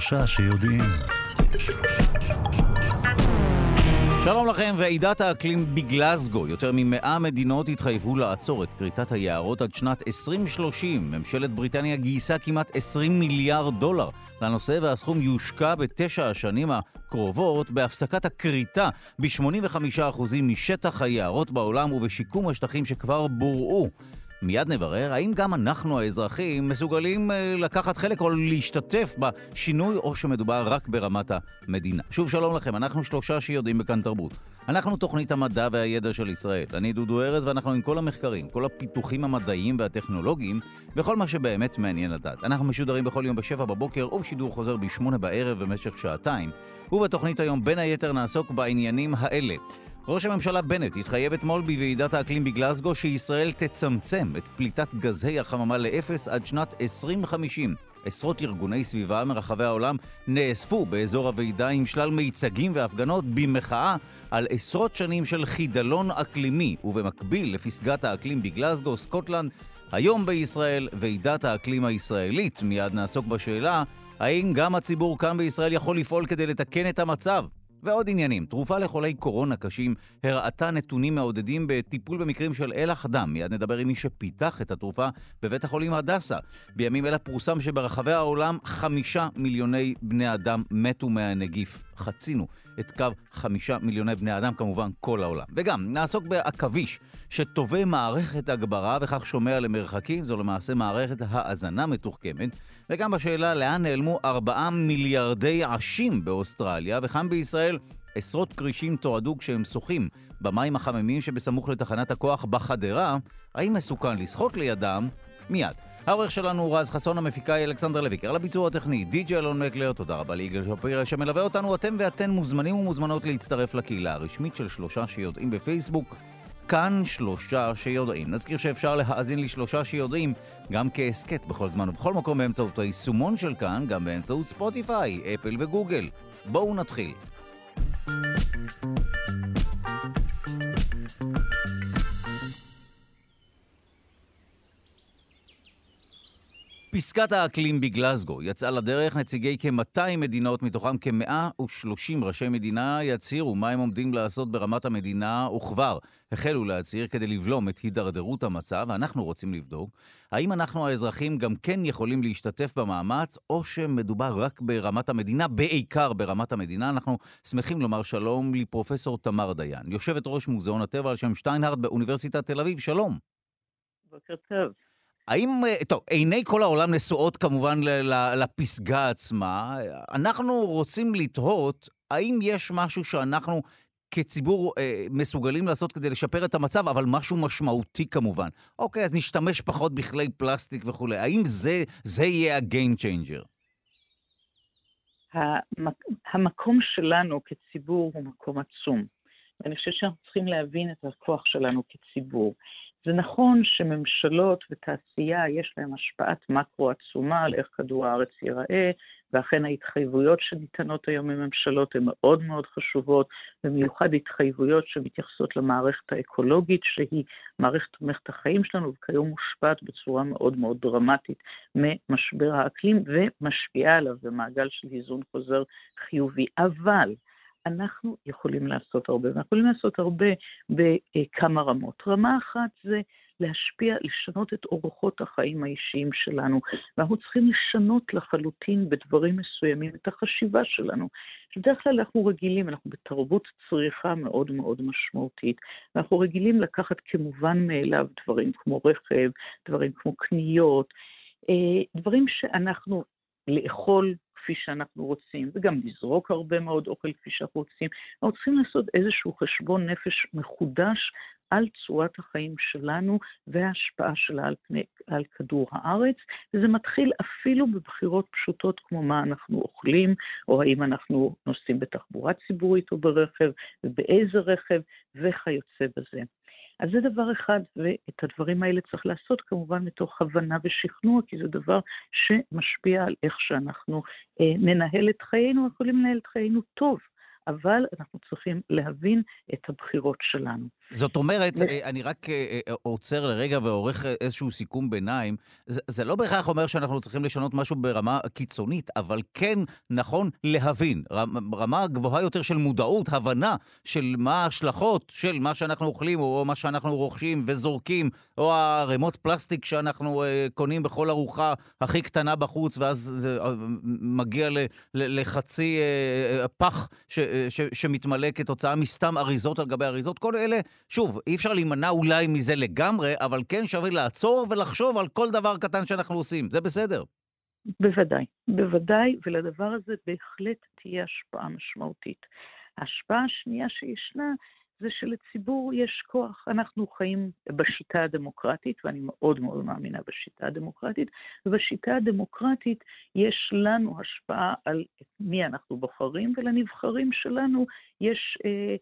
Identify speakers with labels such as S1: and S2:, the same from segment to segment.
S1: שלושה שיודעים. שלום לכם, ועידת האקלים בגלזגו. יותר ממאה מדינות התחייבו לעצור את כריתת היערות עד שנת 2030. ממשלת בריטניה גייסה כמעט 20 מיליארד דולר לנושא, והסכום יושקע בתשע השנים הקרובות בהפסקת הכריתה ב-85% משטח היערות בעולם ובשיקום השטחים שכבר בורעו. מיד נברר האם גם אנחנו האזרחים מסוגלים אה, לקחת חלק או להשתתף בשינוי או שמדובר רק ברמת המדינה. שוב שלום לכם, אנחנו שלושה שיודעים בכאן תרבות. אנחנו תוכנית המדע והידע של ישראל. אני דודו ארז ואנחנו עם כל המחקרים, כל הפיתוחים המדעיים והטכנולוגיים וכל מה שבאמת מעניין לדעת. אנחנו משודרים בכל יום בשבע בבוקר ובשידור חוזר בשמונה בערב במשך שעתיים. ובתוכנית היום בין היתר נעסוק בעניינים האלה. ראש הממשלה בנט התחייב אתמול בוועידת האקלים בגלסגו שישראל תצמצם את פליטת גזי החממה לאפס עד שנת 2050. עשרות ארגוני סביבה מרחבי העולם נאספו באזור הוועידה עם שלל מיצגים והפגנות במחאה על עשרות שנים של חידלון אקלימי, ובמקביל לפסגת האקלים בגלסגו, סקוטלנד, היום בישראל ועידת האקלים הישראלית. מיד נעסוק בשאלה האם גם הציבור כאן בישראל יכול לפעול כדי לתקן את המצב. ועוד עניינים. תרופה לחולי קורונה קשים הראתה נתונים מעודדים בטיפול במקרים של אלח דם. מיד נדבר עם מי שפיתח את התרופה בבית החולים הדסה. בימים אלה פורסם שברחבי העולם חמישה מיליוני בני אדם מתו מהנגיף. חצינו את קו חמישה מיליוני בני אדם, כמובן כל העולם. וגם נעסוק בעכביש, שטווה מערכת הגברה וכך שומע למרחקים, זו למעשה מערכת האזנה מתוחכמת, וגם בשאלה לאן נעלמו ארבעה מיליארדי עשים באוסטרליה, וכאן בישראל עשרות כרישים תועדו כשהם שוחים במים החממים שבסמוך לתחנת הכוח בחדרה, האם מסוכן לשחות לידם? מיד. העורך שלנו הוא רז חסון, המפיקה היא אלכסנדר לויקר, על הביצוע הטכני, די.ג'י אלון מקלר, תודה רבה ליגאל שפירא שמלווה אותנו, אתם ואתן מוזמנים ומוזמנות להצטרף לקהילה הרשמית של שלושה שיודעים בפייסבוק. כאן שלושה שיודעים. נזכיר שאפשר להאזין לשלושה שיודעים גם כהסכת בכל זמן ובכל מקום באמצעות היישומון של כאן, גם באמצעות ספוטיפיי, אפל וגוגל. בואו נתחיל. פסקת האקלים בגלזגו יצאה לדרך נציגי כ-200 מדינות, מתוכם כ-130 ראשי מדינה יצהירו מה הם עומדים לעשות ברמת המדינה, וכבר החלו להצהיר כדי לבלום את הידרדרות המצב, ואנחנו רוצים לבדוק האם אנחנו האזרחים גם כן יכולים להשתתף במאמץ, או שמדובר רק ברמת המדינה, בעיקר ברמת המדינה. אנחנו שמחים לומר שלום לפרופסור תמר דיין, יושבת ראש מוזיאון הטבע על שם שטיינהרד באוניברסיטת תל אביב, שלום.
S2: בוקר טוב.
S1: האם, אה, טוב, עיני כל העולם נשואות כמובן לפסגה עצמה. אנחנו רוצים לתהות האם יש משהו שאנחנו כציבור אה, מסוגלים לעשות כדי לשפר את המצב, אבל משהו משמעותי כמובן. אוקיי, אז נשתמש פחות בכלי פלסטיק וכולי. האם זה, זה יהיה ה-game changer?
S2: המקום שלנו כציבור הוא מקום עצום. ואני חושבת שאנחנו צריכים להבין את הכוח שלנו כציבור. זה נכון שממשלות ותעשייה יש להן השפעת מקרו עצומה על איך כדור הארץ ייראה, ואכן ההתחייבויות שניתנות היום מממשלות הן מאוד מאוד חשובות, במיוחד התחייבויות שמתייחסות למערכת האקולוגית, שהיא מערכת תומכת החיים שלנו, וכיום מושפעת בצורה מאוד מאוד דרמטית ממשבר האקלים, ומשפיעה עליו במעגל של איזון חוזר חיובי. אבל אנחנו יכולים לעשות הרבה, ואנחנו יכולים לעשות הרבה בכמה רמות. רמה אחת זה להשפיע, לשנות את אורחות החיים האישיים שלנו, ואנחנו צריכים לשנות לחלוטין בדברים מסוימים את החשיבה שלנו. בדרך כלל אנחנו רגילים, אנחנו בתרבות צריכה מאוד מאוד משמעותית, ואנחנו רגילים לקחת כמובן מאליו דברים כמו רכב, דברים כמו קניות, אה, דברים שאנחנו לאכול כפי שאנחנו רוצים, וגם לזרוק הרבה מאוד אוכל כפי שאנחנו רוצים. אנחנו צריכים לעשות איזשהו חשבון נפש מחודש על צורת החיים שלנו וההשפעה שלה על, פני, על כדור הארץ, וזה מתחיל אפילו בבחירות פשוטות כמו מה אנחנו אוכלים, או האם אנחנו נוסעים בתחבורה ציבורית או ברכב, ובאיזה רכב, וכיוצא בזה. אז זה דבר אחד, ואת הדברים האלה צריך לעשות כמובן מתוך הבנה ושכנוע, כי זה דבר שמשפיע על איך שאנחנו אה, ננהל את חיינו, יכולים לנהל את חיינו טוב. אבל אנחנו צריכים להבין את הבחירות שלנו.
S1: זאת אומרת, ו... אה, אני רק אה, אה, עוצר לרגע ועורך איזשהו סיכום ביניים. זה, זה לא בהכרח אומר שאנחנו צריכים לשנות משהו ברמה קיצונית, אבל כן נכון להבין, רמה גבוהה יותר של מודעות, הבנה של מה ההשלכות של מה שאנחנו אוכלים, או מה שאנחנו רוכשים וזורקים, או הערימות פלסטיק שאנחנו קונים בכל ארוחה הכי קטנה בחוץ, ואז זה מגיע ל, ל, לחצי פח ש, ש, שמתמלא כתוצאה מסתם אריזות על גבי אריזות. כל אלה שוב, אי אפשר להימנע אולי מזה לגמרי, אבל כן שווה לעצור ולחשוב על כל דבר קטן שאנחנו עושים. זה בסדר.
S2: בוודאי, בוודאי, ולדבר הזה בהחלט תהיה השפעה משמעותית. ההשפעה השנייה שישנה זה שלציבור יש כוח. אנחנו חיים בשיטה הדמוקרטית, ואני מאוד מאוד מאמינה בשיטה הדמוקרטית, ובשיטה הדמוקרטית יש לנו השפעה על מי אנחנו בוחרים, ולנבחרים שלנו יש אה,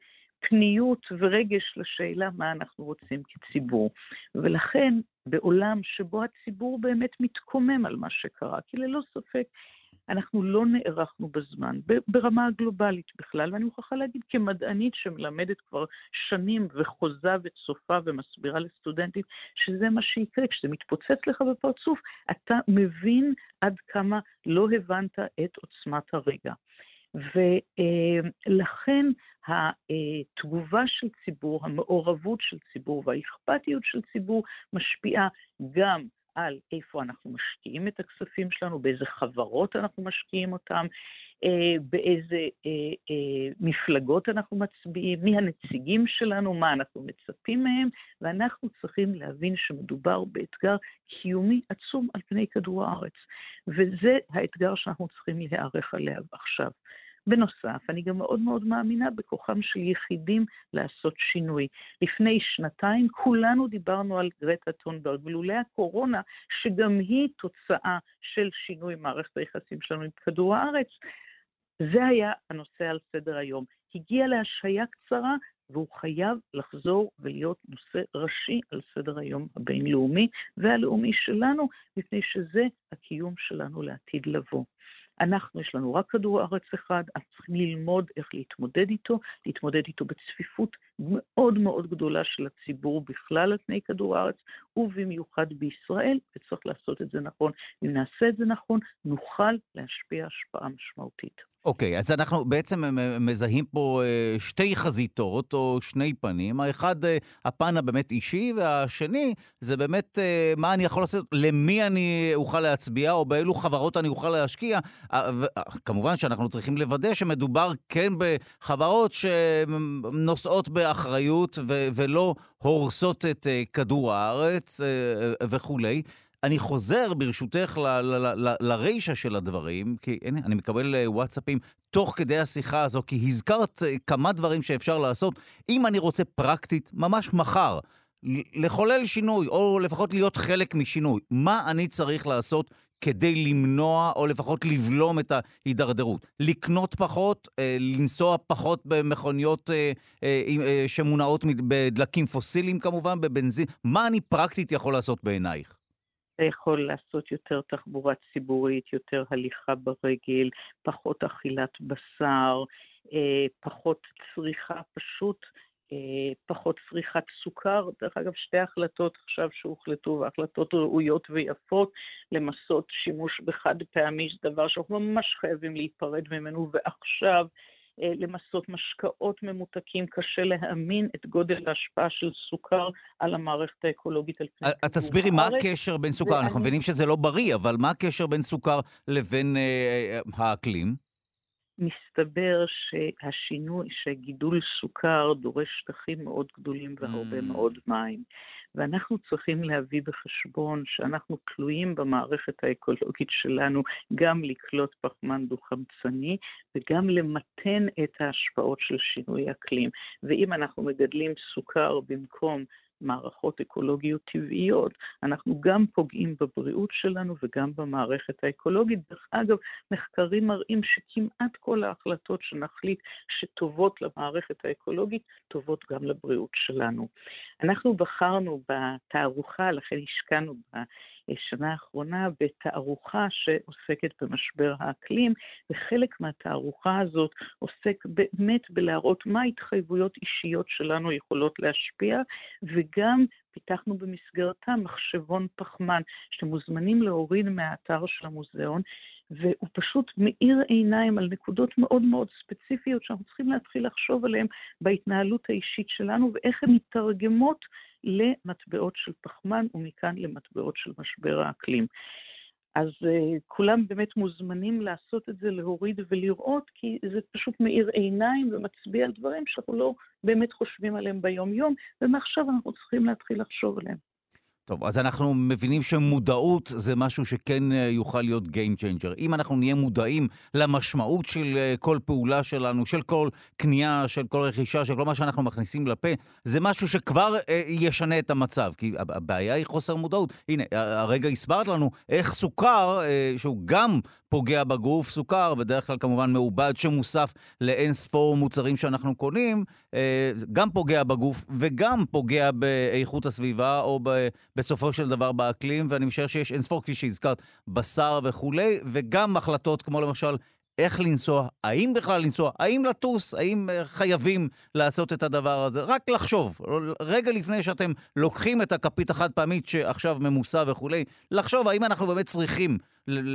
S2: פניות ורגש לשאלה מה אנחנו רוצים כציבור. ולכן, בעולם שבו הציבור באמת מתקומם על מה שקרה, כי ללא ספק אנחנו לא נערכנו בזמן, ברמה הגלובלית בכלל, ואני מוכרחה להגיד כמדענית שמלמדת כבר שנים וחוזה וצופה ומסבירה לסטודנטים שזה מה שיקרה, כשזה מתפוצץ לך בפרצוף, אתה מבין עד כמה לא הבנת את עוצמת הרגע. ולכן התגובה של ציבור, המעורבות של ציבור והאכפתיות של ציבור משפיעה גם על איפה אנחנו משקיעים את הכספים שלנו, באיזה חברות אנחנו משקיעים אותם, אה, באיזה אה, אה, מפלגות אנחנו מצביעים, מי הנציגים שלנו, מה אנחנו מצפים מהם, ואנחנו צריכים להבין שמדובר באתגר קיומי עצום על פני כדור הארץ. וזה האתגר שאנחנו צריכים להיערך עליו עכשיו. בנוסף, אני גם מאוד מאוד מאמינה בכוחם של יחידים לעשות שינוי. לפני שנתיים כולנו דיברנו על גרטה טונברג, ולולא הקורונה, שגם היא תוצאה של שינוי מערכת היחסים שלנו עם כדור הארץ, זה היה הנושא על סדר היום. הגיע להשהיה קצרה, והוא חייב לחזור ולהיות נושא ראשי על סדר היום הבינלאומי והלאומי שלנו, מפני שזה הקיום שלנו לעתיד לבוא. אנחנו, יש לנו רק כדור הארץ אחד, אז צריכים ללמוד איך להתמודד איתו, להתמודד איתו בצפיפות מאוד מאוד גדולה של הציבור בכלל על פני כדור הארץ, ובמיוחד בישראל, וצריך לעשות את זה נכון. אם נעשה את זה נכון, נוכל להשפיע השפעה משמעותית.
S1: אוקיי, okay, אז אנחנו בעצם מזהים פה אה, שתי חזיתות או שני פנים. האחד, אה, הפן הבאמת אישי, והשני, זה באמת אה, מה אני יכול לעשות, למי אני אוכל להצביע, או באילו חברות אני אוכל להשקיע. כמובן שאנחנו צריכים לוודא שמדובר כן בחברות שנושאות באחריות ולא הורסות את כדור הארץ וכולי. אני חוזר, ברשותך, לרישה של הדברים, כי הנה, אני מקבל אה, וואטסאפים תוך כדי השיחה הזו, כי הזכרת אה, כמה דברים שאפשר לעשות. אם אני רוצה פרקטית, ממש מחר, לחולל שינוי, או לפחות להיות חלק משינוי, מה אני צריך לעשות כדי למנוע, או לפחות לבלום את ההידרדרות? לקנות פחות, אה, לנסוע פחות במכוניות שמונעות בדלקים פוסיליים כמובן, בבנזין? מה אני פרקטית יכול לעשות בעינייך?
S2: אתה יכול לעשות יותר תחבורה ציבורית, יותר הליכה ברגל, פחות אכילת בשר, אה, פחות צריכה פשוט, אה, פחות צריכת סוכר. דרך אגב, שתי החלטות עכשיו שהוחלטו, והחלטות ראויות ויפות, למסות שימוש בחד פעמי, זה דבר שאנחנו ממש חייבים להיפרד ממנו, ועכשיו אה, למסות משקאות ממותקים, קשה להאמין את גודל ההשפעה של סוכר על המערכת האקולוגית על פני
S1: כדור תסבירי מה הקשר בין סוכר, אנחנו מבינים שזה לא בריא, אבל מה הקשר בין סוכר לבין אה, האקלים?
S2: מסתבר שהשינוי, שגידול סוכר דורש שטחים מאוד גדולים והרבה mm. מאוד מים. ואנחנו צריכים להביא בחשבון שאנחנו תלויים במערכת האקולוגית שלנו גם לקלוט פחמן דו-חמצני וגם למתן את ההשפעות של שינוי אקלים. ואם אנחנו מגדלים סוכר במקום מערכות אקולוגיות טבעיות, אנחנו גם פוגעים בבריאות שלנו וגם במערכת האקולוגית. דרך אגב, מחקרים מראים שכמעט כל ההחלטות שנחליט שטובות למערכת האקולוגית, טובות גם לבריאות שלנו. אנחנו בחרנו בתערוכה, לכן השקענו בשנה האחרונה בתערוכה שעוסקת במשבר האקלים, וחלק מהתערוכה הזאת עוסק באמת בלהראות מה ההתחייבויות אישיות שלנו יכולות להשפיע, וגם פיתחנו במסגרתה מחשבון פחמן, שאתם מוזמנים להוריד מהאתר של המוזיאון, והוא פשוט מאיר עיניים על נקודות מאוד מאוד ספציפיות שאנחנו צריכים להתחיל לחשוב עליהן בהתנהלות האישית שלנו, ואיך הן מתרגמות למטבעות של פחמן, ומכאן למטבעות של משבר האקלים. אז uh, כולם באמת מוזמנים לעשות את זה, להוריד ולראות, כי זה פשוט מאיר עיניים ומצביע על דברים שאנחנו לא באמת חושבים עליהם ביום-יום, ומעכשיו אנחנו צריכים להתחיל לחשוב עליהם.
S1: טוב, אז אנחנו מבינים שמודעות זה משהו שכן אה, יוכל להיות Game Changer. אם אנחנו נהיה מודעים למשמעות של אה, כל פעולה שלנו, של כל קנייה, של כל רכישה, של כל מה שאנחנו מכניסים לפה, זה משהו שכבר אה, ישנה את המצב. כי הבעיה היא חוסר מודעות. הנה, הרגע הסברת לנו איך סוכר, אה, שהוא גם פוגע בגוף, סוכר, בדרך כלל כמובן מעובד שמוסף לאין ספור מוצרים שאנחנו קונים, אה, גם פוגע בגוף וגם פוגע באיכות הסביבה, או ב... בסופו של דבר באקלים, ואני משער שיש אין ספור, כפי שהזכרת, בשר וכולי, וגם החלטות כמו למשל איך לנסוע, האם בכלל לנסוע, האם לטוס, האם אה, חייבים לעשות את הדבר הזה. רק לחשוב, רגע לפני שאתם לוקחים את הכפית החד פעמית שעכשיו ממוסה וכולי, לחשוב האם אנחנו באמת צריכים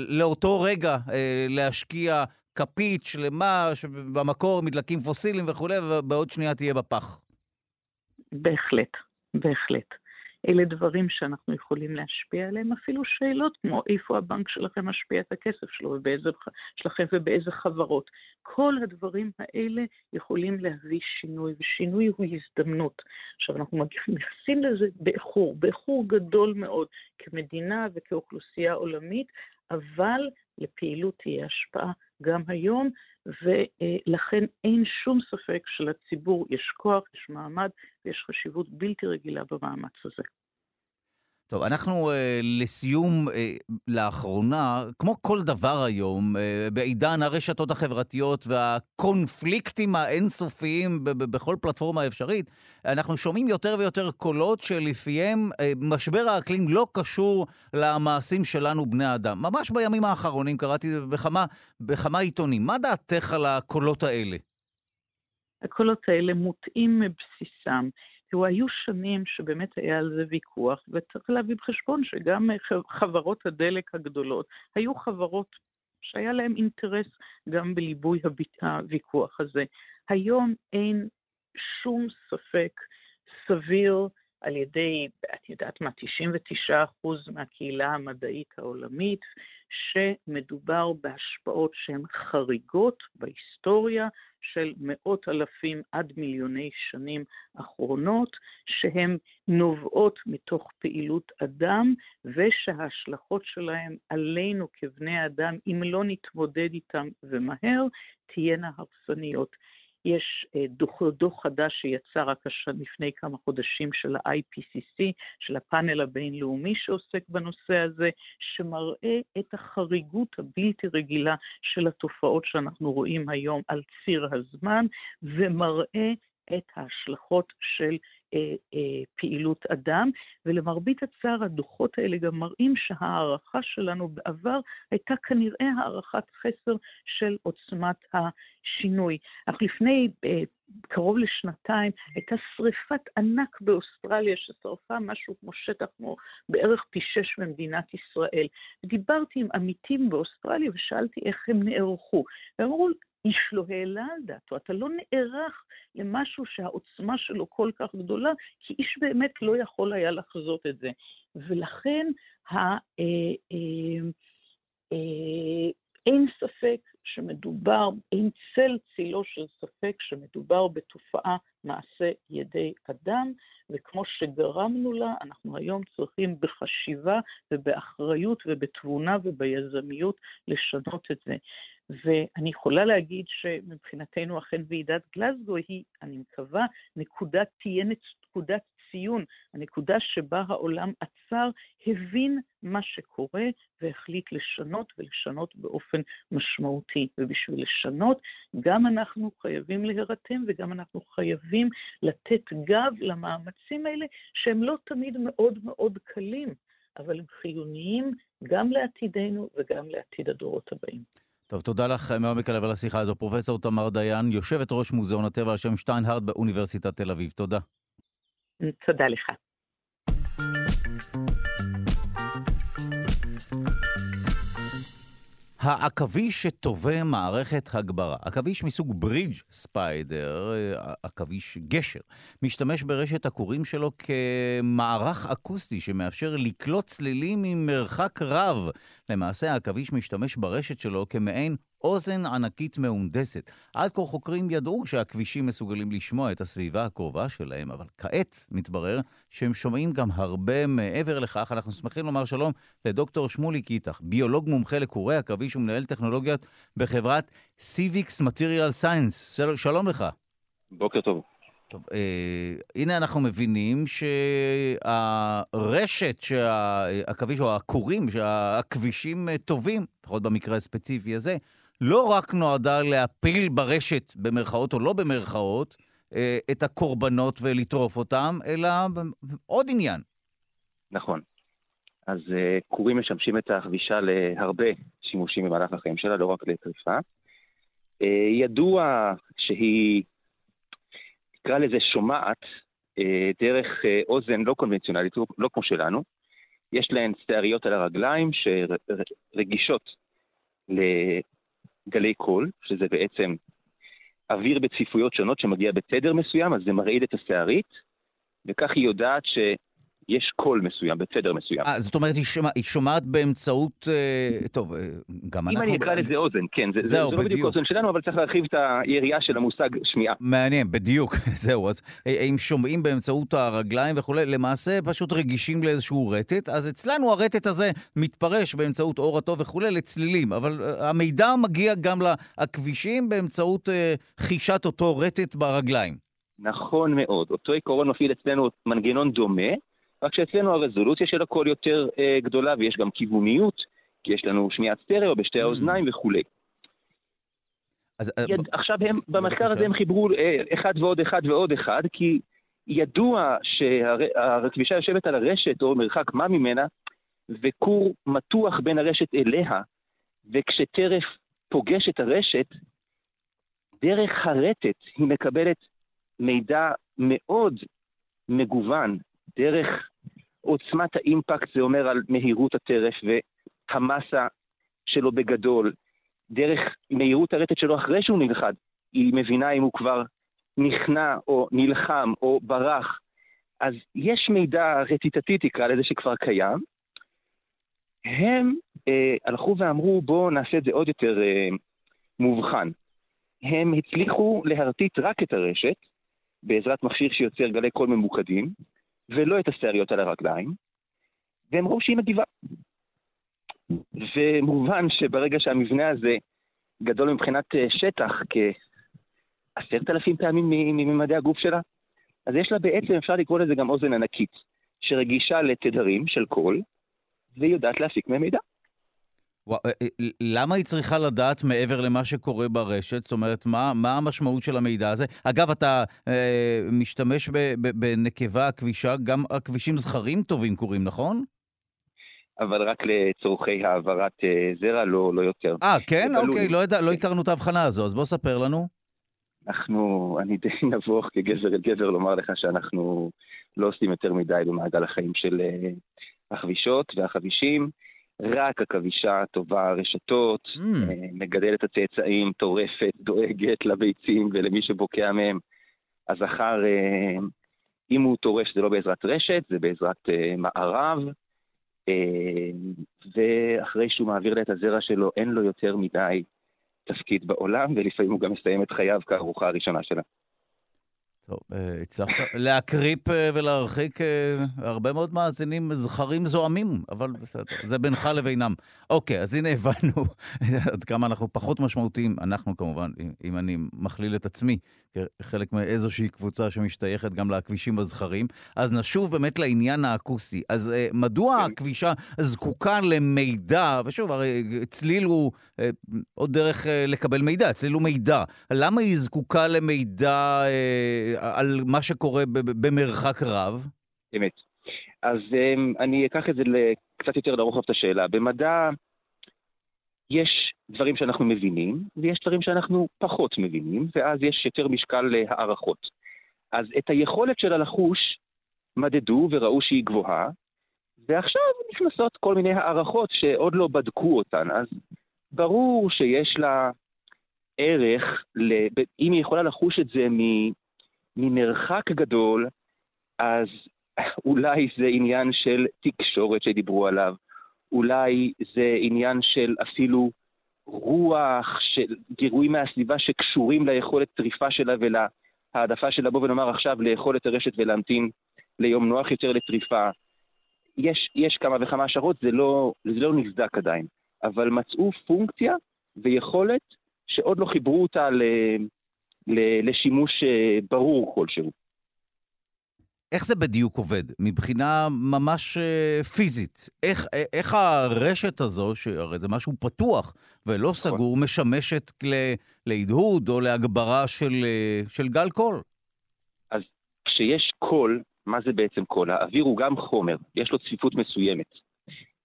S1: לאותו רגע אה, להשקיע כפית שלמה, שבמקור מדלקים פוסיליים וכולי, ובעוד שנייה תהיה בפח.
S2: בהחלט, בהחלט. אלה דברים שאנחנו יכולים להשפיע עליהם, אפילו שאלות כמו איפה הבנק שלכם משפיע את הכסף שלו ובאיזה, שלכם ובאיזה חברות. כל הדברים האלה יכולים להביא שינוי, ושינוי הוא הזדמנות. עכשיו, אנחנו מתייחסים לזה באיחור, באיחור גדול מאוד, כמדינה וכאוכלוסייה עולמית, אבל לפעילות תהיה השפעה גם היום, ולכן אין שום ספק שלציבור יש כוח, יש מעמד ויש חשיבות בלתי רגילה במאמץ הזה.
S1: טוב, אנחנו אה, לסיום, אה, לאחרונה, כמו כל דבר היום, אה, בעידן הרשתות החברתיות והקונפליקטים האינסופיים בכל פלטפורמה אפשרית, אנחנו שומעים יותר ויותר קולות שלפיהם אה, משבר האקלים לא קשור למעשים שלנו, בני האדם. ממש בימים האחרונים קראתי בכמה, בכמה עיתונים. מה דעתך על הקולות האלה?
S2: הקולות האלה מוטעים מבסיסם. תראו, היו שנים שבאמת היה על זה ויכוח, וצריך להביא בחשבון שגם חברות הדלק הגדולות היו חברות שהיה להן אינטרס גם בליבוי הוויכוח הזה. היום אין שום ספק סביר על ידי, את יודעת מה, 99% מהקהילה המדעית העולמית, שמדובר בהשפעות שהן חריגות בהיסטוריה של מאות אלפים עד מיליוני שנים אחרונות, שהן נובעות מתוך פעילות אדם, ושההשלכות שלהן עלינו כבני אדם, אם לא נתמודד איתן ומהר, תהיינה הרסניות. יש אה, דוח, דוח חדש שיצא רק לפני כמה חודשים של ה-IPCC, של הפאנל הבינלאומי שעוסק בנושא הזה, שמראה את החריגות הבלתי רגילה של התופעות שאנחנו רואים היום על ציר הזמן, ומראה את ההשלכות של אה, אה, פעילות אדם, ולמרבית הצער הדוחות האלה גם מראים שההערכה שלנו בעבר הייתה כנראה הערכת חסר של עוצמת השינוי. אך לפני אה, קרוב לשנתיים הייתה שריפת ענק באוסטרליה ששרפה משהו כמו שטח כמו בערך פי שש במדינת ישראל. דיברתי עם עמיתים באוסטרליה ושאלתי איך הם נערכו. והם אמרו, איש לא העלה על דעתו, אתה לא נערך למשהו שהעוצמה שלו כל כך גדולה, כי איש באמת לא יכול היה לחזות את זה. ולכן ה, אה, אה, אה, אין ספק שמדובר, אין צל צילו של ספק שמדובר בתופעה מעשה ידי אדם, וכמו שגרמנו לה, אנחנו היום צריכים בחשיבה ובאחריות ובתבונה וביזמיות לשנות את זה. ואני יכולה להגיד שמבחינתנו אכן ועידת גלזגו היא, אני מקווה, נקודת, תהיה נקודת ציון, הנקודה שבה העולם עצר, הבין מה שקורה והחליט לשנות ולשנות באופן משמעותי. ובשביל לשנות, גם אנחנו חייבים להירתם וגם אנחנו חייבים לתת גב למאמצים האלה, שהם לא תמיד מאוד מאוד קלים. אבל הם חיוניים גם לעתידנו וגם לעתיד הדורות הבאים.
S1: טוב, תודה לך מעומק הלב על השיחה הזו. פרופסור תמר דיין, יושבת ראש מוזיאון הטבע על שם שטיינהרד באוניברסיטת תל אביב. תודה.
S2: תודה לך.
S1: העכביש שטווה מערכת הגברה, עכביש מסוג ברידג' ספיידר, עכביש גשר, משתמש ברשת הכורים שלו כמערך אקוסטי שמאפשר לקלוט צלילים ממרחק רב. למעשה העכביש משתמש ברשת שלו כמעין אוזן ענקית מהונדסת. עד כה חוקרים ידעו שהכבישים מסוגלים לשמוע את הסביבה הקרובה שלהם, אבל כעת מתברר שהם שומעים גם הרבה מעבר לכך. אנחנו שמחים לומר שלום לדוקטור שמוליק איתך, ביולוג מומחה לקורי עכביש ומנהל טכנולוגיות בחברת Civics Material Science. של... שלום לך.
S3: בוקר טוב.
S1: טוב, אה, הנה אנחנו מבינים שהרשת שהעכביש, או הכורים, שהכבישים טובים, לפחות במקרה הספציפי הזה, לא רק נועדה להפיל ברשת, במרכאות או לא במרכאות, אה, את הקורבנות ולטרוף אותם, אלא עוד עניין.
S3: נכון. אז אה, משמשים את הכבישה להרבה שימושים במהלך החיים שלה, לא רק לטריפה. אה, ידוע שהיא, נקרא לזה שומעת, דרך אוזן לא קונבנציונלית, לא, לא כמו שלנו. יש להן שעריות על הרגליים שרגישות גלי קול, שזה בעצם אוויר בצפיפויות שונות שמגיע בתדר מסוים, אז זה מרעיד את השערית, וכך היא יודעת ש... יש קול מסוים, בסדר מסוים.
S1: אה, זאת אומרת, היא, שומע, היא שומעת באמצעות... אה, טוב, אה, גם
S3: אם
S1: אנחנו...
S3: אם אני אקרא לזה אוזן, כן. זה, זהו, זה, זה לא בדיוק אוזן שלנו, אבל צריך להרחיב את היריעה של המושג שמיעה.
S1: מעניין, בדיוק. זהו, אז אם שומעים באמצעות הרגליים וכולי, למעשה פשוט רגישים לאיזשהו רטט, אז אצלנו הרטט הזה מתפרש באמצעות אור הטוב וכולי לצלילים, אבל אה, המידע מגיע גם לכבישים באמצעות אה, חישת אותו רטט ברגליים.
S3: נכון מאוד. אותו עיקרון מפעיל אצלנו מנגנון דומה, רק שאצלנו הרזולוציה של הכל יותר אה, גדולה ויש גם כיווניות, כי יש לנו שמיעת סטריאו בשתי mm. האוזניים וכולי. אז, אה, יד, ב... עכשיו הם, במחקר הזה הם חיברו אה, אחד ועוד אחד ועוד אחד, כי ידוע שהכבישה יושבת על הרשת או מרחק מה ממנה, וכור מתוח בין הרשת אליה, וכשטרף פוגש את הרשת, דרך הרטט היא מקבלת מידע מאוד מגוון, דרך עוצמת האימפקט, זה אומר על מהירות הטרף והמסה שלו בגדול, דרך מהירות הרטט שלו אחרי שהוא נלכד, היא מבינה אם הוא כבר נכנע או נלחם או ברח. אז יש מידע רטיטתי, תקרא לזה, שכבר קיים. הם אה, הלכו ואמרו, בואו נעשה את זה עוד יותר אה, מובחן. הם הצליחו להרטיט רק את הרשת, בעזרת מכשיר שיוצר גלי קול ממוקדים, ולא את השעריות על הרגליים, והם ראו שהיא מגיבה. ומובן שברגע שהמבנה הזה גדול מבחינת אה, שטח כעשרת אלפים פעמים מממדי הגוף שלה, אז יש לה בעצם, אפשר לקרוא לזה גם אוזן ענקית, שרגישה לתדרים של קול, והיא יודעת להפיק מהם מידע.
S1: אה, אה, למה היא צריכה לדעת מעבר למה שקורה ברשת? זאת אומרת, מה, מה המשמעות של המידע הזה? אגב, אתה אה, משתמש ב, ב, בנקבה הכבישה, גם הכבישים זכרים טובים קורים, נכון?
S3: אבל רק לצורכי העברת אה, זרע, לא, לא יותר.
S1: אה, כן? אוקיי, לא, ידע, לא הכרנו את ההבחנה הזו, אז בוא ספר לנו.
S3: אנחנו, אני די נבוך כגבר אל גבר לומר לך שאנחנו לא עושים יותר מדי במעגל החיים של אה, החבישות והחבישים. רק עכבישה טובה רשתות, mm. אה, מגדלת הצאצאים, טורפת, דואגת לביצים ולמי שבוקע מהם. הזכר, אה, אם הוא טורף זה לא בעזרת רשת, זה בעזרת אה, מערב, ואחרי שהוא מעביר לה את הזרע שלו, אין לו יותר מדי תפקיד בעולם, ולפעמים הוא גם מסיים את חייו כארוחה הראשונה שלה.
S1: טוב, אה, הצלחת להקריפ אה, ולהרחיק אה, הרבה מאוד מאזינים זכרים זועמים, אבל בסדר, זה בינך לבינם. אוקיי, אז הנה הבנו עד כמה אנחנו פחות משמעותיים, אנחנו כמובן, אם אני מכליל את עצמי, כחלק מאיזושהי קבוצה שמשתייכת גם לכבישים הזכרים. אז נשוב באמת לעניין האקוסי. אז מדוע כן. הכבישה זקוקה למידע, ושוב, הרי צליל הוא עוד דרך לקבל מידע, צליל הוא מידע. למה היא זקוקה למידע... על מה שקורה במרחק רב?
S3: אמת. אז um, אני אקח את זה קצת יותר לרוחב את השאלה. במדע יש דברים שאנחנו מבינים, ויש דברים שאנחנו פחות מבינים, ואז יש יותר משקל להערכות. אז את היכולת שלה לחוש מדדו וראו שהיא גבוהה, ועכשיו נכנסות כל מיני הערכות שעוד לא בדקו אותן. אז ברור שיש לה ערך, אם היא יכולה לחוש את זה ממרחק גדול, אז אולי זה עניין של תקשורת שדיברו עליו, אולי זה עניין של אפילו רוח, של גירויים מהסביבה שקשורים ליכולת טריפה שלה ולהעדפה שלה, בוא ונאמר עכשיו לאכול את הרשת ולהמתין ליום נוח יותר לטריפה. יש, יש כמה וכמה השערות, זה לא, זה לא נבדק עדיין, אבל מצאו פונקציה ויכולת שעוד לא חיברו אותה ל, לשימוש אה, ברור כלשהו.
S1: איך זה בדיוק עובד? מבחינה ממש uh, פיזית. איך, אה, איך הרשת הזו, שהרי זה משהו פתוח ולא נכון. סגור, משמשת להדהוד או להגברה של, של גל קול?
S3: אז כשיש קול, מה זה בעצם קול? האוויר הוא גם חומר, יש לו צפיפות מסוימת.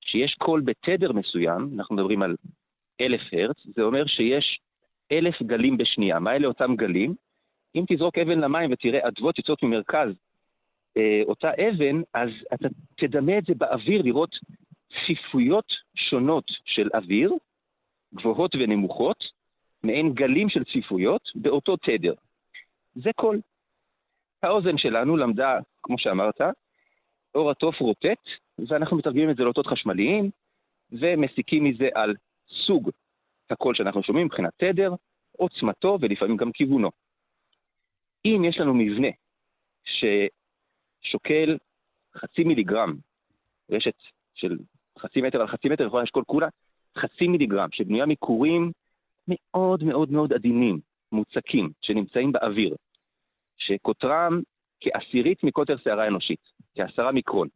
S3: כשיש קול בתדר מסוים, אנחנו מדברים על אלף הרץ, זה אומר שיש אלף גלים בשנייה. מה אלה אותם גלים? אם תזרוק אבן למים ותראה אדוות יוצאות ממרכז אה, אותה אבן, אז אתה תדמה את זה באוויר, לראות צפיפויות שונות של אוויר, גבוהות ונמוכות, מעין גלים של צפיפויות, באותו תדר. זה כל. האוזן שלנו למדה, כמו שאמרת, אור התוף רוטט, ואנחנו מתרגמים את זה לאותות חשמליים, ומסיקים מזה על סוג הקול שאנחנו שומעים מבחינת תדר, עוצמתו ולפעמים גם כיוונו. אם יש לנו מבנה ששוקל חצי מיליגרם, רשת של חצי מטר על חצי מטר יכולה לשקול כולה חצי מיליגרם, שבנויה מכורים מאוד מאוד מאוד עדינים, מוצקים, שנמצאים באוויר, שקוטרם כעשירית מקוטר שערה אנושית, כעשרה מיקרון.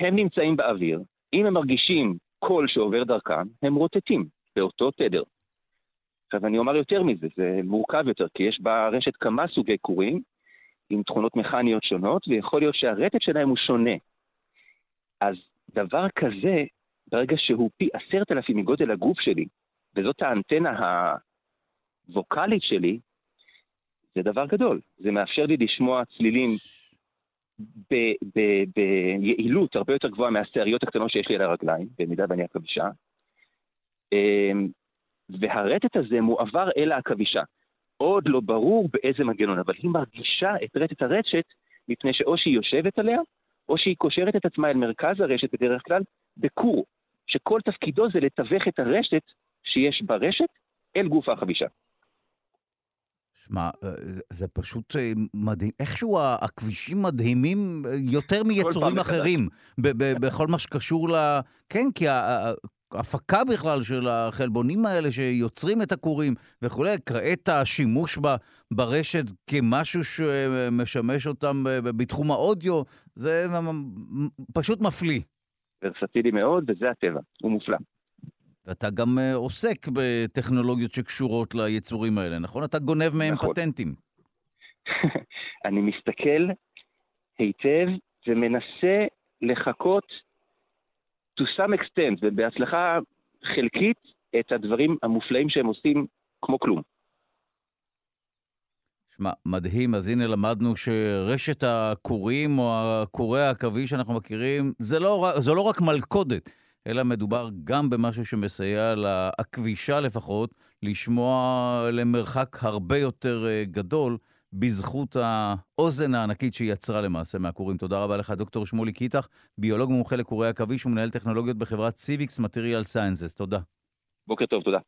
S3: הם נמצאים באוויר, אם הם מרגישים קול שעובר דרכם, הם רוטטים באותו תדר. עכשיו אני אומר יותר מזה, זה מורכב יותר, כי יש ברשת כמה סוגי כורים עם תכונות מכניות שונות, ויכול להיות שהרטט שלהם הוא שונה. אז דבר כזה, ברגע שהוא פי עשרת אלפים מגודל הגוף שלי, וזאת האנטנה הווקאלית שלי, זה דבר גדול. זה מאפשר לי לשמוע צלילים ביעילות הרבה יותר גבוהה מהשעריות הקטנות שיש לי על הרגליים, במידה ואני עכבישה. אמ, והרטט הזה מועבר אל העכבישה. עוד לא ברור באיזה מנגנון, אבל היא מרגישה את רטט הרשת מפני שאו שהיא יושבת עליה, או שהיא קושרת את עצמה אל מרכז הרשת בדרך כלל בכור, שכל תפקידו זה לתווך את הרשת שיש ברשת אל גוף העכבישה.
S1: שמע, אה, זה פשוט אה, מדהים. איכשהו הכבישים מדהימים אה, יותר מיצורים אחרים, בכל מה שקשור ל... כן, כי ההפקה בכלל של החלבונים האלה שיוצרים את הכורים וכולי, כעת השימוש בה ברשת כמשהו שמשמש אותם בתחום האודיו, זה פשוט מפליא.
S3: ורסטילי מאוד, וזה הטבע, הוא מופלא.
S1: ואתה גם אה, עוסק בטכנולוגיות שקשורות ליצורים האלה, נכון? אתה גונב מהם נכון. פטנטים.
S3: אני מסתכל היטב ומנסה לחכות to some extent, ובהצלחה חלקית, את הדברים המופלאים שהם עושים כמו כלום.
S1: שמע, מדהים. אז הנה למדנו שרשת הכורים או הכורי העכבי שאנחנו מכירים, זה לא, זה לא רק מלכודת. אלא מדובר גם במשהו שמסייע לעכבישה לפחות לשמוע למרחק הרבה יותר אה, גדול בזכות האוזן הענקית שהיא יצרה למעשה מהכורים. תודה רבה לך, דוקטור שמולי קיטח, ביולוג מומחה לקורי עכביש ומנהל טכנולוגיות בחברת Seevix Material Sciences. תודה.
S3: בוקר טוב, תודה.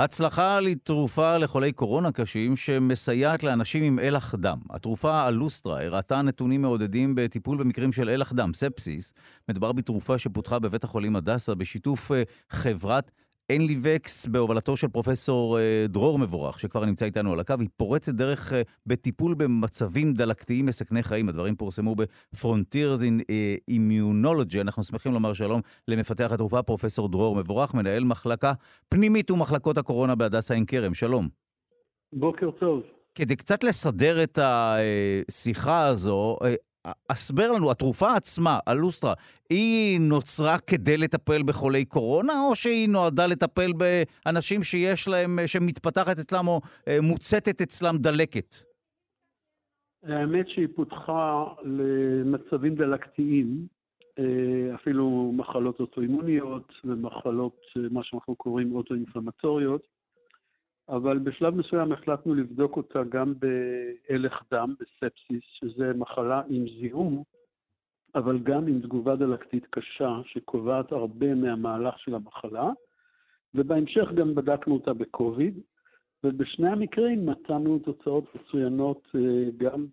S1: הצלחה לתרופה לחולי קורונה קשים שמסייעת לאנשים עם אלח דם. התרופה Allocetra הראתה נתונים מעודדים בטיפול במקרים של אלח דם, ספסיס. מדובר בתרופה שפותחה בבית החולים הדסה בשיתוף אה, חברת Enlivex בהובלתו של פרופסור אה, דרור מבורך, שכבר נמצא איתנו על הקו. היא פורצת דרך אה, בטיפול במצבים דלקתיים מסכני חיים. הדברים פורסמו ב Frontiers in אימיונולוגי. אנחנו שמחים לומר שלום למפתח התרופה, פרופסור דרור מבורך, מנהל מחלקה פנימית ומחלקות הקורונה בהדסה עין כרם. שלום.
S4: בוקר טוב.
S1: כדי קצת לסדר את השיחה הזו, הסבר לנו, התרופה עצמה, הלוסטרה, היא נוצרה כדי לטפל בחולי קורונה, או שהיא נועדה לטפל באנשים שיש להם, שמתפתחת אצלם או מוצתת אצלם דלקת?
S4: האמת שהיא פותחה למצבים דלקתיים, אה, אפילו מחלות אוטואימוניות ומחלות, אה, מה שאנחנו קוראים אוטואינפלמטוריות, אבל בשלב מסוים החלטנו לבדוק אותה גם בהלך דם, בספסיס, שזה מחלה עם זיהום, אבל גם עם תגובה דלקתית קשה, שקובעת הרבה מהמהלך של המחלה, ובהמשך גם בדקנו אותה בקוביד, ובשני המקרים מצאנו תוצאות מצוינות אה, גם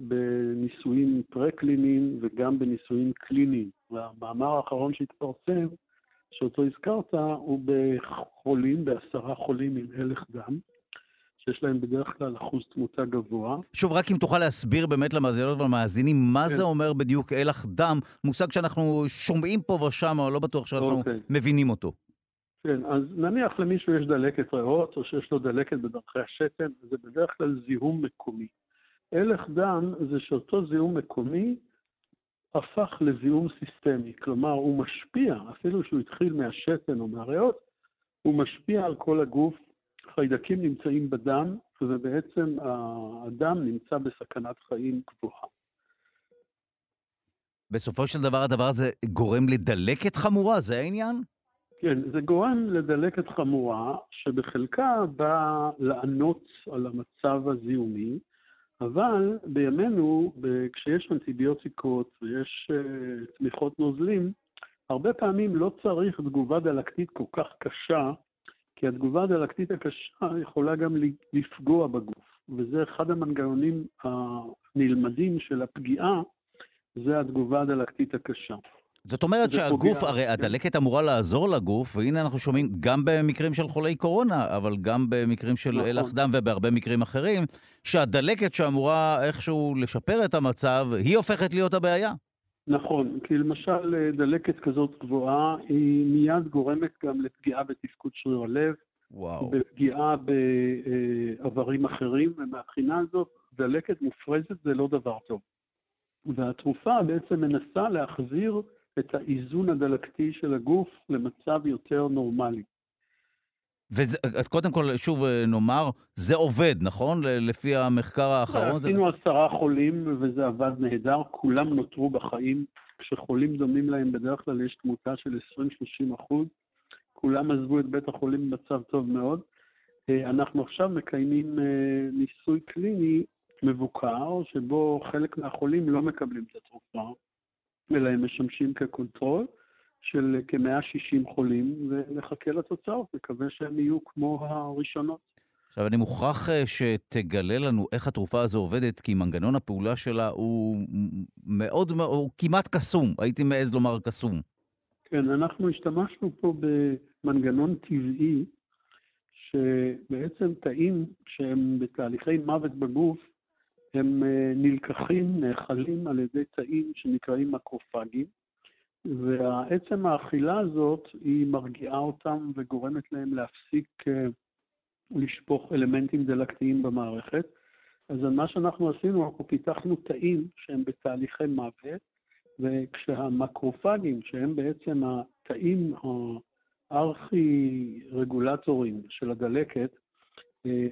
S4: בניסויים פרה-קליניים וגם בניסויים קליניים. והמאמר האחרון שהתפרסם, שאותו הזכרת, הוא בחולים, בעשרה חולים עם הלך דם, שיש להם בדרך כלל אחוז תמותה גבוה.
S1: שוב, רק אם תוכל להסביר באמת למאזינות ולמאזינים, מה כן. זה אומר בדיוק הלך דם, מושג שאנחנו שומעים פה ושם, אבל לא בטוח שאנחנו אוקיי. מבינים אותו.
S4: כן, אז נניח למישהו יש דלקת ריאות, או שיש לו דלקת בדרכי השתן, זה בדרך כלל זיהום מקומי. הלך דם זה שאותו זיהום מקומי הפך לזיהום סיסטמי, כלומר הוא משפיע, אפילו שהוא התחיל מהשתן או מהריאות, הוא משפיע על כל הגוף, חיידקים נמצאים בדם, ובעצם הדם נמצא בסכנת חיים גבוהה.
S1: בסופו של דבר הדבר הזה גורם לדלקת חמורה, זה העניין?
S4: כן, זה גורם לדלקת חמורה, שבחלקה באה לענות על המצב הזיהומי, אבל בימינו, כשיש אנטיביוטיקות ויש תמיכות נוזלים, הרבה פעמים לא צריך תגובה דלקתית כל כך קשה, כי התגובה הדלקתית הקשה יכולה גם לפגוע בגוף, וזה אחד המנגנונים הנלמדים של הפגיעה, זה התגובה הדלקתית הקשה.
S1: זאת אומרת שהגוף, פוגע, הרי כן. הדלקת אמורה לעזור לגוף, והנה אנחנו שומעים גם במקרים של חולי קורונה, אבל גם במקרים של נכון. אלח דם ובהרבה מקרים אחרים, שהדלקת שאמורה איכשהו לשפר את המצב, היא הופכת להיות הבעיה.
S4: נכון, כי למשל דלקת כזאת גבוהה, היא מיד גורמת גם לפגיעה בתפקוד שריר הלב, וואו. בפגיעה באיברים אחרים, ומהבחינה הזאת, דלקת מופרזת זה לא דבר טוב. והתרופה בעצם מנסה להחזיר את האיזון הדלקתי של הגוף למצב יותר נורמלי.
S1: וקודם כל, שוב אה, נאמר, זה עובד, נכון? לפי המחקר האחרון?
S4: עשינו זה... עשרה חולים וזה עבד נהדר, כולם נותרו בחיים. כשחולים דומים להם, בדרך כלל יש תמותה של 20-30 אחוז. כולם עזבו את בית החולים במצב טוב מאוד. אה, אנחנו עכשיו מקיימים אה, ניסוי קליני מבוקר, שבו חלק מהחולים לא מקבלים את התרופה, אלא הם משמשים כ control של כ-160 חולים, ונחכה לתוצאות, נקווה שהם יהיו כמו הראשונות.
S1: עכשיו, אני מוכרח אה, שתגלה לנו איך התרופה הזו עובדת, כי מנגנון הפעולה שלה הוא מאוד, הוא כמעט קסום, הייתי מעז לומר קסום.
S4: כן, אנחנו השתמשנו פה במנגנון טבעי, שבעצם תאים שהם בתהליכי מוות בגוף, הם אה, נלקחים, נאכלים על ידי תאים שנקראים מקרופגים, ועצם האכילה הזאת היא מרגיעה אותם וגורמת להם להפסיק אה, לשפוך אלמנטים דלקתיים במערכת. אז מה שאנחנו עשינו, אנחנו פיתחנו תאים שהם בתהליכי מוות, וכשהמקרופגים, שהם בעצם התאים הארכי-רגולטורים של הדלקת,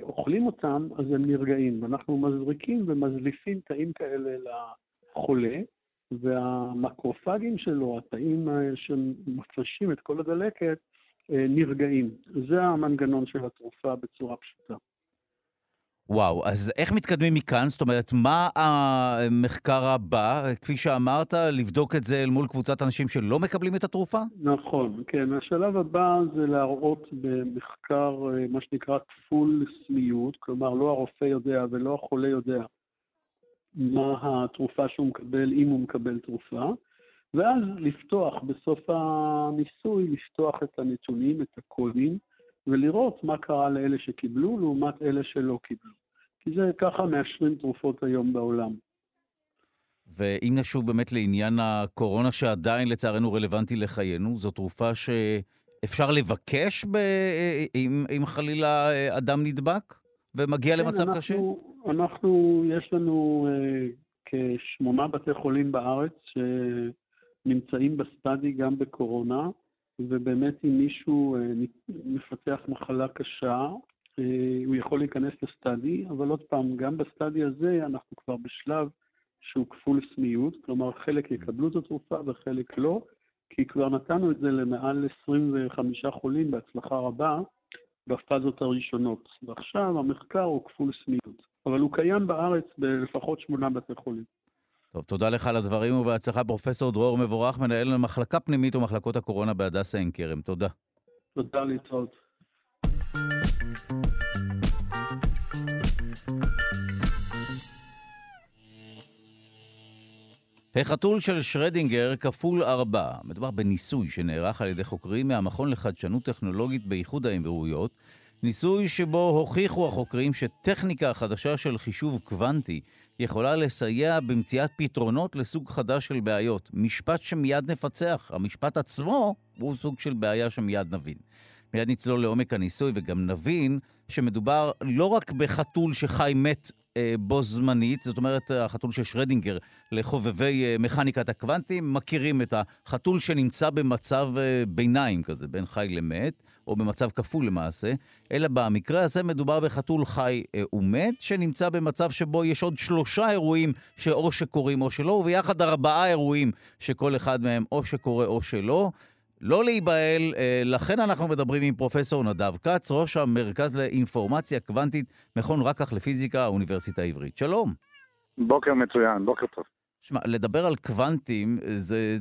S4: אוכלים אותם, אז הם נרגעים. ואנחנו מזריקים ומזליפים תאים כאלה לחולה, והמקרופגים שלו, התאים שמפרשים את כל הדלקת, אה, נרגעים. זה המנגנון של התרופה בצורה פשוטה.
S1: וואו, אז איך מתקדמים מכאן? זאת אומרת, מה המחקר הבא? כפי שאמרת, לבדוק את זה אל מול קבוצת אנשים שלא מקבלים את התרופה?
S4: נכון, כן. השלב הבא זה להראות במחקר, אה, מה שנקרא כפול סמיות, כלומר, לא הרופא יודע ולא החולה יודע מה התרופה שהוא מקבל, אם הוא מקבל תרופה, ואז לפתוח, בסוף הניסוי, לפתוח את הנתונים, את הקודים, ולראות מה קרה לאלה שקיבלו לעומת אלה שלא קיבלו. כי זה ככה מאשרים תרופות היום בעולם.
S1: ואם נשוב באמת לעניין הקורונה, שעדיין לצערנו רלוונטי לחיינו, זו תרופה שאפשר לבקש ב... אם, אם חלילה אדם נדבק? ומגיע
S4: כן,
S1: למצב
S4: אנחנו,
S1: קשה?
S4: אנחנו, יש לנו אה, כשמונה בתי חולים בארץ שנמצאים בסטאדי גם בקורונה, ובאמת אם מישהו אה, מפתח מחלה קשה, אה, הוא יכול להיכנס לסטאדי, אבל עוד פעם, גם בסטאדי הזה אנחנו כבר בשלב שהוא כפול סמיות, כלומר חלק יקבלו את התרופה וחלק לא, כי כבר נתנו את זה למעל 25 חולים בהצלחה רבה בפאזות הראשונות. ועכשיו המחקר הוא כפול סמיות, אבל הוא קיים בארץ בלפחות שמונה בתי חולים.
S1: טוב, תודה לך על הדברים ובהצלחה, פרופסור דרור מבורך, מנהל מחלקה פנימית ומחלקות הקורונה בהדסה עין כרם. תודה.
S4: תודה להתראות.
S1: החתול של שרדינגר כפול ארבע. מדובר בניסוי שנערך על ידי חוקרים מהמכון לחדשנות טכנולוגית באיחוד האמירויות, ניסוי שבו הוכיחו החוקרים שטכניקה חדשה של חישוב קוונטי יכולה לסייע במציאת פתרונות לסוג חדש של בעיות. משפט שמיד נפצח. המשפט עצמו הוא סוג של בעיה שמיד נבין. מיד נצלול לעומק הניסוי וגם נבין שמדובר לא רק בחתול שחי מת אה, בו זמנית, זאת אומרת החתול של שרדינגר לחובבי אה, מכניקת הקוונטים, מכירים את החתול שנמצא במצב אה, ביניים כזה, בין חי למת, או במצב כפול למעשה, אלא במקרה הזה מדובר בחתול חי אה, ומת, שנמצא במצב שבו יש עוד שלושה אירועים שאו שקורים או שלא, וביחד ארבעה אירועים שכל אחד מהם או שקורה או שלא. לא להיבהל, אה, לכן אנחנו מדברים עם פרופסור נדב כץ, ראש המרכז לאינפורמציה קוונטית, מכון רקח לפיזיקה, האוניברסיטה העברית. שלום.
S5: בוקר מצוין, בוקר טוב.
S1: שמע, לדבר על קוונטים, זה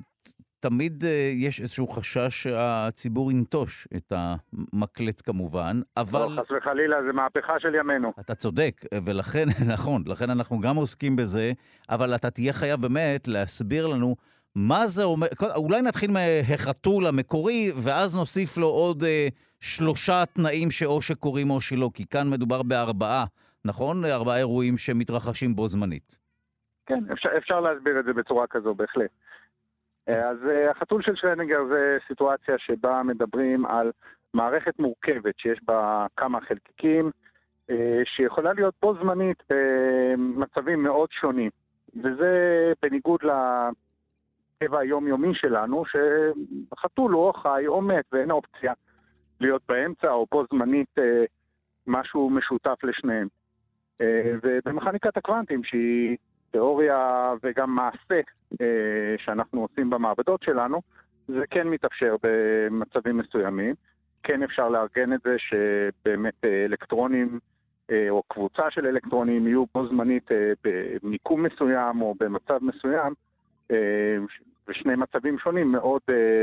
S1: תמיד אה, יש איזשהו חשש שהציבור ינטוש את המקלט כמובן, אבל...
S5: לא, חס וחלילה, זה מהפכה של ימינו.
S1: אתה צודק, ולכן, נכון, לכן אנחנו גם עוסקים בזה, אבל אתה תהיה חייב באמת להסביר לנו מה זה אומר, אולי נתחיל מהחתול המקורי, ואז נוסיף לו עוד אה, שלושה תנאים שאו שקורים או שלא, כי כאן מדובר בארבעה, נכון? ארבעה אירועים שמתרחשים בו זמנית.
S5: כן, אפשר, אפשר להסביר את זה בצורה כזו, בהחלט. אז, אז אה, החתול של שלנינגר זה סיטואציה שבה מדברים על מערכת מורכבת שיש בה כמה חלקיקים, אה, שיכולה להיות בו זמנית במצבים מאוד שונים. וזה בניגוד ל... הטבע היומיומי שלנו, שחתול הוא או חי או מת ואין אופציה להיות באמצע או בו זמנית אה, משהו משותף לשניהם. אה, ובמכניקת הקוונטים, שהיא תיאוריה וגם מעשה אה, שאנחנו עושים במעבדות שלנו, זה כן מתאפשר במצבים מסוימים. כן אפשר לארגן את זה שבאמת אה, אלקטרונים אה, או קבוצה של אלקטרונים יהיו בו זמנית במיקום מסוים או במצב מסוים, ושני מצבים שונים מאוד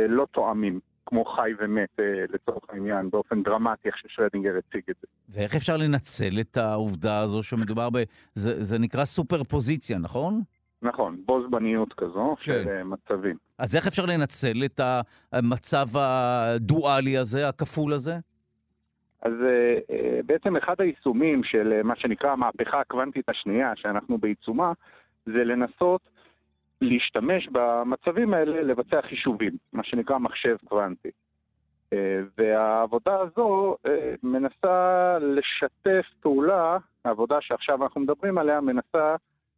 S5: לא תואמים, כמו חי ומת אה, לצורך העניין, באופן דרמטי, איך ששרדינגר הציג את זה.
S1: ואיך אפשר לנצל את העובדה הזו שמדובר ב... זה, זה נקרא סופר פוזיציה, נכון?
S5: נכון, בו זמניות כזו כן. של אה, מצבים.
S1: אז איך אפשר לנצל את המצב הדואלי הזה, הכפול הזה?
S5: אז uh, בעצם אחד היישומים של מה שנקרא המהפכה הקוונטית השנייה, שאנחנו בעיצומה, זה לנסות להשתמש במצבים האלה לבצע חישובים, מה שנקרא מחשב קוונטי. אה, והעבודה הזו אה, מנסה לשתף פעולה, העבודה שעכשיו אנחנו מדברים עליה מנסה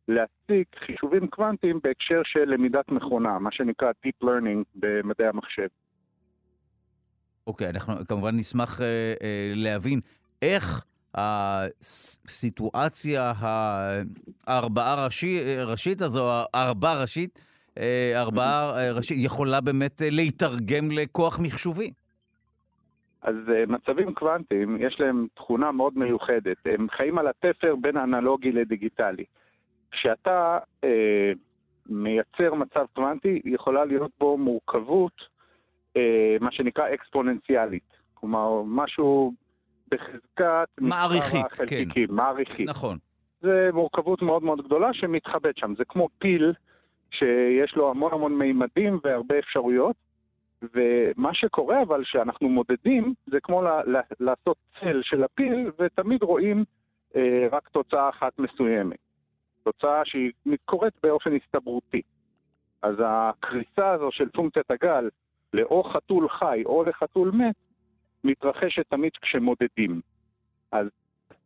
S5: להציג חישובים קוונטיים בהקשר של למידת מכונה, מה שנקרא Deep Learning במדעי המחשב.
S1: אוקיי, okay, אנחנו כמובן נשמח uh, uh, להבין איך הסיטואציה הארבעה ראשי, ראשית הזו, ארבעה ראשית, אה, ארבעה אה, ראשית, יכולה באמת אה, להתרגם לכוח מחשובי.
S5: אז מצבים קוונטיים, יש להם תכונה מאוד מיוחדת. הם חיים על התפר בין אנלוגי לדיגיטלי. כשאתה אה, מייצר מצב קוונטי, יכולה להיות בו מורכבות, אה, מה שנקרא אקספוננציאלית. כלומר, משהו בחזקת
S1: מעריכית, כן.
S5: מעריכית.
S1: נכון.
S5: זה מורכבות מאוד מאוד גדולה שמתחבאת שם. זה כמו פיל שיש לו המון המון מימדים והרבה אפשרויות, ומה שקורה אבל שאנחנו מודדים זה כמו ל- ל- לעשות צל של הפיל ותמיד רואים אה, רק תוצאה אחת מסוימת. תוצאה שהיא קורית באופן הסתברותי. אז הקריסה הזו של פונקציית הגל לאו חתול חי או לחתול מת מתרחשת תמיד כשמודדים. אז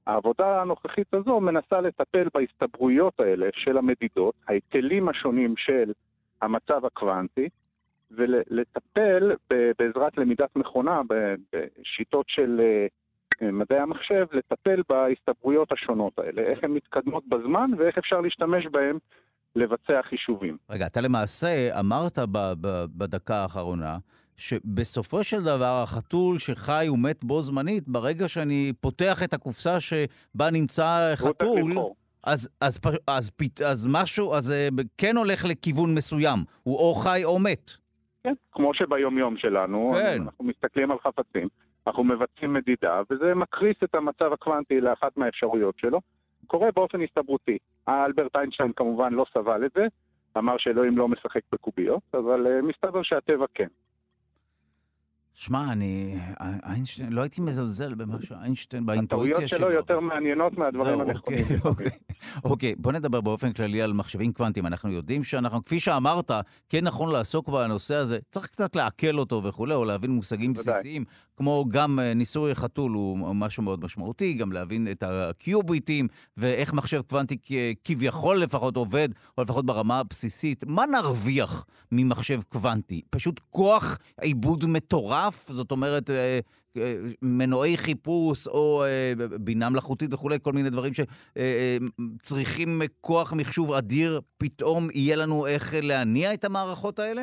S5: העבודה הנוכחית הזו מנסה לטפל בהסתברויות האלה של המדידות, ההיטלים השונים של המצב הקוונטי, ולטפל בעזרת למידת מכונה, בשיטות של אה, מדעי המחשב, לטפל בהסתברויות השונות האלה, איך הן מתקדמות בזמן ואיך אפשר להשתמש בהן לבצע חישובים.
S1: רגע, אתה למעשה אמרת בדקה האחרונה, שבסופו של דבר החתול שחי ומת בו זמנית, ברגע שאני פותח את הקופסה שבה נמצא חתול, אז, אז, אז, אז, אז משהו, אז אה, כן הולך לכיוון מסוים, הוא או חי או מת.
S5: כן, כמו שביומיום שלנו, כן. אנחנו מסתכלים על חפצים, אנחנו מבצעים מדידה, וזה מקריס את המצב הקוונטי לאחת מהאפשרויות שלו. קורה באופן הסתברותי. אלברט איינשטיין כמובן לא סבל את זה, אמר שאלוהים לא משחק בקוביות, אבל uh, מסתבר שהטבע כן.
S1: שמע, אני... איינשטיין, לא הייתי מזלזל במה שאיינשטיין, באינטואיציה
S5: שלו. הטעויות שלו יותר מעניינות מהדברים הנכונים.
S1: אוקיי, אוקיי. אוקיי, בוא נדבר באופן כללי על מחשבים קוונטיים. אנחנו יודעים שאנחנו, כפי שאמרת, כן נכון לעסוק בנושא הזה, צריך קצת לעכל אותו וכולי, או להבין מושגים בסיסיים, כמו גם אה, ניסוי חתול הוא משהו מאוד משמעותי, גם להבין את הקיוביטים, ואיך מחשב קוונטי כביכול לפחות עובד, או לפחות ברמה הבסיסית. מה נרוויח ממחשב קוונטי? פשוט כוח עיבוד מטורף? זאת אומרת, אה, אה, מנועי חיפוש או בינה מלאכותית וכולי, כל מיני דברים שצריכים כוח מחשוב אדיר, פתאום יהיה לנו איך להניע את המערכות האלה?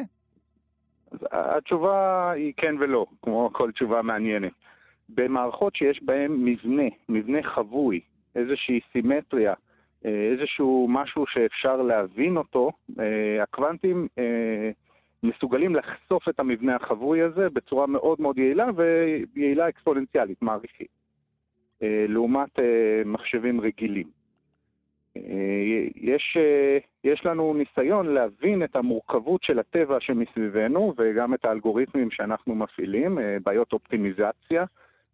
S5: התשובה היא כן ולא, כמו כל תשובה מעניינת. במערכות שיש בהן מבנה, מבנה חבוי, איזושהי סימטריה, אה, איזשהו משהו שאפשר להבין אותו, אה, הקוונטים אה, מסוגלים לחשוף את המבנה החבוי הזה בצורה מאוד מאוד יעילה ויעילה אקספוננציאלית, מעריכית, לעומת מחשבים רגילים. יש, יש לנו ניסיון להבין את המורכבות של הטבע שמסביבנו וגם את האלגוריתמים שאנחנו מפעילים, בעיות אופטימיזציה,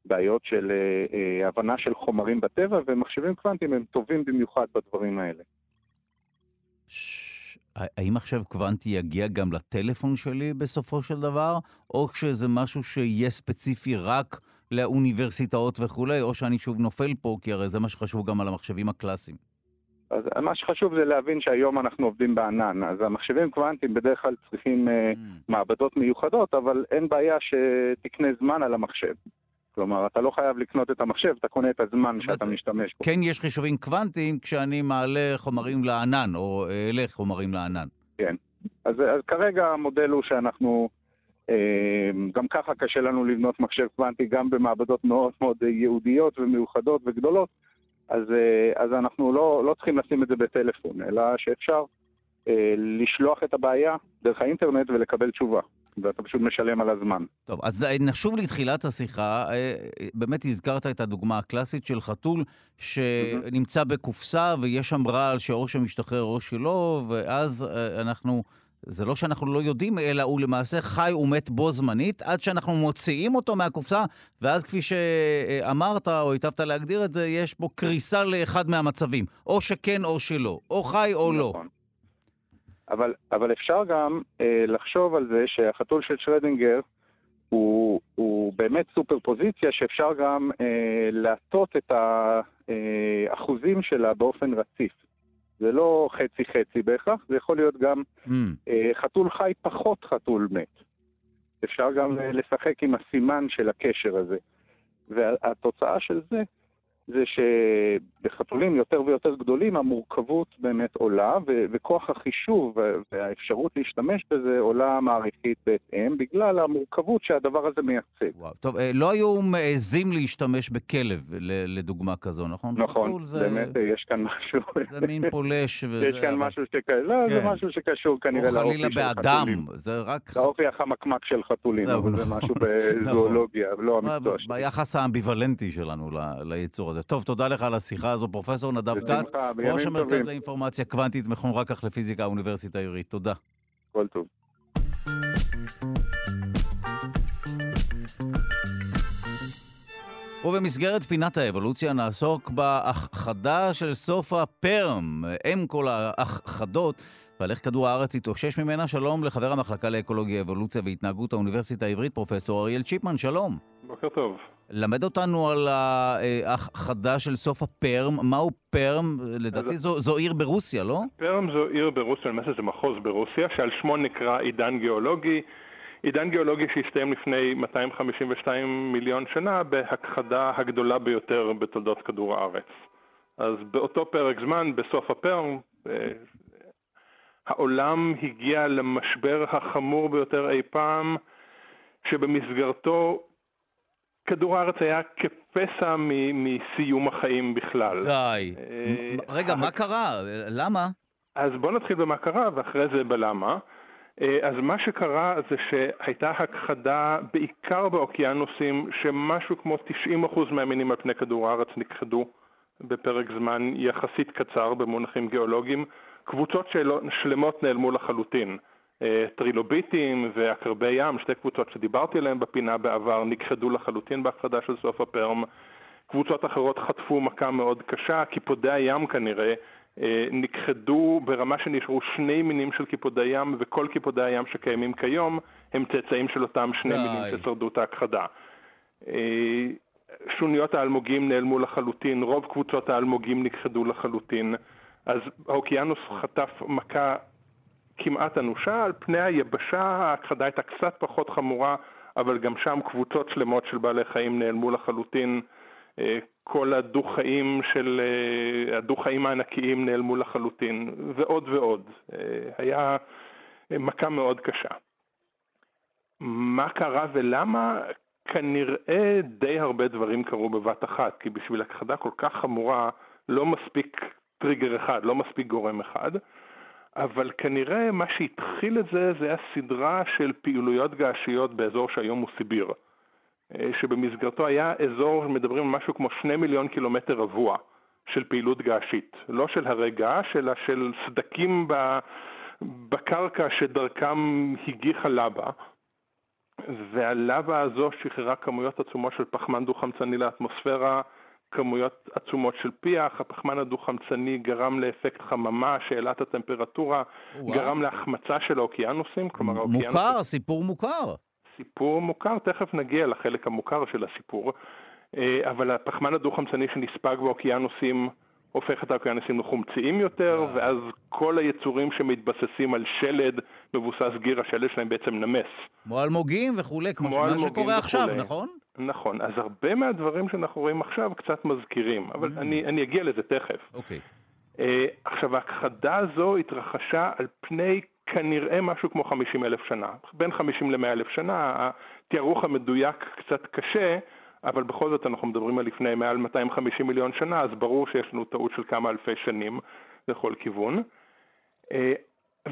S5: בעיות של הבנה של חומרים בטבע, ומחשבים קוונטיים הם טובים במיוחד בדברים האלה.
S1: האם מחשב קוונטי יגיע גם לטלפון שלי בסופו של דבר, או שזה משהו שיהיה ספציפי רק לאוניברסיטאות וכולי, או שאני שוב נופל פה, כי הרי זה מה שחשוב גם על המחשבים הקלאסיים.
S5: אז מה שחשוב זה להבין שהיום אנחנו עובדים בענן, אז המחשבים קוונטיים בדרך כלל צריכים אה, mm. מעבדות מיוחדות, אבל אין בעיה שתקנה זמן על המחשב. כלומר, אתה לא חייב לקנות את המחשב, אתה קונה את הזמן שאתה משתמש בו.
S1: כן יש חישובים קוונטיים כשאני מעלה חומרים לענן, או אעלה חומרים לענן.
S5: כן. אז, אז כרגע המודל הוא שאנחנו, אה, גם ככה קשה לנו לבנות מחשב קוונטי גם במעבדות מאוד מאוד ייעודיות ומיוחדות וגדולות, אז, אה, אז אנחנו לא, לא צריכים לשים את זה בטלפון, אלא שאפשר אה, לשלוח את הבעיה דרך האינטרנט ולקבל תשובה. ואתה פשוט משלם על הזמן.
S1: טוב, אז נשוב לתחילת השיחה. אה, באמת הזכרת את הדוגמה הקלאסית של חתול שנמצא בקופסה ויש שם רעל שאו שמשתחרר או שלא, ואז אנחנו... זה לא שאנחנו לא יודעים, אלא הוא למעשה חי ומת בו זמנית, עד שאנחנו מוציאים אותו מהקופסה, ואז כפי שאמרת, או היטבת להגדיר את זה, יש בו קריסה לאחד מהמצבים. או שכן או שלא, או חי או לא. נכון. לא.
S5: אבל, אבל אפשר גם אה, לחשוב על זה שהחתול של שרדינגר הוא, הוא באמת סופר פוזיציה שאפשר גם אה, להטות את האחוזים שלה באופן רציף. זה לא חצי-חצי בהכרח, זה יכול להיות גם mm. אה, חתול חי פחות חתול מת. אפשר גם אה, לשחק עם הסימן של הקשר הזה. והתוצאה של זה זה שבחתולים יותר ויותר גדולים המורכבות באמת עולה, ו- וכוח החישוב והאפשרות להשתמש בזה עולה מעריכית בהתאם, בגלל המורכבות שהדבר הזה מייצג.
S1: וואו, טוב, אה, לא היו מעזים להשתמש בכלב, לדוגמה כזו, נכון?
S5: נכון, זה... באמת אה, יש כאן משהו...
S1: זה מין פולש.
S5: וזה... יש כאן. משהו שכאלה, לא, כן. זה משהו שקשור כנראה לאופי של
S1: חתולים. או חלילה באדם, זה רק...
S5: לאופי החמקמק של חתולים, אבל זה נכון. משהו בזואולוגיה, לא המקצוע
S1: שלי. ביחס האמביוולנטי שלנו ליצור הזה. הזה. טוב, תודה לך על השיחה הזו, פרופסור נדב כץ, ראש המרכז לאינפורמציה קוונטית, מכון רקח לפיזיקה, האוניברסיטה העברית. תודה.
S5: כל טוב.
S1: ובמסגרת פינת האבולוציה נעסוק בהכחדה של סוף הפרם, אם כל ההכחדות, ועל איך כדור הארץ התאושש ממנה. שלום לחבר המחלקה לאקולוגיה, אבולוציה והתנהגות האוניברסיטה העברית, פרופסור אריאל צ'יפמן, שלום.
S6: בוקר טוב.
S1: למד אותנו על ההכחדה של סוף הפרם. מהו פרם? לדעתי זו, זו עיר ברוסיה, לא?
S6: פרם זו עיר ברוסיה, למעשה זה מחוז ברוסיה, שעל שמו נקרא עידן גיאולוגי. עידן גיאולוגי שהסתיים לפני 252 מיליון שנה בהכחדה הגדולה ביותר בתולדות כדור הארץ. אז באותו פרק זמן, בסוף הפרם, אה, העולם הגיע למשבר החמור ביותר אי פעם, שבמסגרתו כדור הארץ היה כפסע מסיום החיים בכלל.
S1: די. אה, רגע, מה קרה? למה?
S6: אז בואו נתחיל במה קרה, ואחרי זה בלמה. אה, אז מה שקרה זה שהייתה הכחדה בעיקר באוקיינוסים, שמשהו כמו 90% מהמינים על פני כדור הארץ נכחדו בפרק זמן יחסית קצר במונחים גיאולוגיים. קבוצות שלמות נעלמו לחלוטין. אה, טרילוביטים ועקרבי ים, שתי קבוצות שדיברתי עליהן בפינה בעבר, נכחדו לחלוטין בהכחדה של סוף הפרם. קבוצות אחרות חטפו מכה מאוד קשה, קיפודי הים כנראה אה, נכחדו ברמה שנשארו שני מינים של קיפודי ים, וכל קיפודי הים שקיימים כיום הם צאצאים של אותם שני די. מינים ששרדו את ההכחדה. אה, שוניות האלמוגים נעלמו לחלוטין, רוב קבוצות האלמוגים נכחדו לחלוטין, אז האוקיינוס חטף מכה כמעט אנושה, על פני היבשה ההכחדה הייתה קצת פחות חמורה, אבל גם שם קבוצות שלמות של בעלי חיים נעלמו לחלוטין. אה, כל הדו-חיים של, אה, הדו-חיים הענקיים נעלמו לחלוטין, ועוד ועוד. אה, היה מכה מאוד קשה. מה קרה ולמה? כנראה די הרבה דברים קרו בבת אחת, כי בשביל הכחדה כל כך חמורה לא מספיק טריגר אחד, לא מספיק גורם אחד. אבל כנראה מה שהתחיל את זה, זה היה סדרה של פעילויות געשיות באזור שהיום הוא סיביר. אה, שבמסגרתו היה אזור, מדברים על משהו כמו שני מיליון קילומטר רבוע של פעילות געשית. לא של הרי געש, אלא של סדקים בקרקע שדרכם הגיחה לבה. והלבה הזו שחררה כמויות עצומות של פחמן דו-חמצני לאטמוספירה, כמויות עצומות של פיח, הפחמן הדו-חמצני גרם לאפקט חממה שהעלה את הטמפרטורה, וואו. גרם להחמצה של האוקיינוסים,
S1: כלומר האוקיינוסים... מוכר, סיפור מוכר.
S6: סיפור מוכר, תכף נגיע לחלק המוכר של הסיפור, אה, אבל הפחמן הדו-חמצני שנספג באוקיינוסים הופך את האוקיינוסים לחומציים יותר, ואז כל היצורים שמתבססים על שלד מבוסס גיר, השלד שלהם בעצם נמס.
S1: כמו אלמוגים וכולי, כמו מה שקורה עכשיו, נכון?
S6: נכון, אז הרבה מהדברים שאנחנו רואים עכשיו קצת מזכירים, אבל mm. אני, אני אגיע לזה תכף.
S1: אוקיי. Okay.
S6: Uh, עכשיו, ההכחדה הזו התרחשה על פני כנראה משהו כמו 50 אלף שנה, בין 50 ל-100 אלף שנה, התיארוך המדויק קצת קשה, אבל בכל זאת אנחנו מדברים על לפני מעל 250 מיליון שנה, אז ברור שיש לנו טעות של כמה אלפי שנים לכל כיוון. אה,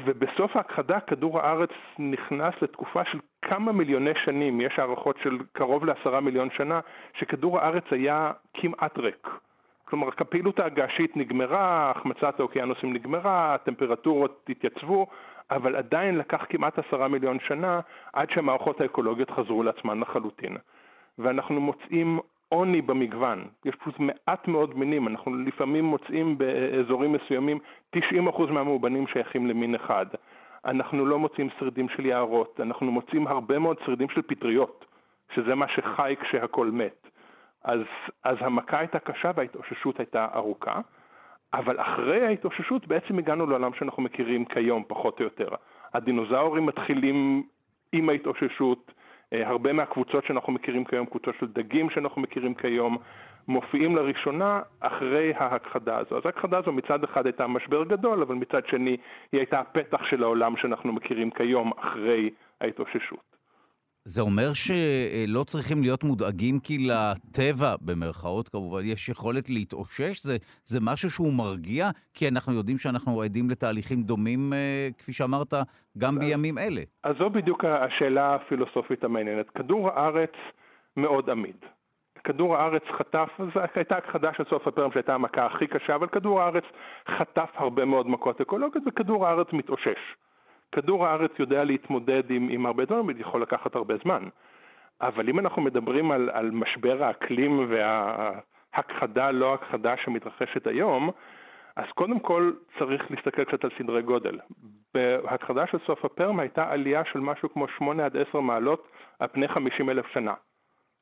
S6: ובסוף ההכחדה כדור הארץ נכנס לתקופה של כמה מיליוני שנים, יש הערכות של קרוב לעשרה מיליון שנה, שכדור הארץ היה כמעט ריק. כלומר, הפעילות הגעשית נגמרה, החמצת האוקיינוסים נגמרה, הטמפרטורות התייצבו, אבל עדיין לקח כמעט עשרה מיליון שנה עד שהמערכות האקולוגיות חזרו לעצמן לחלוטין. ואנחנו מוצאים עוני במגוון, יש פשוט מעט מאוד מינים, אנחנו לפעמים מוצאים באזורים מסוימים 90% מהמאובנים שייכים למין אחד. אנחנו לא מוצאים שרידים של יערות, אנחנו מוצאים הרבה מאוד שרידים של פטריות, שזה מה שחי כשהכול מת. אז, אז המכה הייתה קשה וההתאוששות הייתה ארוכה, אבל אחרי ההתאוששות בעצם הגענו לעולם שאנחנו מכירים כיום, פחות או יותר. הדינוזאורים מתחילים עם ההתאוששות, הרבה מהקבוצות שאנחנו מכירים כיום, קבוצות של דגים שאנחנו מכירים כיום, מופיעים לראשונה אחרי ההכחדה הזו. אז ההכחדה הזו מצד אחד הייתה משבר גדול, אבל מצד שני היא הייתה הפתח של העולם שאנחנו מכירים כיום אחרי ההתאוששות.
S1: זה אומר שלא צריכים להיות מודאגים כי לטבע, במרכאות כמובן, יש יכולת להתאושש? זה, זה משהו שהוא מרגיע? כי אנחנו יודעים שאנחנו עדים לתהליכים דומים, אה, כפי שאמרת, גם אז, בימים אלה.
S6: אז זו בדיוק השאלה הפילוסופית המעניינת. כדור הארץ מאוד עמיד. כדור הארץ חטף, זו הייתה הכחדה של סוף הפרם שהייתה המכה הכי קשה, אבל כדור הארץ חטף הרבה מאוד מכות אקולוגיות וכדור הארץ מתאושש. כדור הארץ יודע להתמודד עם, עם הרבה דברים, יכול לקחת הרבה זמן. אבל אם אנחנו מדברים על, על משבר האקלים וההכחדה, לא הכחדה שמתרחשת היום, אז קודם כל צריך להסתכל קצת על סדרי גודל. בהכחדה של סוף הפרם הייתה עלייה של משהו כמו 8 עד 10 מעלות על פני 50 אלף שנה.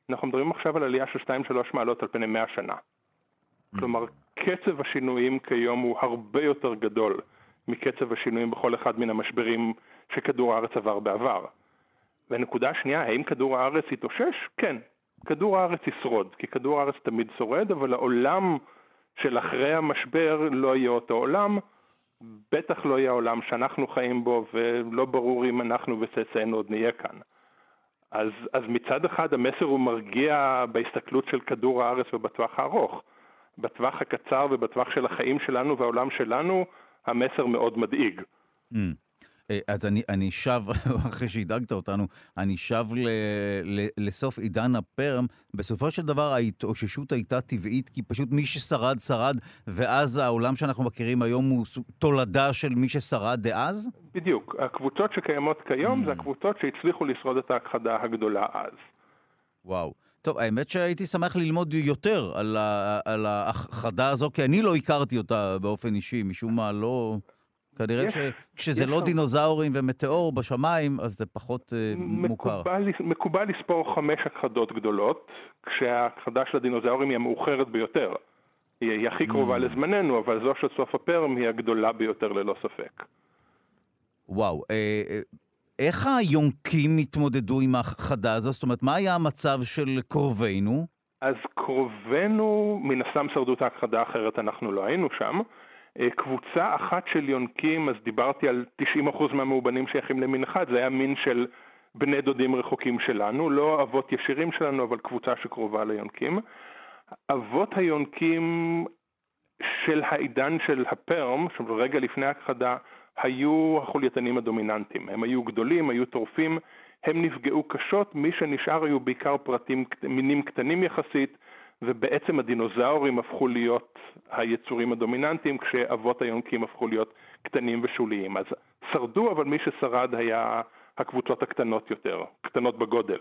S6: אנחנו מדברים עכשיו על עלייה של 2-3 מעלות על פני 100 שנה. Mm. כלומר, קצב השינויים כיום הוא הרבה יותר גדול מקצב השינויים בכל אחד מן המשברים שכדור הארץ עבר בעבר. והנקודה השנייה, האם כדור הארץ יתאושש? כן, כדור הארץ ישרוד, כי כדור הארץ תמיד שורד, אבל העולם של אחרי המשבר לא יהיה אותו עולם, בטח לא יהיה העולם שאנחנו חיים בו, ולא ברור אם אנחנו וצאצאינו עוד נהיה כאן. אז, אז מצד אחד המסר הוא מרגיע בהסתכלות של כדור הארץ ובטווח הארוך. בטווח הקצר ובטווח של החיים שלנו והעולם שלנו, המסר מאוד מדאיג. Mm.
S1: אה, אז אני, אני שב, אחרי שהדאגת אותנו, אני שב ל, ל, לסוף עידן הפרם. בסופו של דבר ההתאוששות הייתה טבעית, כי פשוט מי ששרד, שרד, ואז העולם שאנחנו מכירים היום הוא תולדה של מי ששרד דאז?
S6: בדיוק. הקבוצות שקיימות כיום mm. זה הקבוצות שהצליחו לשרוד את ההכחדה הגדולה אז.
S1: וואו. טוב, האמת שהייתי שמח ללמוד יותר על, ה, על ההכחדה הזו, כי אני לא הכרתי אותה באופן אישי, משום מה לא... כנראה יש, שכשזה יש לא שם. דינוזאורים ומטאור בשמיים, אז זה פחות uh, מוכר.
S6: מקובל לספור חמש הכחדות גדולות, כשההכחדה של הדינוזאורים היא המאוחרת ביותר. היא, היא הכי קרובה mm. לזמננו, אבל זו של סוף הפרם היא הגדולה ביותר ללא ספק.
S1: וואו, אה, אה, איך היונקים התמודדו עם ההכחדה הזו? זאת אומרת, מה היה המצב של קרובינו?
S6: אז קרובינו, מן הסתם שרדו את ההכחדה, אחרת אנחנו לא היינו שם. אה, קבוצה אחת של יונקים, אז דיברתי על 90% מהמאובנים שייכים למין אחד, זה היה מין של בני דודים רחוקים שלנו, לא אבות ישירים שלנו, אבל קבוצה שקרובה ליונקים. אבות היונקים של העידן של הפרם, רגע לפני ההכחדה, היו החולייתנים הדומיננטיים. הם היו גדולים, היו טורפים, הם נפגעו קשות, מי שנשאר היו בעיקר פרטים, מינים קטנים יחסית, ובעצם הדינוזאורים הפכו להיות היצורים הדומיננטיים, כשאבות היונקים הפכו להיות קטנים ושוליים. אז שרדו, אבל מי ששרד היה הקבוצות הקטנות יותר, קטנות בגודל.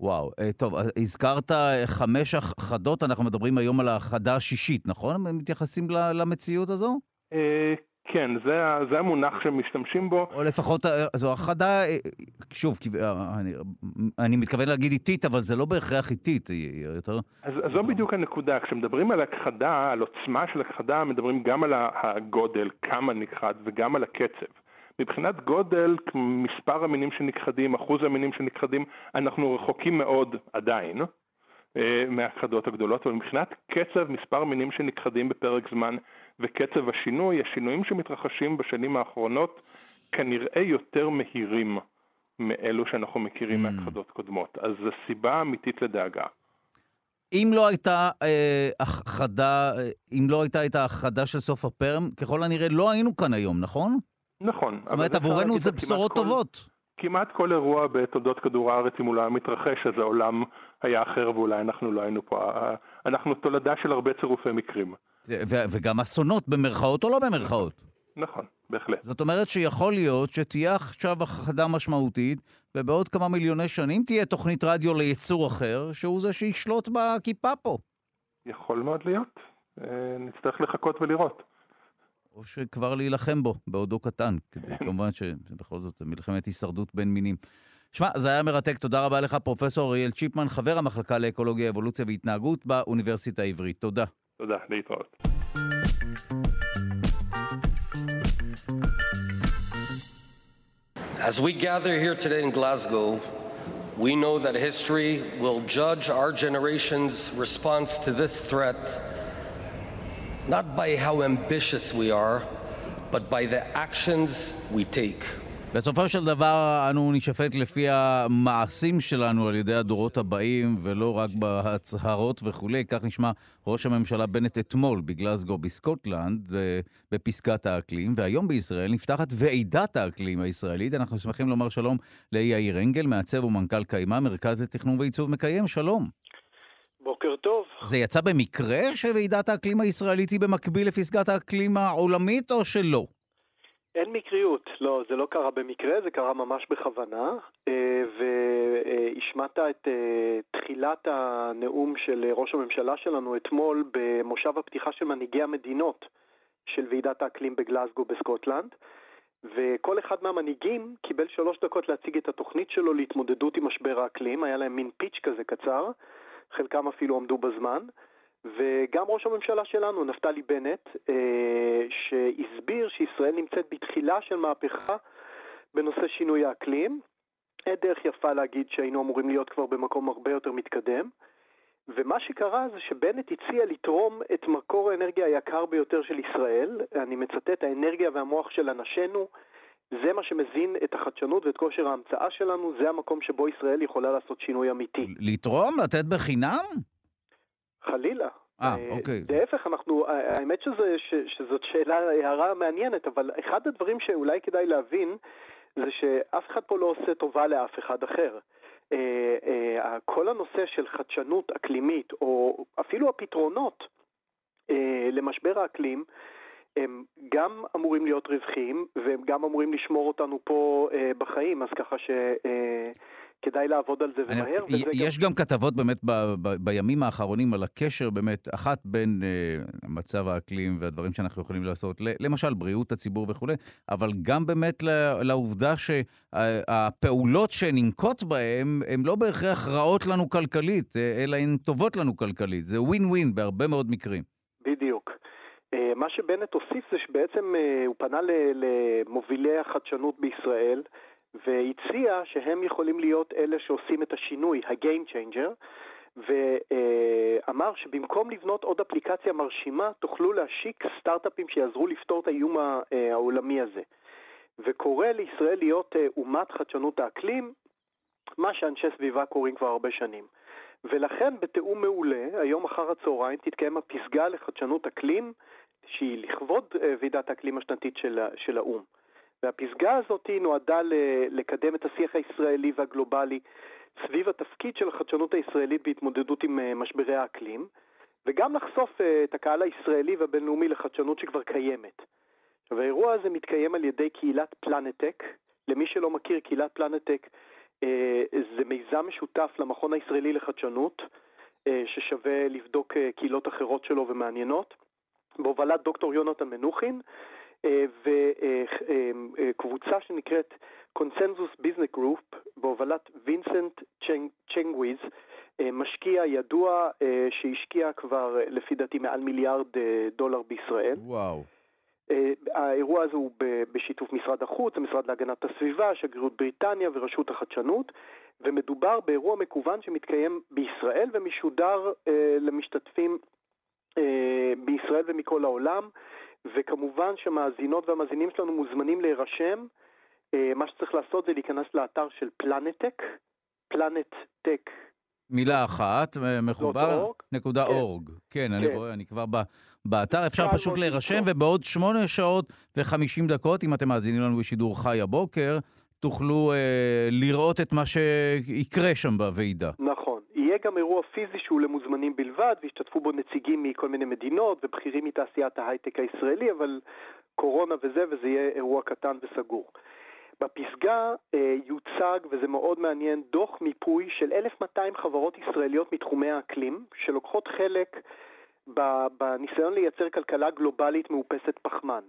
S1: וואו, אה, טוב, הזכרת חמש החדות, אנחנו מדברים היום על החדה השישית, נכון? הם מתייחסים למציאות הזו?
S6: כן, זה, זה המונח שמשתמשים בו.
S1: או לפחות, אה, זו הכחדה, אה, שוב, אה, אני, אני מתכוון להגיד איטית, אבל זה לא בהכרח איטית, יותר...
S6: אז, אז זו בדיוק הנקודה. כשמדברים על הכחדה, על עוצמה של הכחדה, מדברים גם על הגודל, כמה נכחד, וגם על הקצב. מבחינת גודל, מספר המינים שנכחדים, אחוז המינים שנכחדים, אנחנו רחוקים מאוד עדיין. מהכחדות הגדולות, אבל מבחינת קצב, מספר מינים שנכחדים בפרק זמן וקצב השינוי, השינויים שמתרחשים בשנים האחרונות כנראה יותר מהירים מאלו שאנחנו מכירים mm. מהכחדות קודמות. אז זו סיבה אמיתית לדאגה.
S1: אם לא הייתה אה, הכחדה, אה, אם לא הייתה את ההכחדה של סוף הפרם, ככל הנראה לא היינו כאן היום, נכון?
S6: נכון.
S1: זאת אומרת, עבורנו זה בשורות כל, טובות.
S6: כמעט כל אירוע בתולדות כדור הארץ, אם הוא לא היה מתרחש, אז העולם היה אחר ואולי אנחנו לא היינו פה. אנחנו תולדה של הרבה צירופי מקרים.
S1: וגם אסונות, במרכאות או לא במרכאות.
S6: נכון, בהחלט.
S1: זאת אומרת שיכול להיות שתהיה עכשיו הכחדה משמעותית, ובעוד כמה מיליוני שנים תהיה תוכנית רדיו ליצור אחר, שהוא זה שישלוט בכיפה פה.
S6: יכול מאוד להיות. אה, נצטרך לחכות ולראות.
S1: או שכבר להילחם בו, בעודו קטן. כדי, כמובן שבכל זאת מלחמת הישרדות בין מינים. שמע, זה היה מרתק. תודה רבה לך, פרופ' אריאל צ'יפמן, חבר המחלקה לאקולוגיה, אבולוציה והתנהגות באוניברסיטה העברית. תודה.
S6: תודה, להתראות.
S7: As we gather here today in Glasgow, we know that history will judge our generation's response to this threat not by how ambitious we are, but by the actions we take.
S1: בסופו של דבר אנו נשפט לפי המעשים שלנו על ידי הדורות הבאים, ולא רק בהצהרות וכולי. כך נשמע ראש הממשלה בנט אתמול בגלסגו בסקוטלנד, אה, בפסקת האקלים, והיום בישראל נפתחת ועידת האקלים הישראלית. אנחנו שמחים לומר שלום ליאיר אנגל, מעצב ומנכ"ל קיימה, מרכז לתכנון ועיצוב מקיים. שלום.
S8: בוקר טוב.
S1: זה יצא במקרה שוועידת האקלים הישראלית היא במקביל לפסקת האקלים העולמית, או שלא?
S8: אין מקריות, לא, זה לא קרה במקרה, זה קרה ממש בכוונה, אה, והשמעת את אה, תחילת הנאום של ראש הממשלה שלנו אתמול במושב הפתיחה של מנהיגי המדינות של ועידת האקלים בגלסגו בסקוטלנד. וכל אחד מהמנהיגים קיבל שלוש דקות להציג את התוכנית שלו להתמודדות עם משבר האקלים, היה להם מין פיץ' כזה קצר, חלקם אפילו עמדו בזמן, וגם ראש הממשלה שלנו, נפתלי בנט, אה, שהסביר שישראל נמצאת בתחילה של מהפכה בנושא שינוי האקלים. אין דרך יפה להגיד שהיינו אמורים להיות כבר במקום הרבה יותר מתקדם. ומה שקרה זה שבנט הציע לתרום את מקור האנרגיה היקר ביותר של ישראל, אני מצטט, האנרגיה והמוח של אנשינו, זה מה שמזין את החדשנות ואת כושר ההמצאה שלנו, זה המקום שבו ישראל יכולה לעשות שינוי אמיתי.
S1: לתרום? לתת בחינם?
S8: חלילה.
S1: אה, אוקיי.
S8: להפך, אנחנו, האמת שזה, ש, שזאת שאלה, הערה מעניינת, אבל אחד הדברים שאולי כדאי להבין, זה שאף אחד פה לא עושה טובה לאף אחד אחר. אה, אה, כל הנושא של חדשנות אקלימית, או אפילו הפתרונות אה, למשבר האקלים, הם גם אמורים להיות רווחיים, והם גם אמורים לשמור אותנו פה בחיים, אז ככה ש... כדאי לעבוד על זה ומהר.
S1: אני, יש גם... גם כתבות באמת ב, ב, בימים האחרונים על הקשר באמת, אחת בין אה, מצב האקלים והדברים שאנחנו יכולים לעשות, למשל בריאות הציבור וכולי, אבל גם באמת לעובדה שהפעולות שננקוט בהן, הן לא בהכרח רעות לנו כלכלית, אה, אלא הן טובות לנו כלכלית. זה ווין ווין בהרבה מאוד מקרים.
S8: בדיוק. אה, מה שבנט הוסיף זה שבעצם אה, הוא פנה למובילי החדשנות בישראל, והציע שהם יכולים להיות אלה שעושים את השינוי, ה-game changer, ואמר שבמקום לבנות עוד אפליקציה מרשימה, תוכלו להשיק סטארט-אפים שיעזרו לפתור את האיום העולמי הזה. וקורא לישראל להיות אה, אומת חדשנות האקלים, מה שאנשי סביבה קוראים כבר הרבה שנים. ולכן בתיאום מעולה, היום אחר הצהריים תתקיים הפסגה לחדשנות אקלים, שהיא לכבוד אה, ועידת האקלים השנתית של האו"ם. והפסגה הזאת נועדה לקדם את השיח הישראלי והגלובלי סביב התפקיד של החדשנות הישראלית בהתמודדות עם אה, משברי האקלים, וגם לחשוף אה, את הקהל הישראלי והבינלאומי לחדשנות שכבר קיימת. עכשיו, האירוע הזה מתקיים על ידי קהילת פלנטק. למי שלא מכיר, קהילת פלנטק אה, זה מיזם משותף למכון הישראלי לחדשנות, ששווה לבדוק קהילות אחרות שלו ומעניינות, בהובלת דוקטור יונתן מנוחין, וקבוצה שנקראת Consensus Business Group בהובלת וינסנט צ'נגיז, משקיע ידוע שהשקיע כבר לפי דעתי מעל מיליארד דולר בישראל.
S1: וואו.
S8: האירוע הזה הוא בשיתוף משרד החוץ, המשרד להגנת הסביבה, שגרירות בריטניה ורשות החדשנות, ומדובר באירוע מקוון שמתקיים בישראל ומשודר למשתתפים בישראל ומכל העולם. וכמובן שהמאזינות והמאזינים שלנו מוזמנים להירשם. אה, מה שצריך לעשות זה להיכנס לאתר של פלנטק, פלנטטק.
S1: מילה אחת, אה, מחובר, נקודה כן. אורג. כן, אני כן. רואה, אני כבר באתר, אפשר פשוט להירשם, ובעוד שמונה שעות וחמישים דקות, אם אתם מאזינים לנו בשידור חי הבוקר, תוכלו אה, לראות את מה שיקרה שם בוועידה.
S8: נכון. גם אירוע פיזי שהוא למוזמנים בלבד, וישתתפו בו נציגים מכל מיני מדינות ובכירים מתעשיית ההייטק הישראלי, אבל קורונה וזה, וזה יהיה אירוע קטן וסגור. בפסגה אה, יוצג, וזה מאוד מעניין, דוח מיפוי של 1,200 חברות ישראליות מתחומי האקלים, שלוקחות חלק בניסיון לייצר כלכלה גלובלית מאופסת פחמן.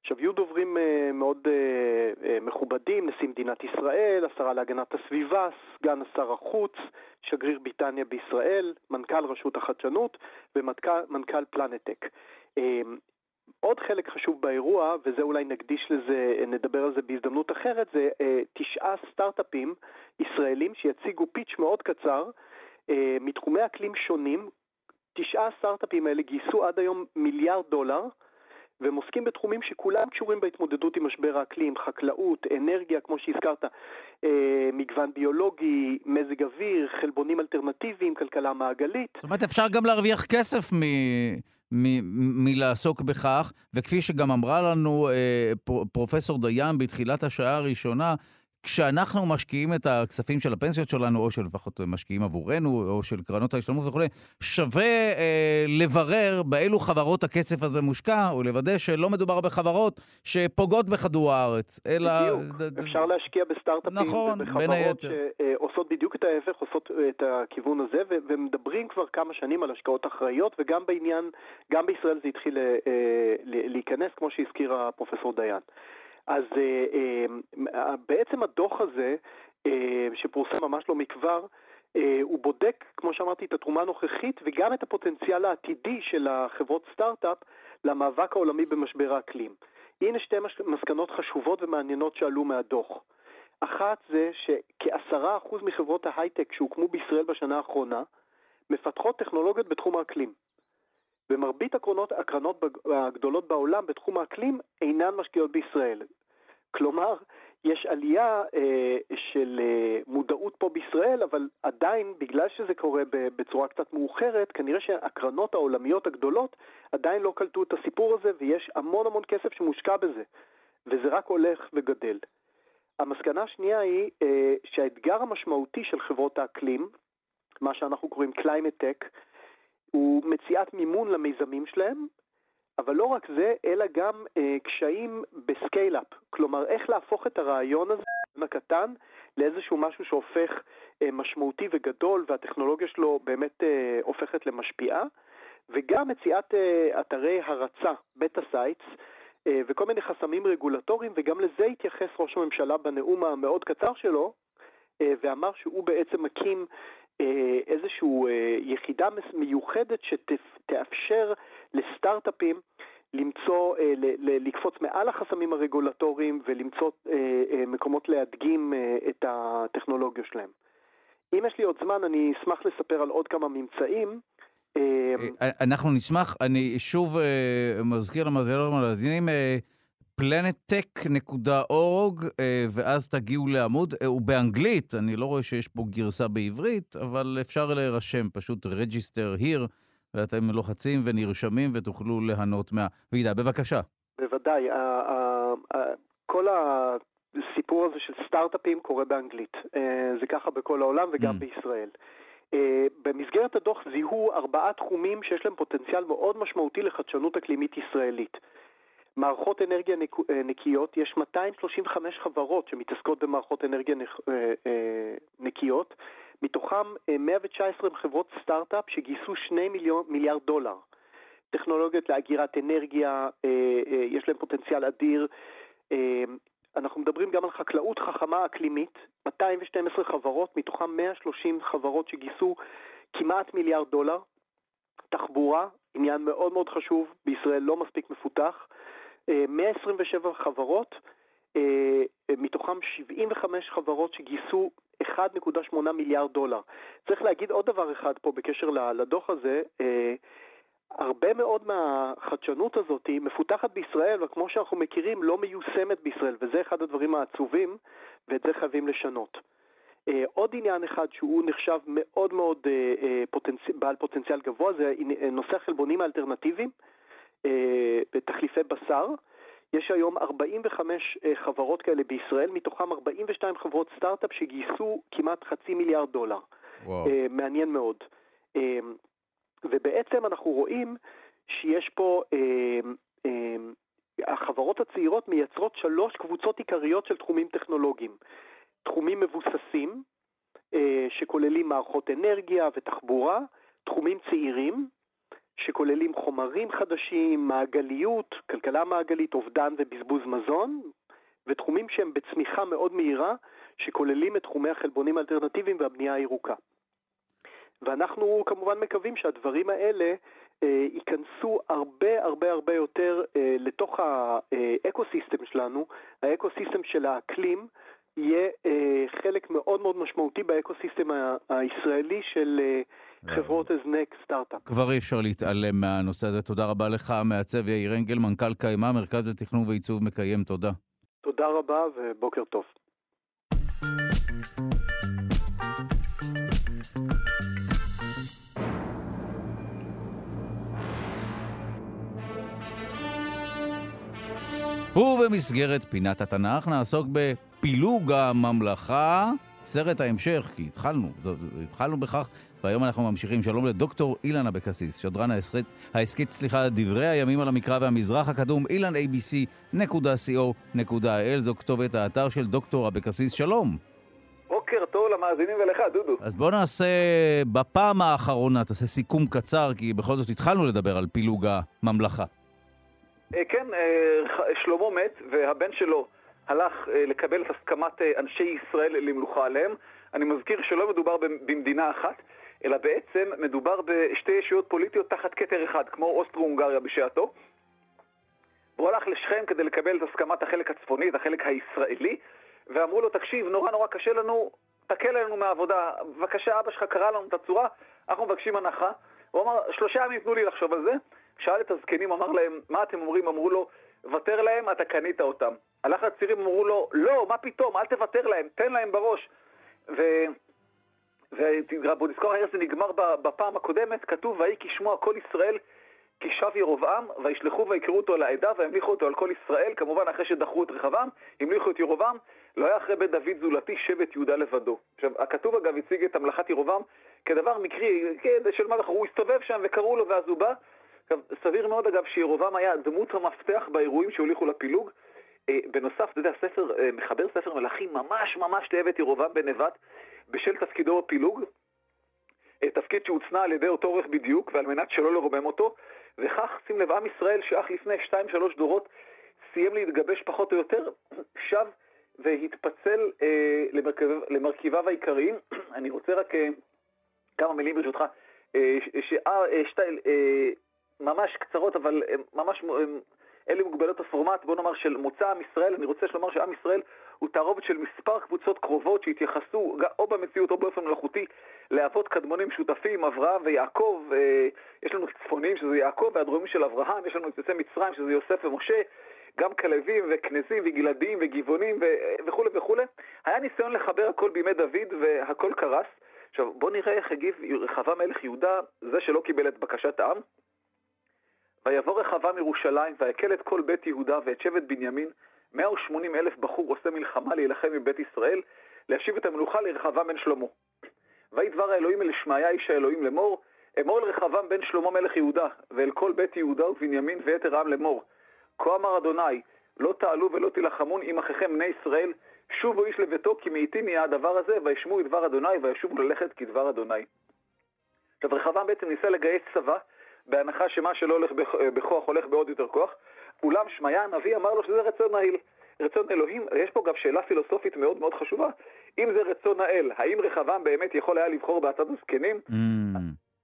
S8: עכשיו, יהיו דוברים uh, מאוד uh, uh, מכובדים, נשיא מדינת ישראל, השרה להגנת הסביבה, סגן שר החוץ, שגריר בריטניה בישראל, מנכ"ל רשות החדשנות ומנכ"ל פלנטק. עוד חלק חשוב באירוע, וזה אולי נקדיש לזה, נדבר על זה בהזדמנות אחרת, זה תשעה סטארט-אפים ישראלים שיציגו פיץ' מאוד קצר מתחומי אקלים שונים. תשעה הסטארט-אפים האלה גייסו עד היום מיליארד דולר, והם עוסקים בתחומים שכולם קשורים בהתמודדות עם משבר האקלים, חקלאות, אנרגיה, כמו שהזכרת, אה, מגוון ביולוגי, מזג אוויר, חלבונים אלטרנטיביים, כלכלה מעגלית.
S1: זאת אומרת, אפשר גם להרוויח כסף מ... מלעסוק בכך, וכפי שגם אמרה לנו אה, פרופסור דיין בתחילת השעה הראשונה, כשאנחנו משקיעים את הכספים של הפנסיות שלנו, או שלפחות משקיעים עבורנו, או של קרנות ההשתלמות וכולי, שווה אה, לברר באילו חברות הכסף הזה מושקע, או לוודא שלא מדובר בחברות שפוגעות בכדור הארץ, אלא...
S8: בדיוק. אפשר להשקיע בסטארט-אפים
S1: נכון, ובחברות
S8: שעושות בדיוק את ההפך, עושות אה, את הכיוון הזה, ו- ומדברים כבר כמה שנים על השקעות אחראיות, וגם בעניין, גם בישראל זה התחיל אה, להיכנס, כמו שהזכירה פרופסור דיין. אז בעצם הדוח הזה, שפורסם ממש לא מכבר, הוא בודק, כמו שאמרתי, את התרומה הנוכחית וגם את הפוטנציאל העתידי של החברות סטארט-אפ למאבק העולמי במשבר האקלים. הנה שתי מסקנות חשובות ומעניינות שעלו מהדוח. אחת זה שכעשרה אחוז מחברות ההייטק שהוקמו בישראל בשנה האחרונה מפתחות טכנולוגיות בתחום האקלים. ומרבית הקרנות, הקרנות הגדולות בעולם בתחום האקלים אינן משקיעות בישראל. כלומר, יש עלייה אה, של אה, מודעות פה בישראל, אבל עדיין, בגלל שזה קורה בצורה קצת מאוחרת, כנראה שהקרנות העולמיות הגדולות עדיין לא קלטו את הסיפור הזה, ויש המון המון כסף שמושקע בזה, וזה רק הולך וגדל. המסקנה השנייה היא אה, שהאתגר המשמעותי של חברות האקלים, מה שאנחנו קוראים Climate Tech, הוא מציאת מימון למיזמים שלהם, אבל לא רק זה, אלא גם אה, קשיים ב scale-up. כלומר, איך להפוך את הרעיון הזה, הקטן, לאיזשהו משהו שהופך אה, משמעותי וגדול, והטכנולוגיה שלו באמת אה, הופכת למשפיעה, וגם מציאת אה, אתרי הרצה, beta sites, אה, וכל מיני חסמים רגולטוריים, וגם לזה התייחס ראש הממשלה בנאום המאוד קצר שלו, אה, ואמר שהוא בעצם מקים אה, איזושהי יחידה מיוחדת שתאפשר לסטארט-אפים למצוא, לקפוץ מעל החסמים הרגולטוריים ולמצוא מקומות להדגים את הטכנולוגיה שלהם. אם יש לי עוד זמן, אני אשמח לספר על עוד כמה ממצאים.
S1: אה, אנחנו נשמח, אני שוב אה, מזכיר למאזינות ולמאזינים, אה, planetech.org, ואז תגיעו לעמוד, הוא באנגלית, אני לא רואה שיש פה גרסה בעברית, אבל אפשר להירשם, פשוט register here, ואתם לוחצים ונרשמים ותוכלו ליהנות מהוועידה. בבקשה.
S8: בוודאי. כל הסיפור הזה של סטארט-אפים קורה באנגלית. זה ככה בכל העולם וגם mm. בישראל. אה, במסגרת הדוח זיהו ארבעה תחומים שיש להם פוטנציאל מאוד משמעותי לחדשנות אקלימית ישראלית. מערכות אנרגיה אה, נקיות, יש 235 חברות שמתעסקות במערכות אנרגיה אה, נקיות, מתוכם 119 חברות סטארט-אפ שגייסו 2 מיליון, מיליארד דולר. טכנולוגיות לאגירת אנרגיה, יש להם פוטנציאל אדיר. אנחנו מדברים גם על חקלאות חכמה אקלימית, 212 חברות, מתוכן 130 חברות שגייסו כמעט מיליארד דולר. תחבורה, עניין מאוד מאוד חשוב, בישראל לא מספיק מפותח. 127 אה, חברות, אה, מתוכן 75 חברות שגייסו 1.8 מיליארד דולר. צריך להגיד עוד דבר אחד פה בקשר לדוח הזה, אה, הרבה מאוד מהחדשנות הזאת היא מפותחת בישראל, וכמו שאנחנו מכירים, לא מיושמת בישראל, וזה אחד הדברים העצובים, ואת זה חייבים לשנות. עוד עניין אחד שהוא נחשב מאוד מאוד פוטנצ... בעל פוטנציאל גבוה זה נושא החלבונים האלטרנטיביים בתחליפי בשר. יש היום 45 uh, חברות כאלה בישראל, מתוכם 42 חברות סטארט-אפ שגייסו כמעט חצי מיליארד דולר. וואו. Uh, מעניין מאוד. ובעצם אנחנו רואים שיש פה, אה, אה, החברות הצעירות מייצרות שלוש קבוצות עיקריות של תחומים טכנולוגיים. תחומים מבוססים, אה, שכוללים מערכות אנרגיה ותחבורה, תחומים צעירים, שכוללים חומרים חדשים, מעגליות, כלכלה מעגלית, אובדן ובזבוז מזון, ותחומים שהם בצמיחה מאוד מהירה, שכוללים את תחומי החלבונים האלטרנטיביים והבנייה הירוקה. ואנחנו כמובן מקווים שהדברים האלה אה, ייכנסו הרבה הרבה הרבה יותר אה, לתוך ה ecosystem שלנו, ה ecosystem של האקלים. יהיה אה, חלק מאוד מאוד משמעותי ב ecosystem הישראלי של אה, חברות הזנק סטארט-אפ.
S1: כבר אי אפשר להתעלם מהנושא הזה. תודה רבה לך, מעצב יאיר אנגל, מנכ"ל קיימה, מרכז לתכנון ועיצוב מקיים. תודה.
S8: תודה רבה ובוקר טוב.
S1: ובמסגרת פינת התנ"ך נעסוק בפילוג הממלכה, סרט ההמשך, כי התחלנו, התחלנו בכך, והיום אנחנו ממשיכים. שלום לדוקטור אילן אבקסיס, שדרן ההסכת, סליחה, דברי הימים על המקרא והמזרח הקדום, אילן abc.co.il, זו כתובת האתר של דוקטור אבקסיס, שלום.
S9: בוקר טוב למאזינים ולך, דודו.
S1: אז בוא נעשה, בפעם האחרונה, תעשה סיכום קצר, כי בכל זאת התחלנו לדבר על פילוג הממלכה.
S9: אה, כן, אה, שלמה מת, והבן שלו, הלך לקבל את הסכמת אנשי ישראל למלוכה עליהם. אני מזכיר שלא מדובר במדינה אחת, אלא בעצם מדובר בשתי ישויות פוליטיות תחת כתר אחד, כמו אוסטרו-הונגריה בשעתו. והוא הלך לשכם כדי לקבל את הסכמת החלק הצפוני, את החלק הישראלי, ואמרו לו, תקשיב, נורא נורא קשה לנו, תקל עלינו מהעבודה, בבקשה, אבא שלך קרא לנו את הצורה, אנחנו מבקשים הנחה. הוא אמר, שלושה ימים תנו לי לחשוב על זה. שאל את הזקנים, אמר להם, מה אתם אומרים? אמרו לו, ותר להם, אתה קנית אותם. הלך לצעירים, אמרו לו, לא, מה פתאום, אל תוותר להם, תן להם בראש. ובוא נזכור איך זה נגמר בפעם הקודמת, כתוב, ויהי כשמוע כל ישראל כי שב ירבעם, וישלחו ויקראו אותו לעדה, והמליכו אותו על כל ישראל, כמובן אחרי שדחו את רחבעם, המליכו את ירבעם, לא היה אחרי בית דוד זולתי שבט יהודה לבדו. עכשיו, הכתוב אגב הציג את המלכת ירבעם כדבר מקרי, של מה הוא הסתובב שם וקראו לו ואז הוא בא. עכשיו, סביר מאוד אגב שירבעם היה דמות המפתח באירועים שהוליכו לפילוג. אה, בנוסף, אתה יודע, ספר, אה, מחבר ספר מלכים ממש ממש תאב את ירבעם בנבט בשל תפקידו בפילוג. אה, תפקיד שהוצנע על ידי אותו עורך בדיוק, ועל מנת שלא לרומם אותו, וכך, שים לב, עם ישראל שאך לפני 2-3 דורות סיים להתגבש פחות או יותר, שב והתפצל אה, למרכב, למרכיביו העיקריים. אני רוצה רק אה, כמה מילים ברשותך, אה, אה, אה, שתיים, אה, ממש קצרות, אבל אה, ממש... אה, אלה מוגבלות הפורמט, בוא נאמר, של מוצא עם ישראל. אני רוצה לומר שעם ישראל הוא תערובת של מספר קבוצות קרובות שהתייחסו או במציאות או באופן מלאכותי לאבות קדמונים משותפים, אברהם ויעקב. אה, יש לנו צפונים שזה יעקב והדרומים של אברהם, יש לנו את יוצאי מצרים שזה יוסף ומשה. גם כלבים וכנזים וגלעדים וגבעונים וכולי וכולי. היה ניסיון לחבר הכל בימי דוד והכל קרס. עכשיו בואו נראה איך הגיב רחבה מלך יהודה, זה שלא קיבל את בקשת העם. ויבוא רחבה מירושלים, ויקל את כל בית יהודה ואת שבט בנימין, 180 אלף בחור עושה מלחמה להילחם מבית ישראל, להשיב את המלוכה לרחבעם בן שלמה. ויהי דבר האלוהים אל שמעיה איש האלוהים לאמור, אמור אל רחבעם בן שלמה מלך יהודה, ואל כל בית יהודה ובנימין ויתר העם לאמור. כה אמר אדוני, לא תעלו ולא תילחמון עם אחיכם בני ישראל, שובו איש לביתו כי מעיטים יהיה הדבר הזה, וישמעו את דבר אדוני וישובו ללכת כדבר אדוני. עכשיו רחבעם בעצם ניסה לגייס צבא בהנחה שמה שלא הולך בכוח הולך בעוד יותר כוח, אולם שמעיה הנביא אמר לו שזה רצון האל. רצון אלוהים, יש פה גם שאלה פילוסופית מאוד מאוד חשובה. אם זה רצון האל, האם רחבעם באמת יכול היה לבחור בעצת הזקנים? Mm.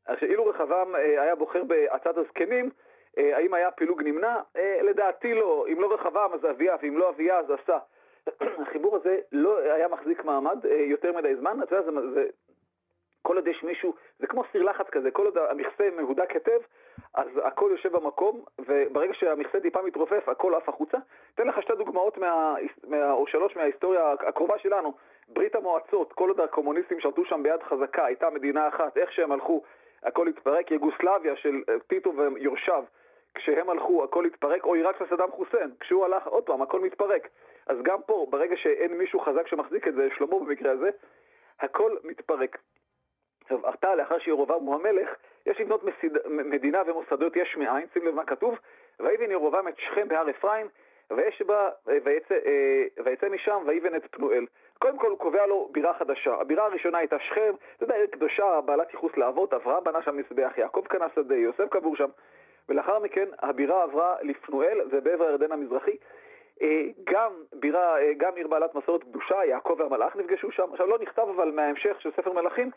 S9: אז אילו רחבעם אה, היה בוחר בעצת הזקנים, אה, האם היה פילוג נמנע? אה, לדעתי לא. אם לא רחבעם אז אביה, ואם לא אביה אז עשה. החיבור הזה לא היה מחזיק מעמד יותר מדי זמן. אתה יודע, זה, זה כל עוד יש מישהו, זה כמו סיר לחץ כזה, כל עוד המכסה מהודק היטב, אז הכל יושב במקום, וברגע שהמכסה טיפה מתרופף, הכל עף החוצה. אתן לך שתי דוגמאות מה, מה, או שלוש מההיסטוריה הקרובה שלנו. ברית המועצות, כל עוד הקומוניסטים שלטו שם ביד חזקה, הייתה מדינה אחת, איך שהם הלכו, הכל התפרק. יוגוסלביה של טיטו ויורשיו, כשהם הלכו, הכל התפרק, או עיראק של סדאם חוסיין, כשהוא הלך, עוד פעם, הכל מתפרק. אז גם פה, ברגע שאין מישהו חזק שמחזיק את זה, שלמה במקרה הזה, הכל מתפרק. עכשיו, עתה לאחר שירובעם הוא המלך, יש לבנות מסיד... מדינה ומוסדות יש מאין, שים לב מה כתוב, ויבן ירובעם את שכם בהר אפרים, ויש בה, ויצא, אה, ויצא משם ויבן את פנואל. קודם כל הוא קובע לו בירה חדשה. הבירה הראשונה הייתה שכם, אתה יודע, עיר קדושה, בעלת ייחוס לאבות, אברהם בנה שם מזבח, יעקב קנה שדה, יוסף קבור שם, ולאחר מכן הבירה עברה לפנואל, זה בעבר הירדן המזרחי. אה, גם בירה, אה, גם עיר בעלת מסורת קדושה, יעקב והמלאך נפגשו שם. עכשיו לא נכתב אבל מההמשך של ספר מלכים, אה,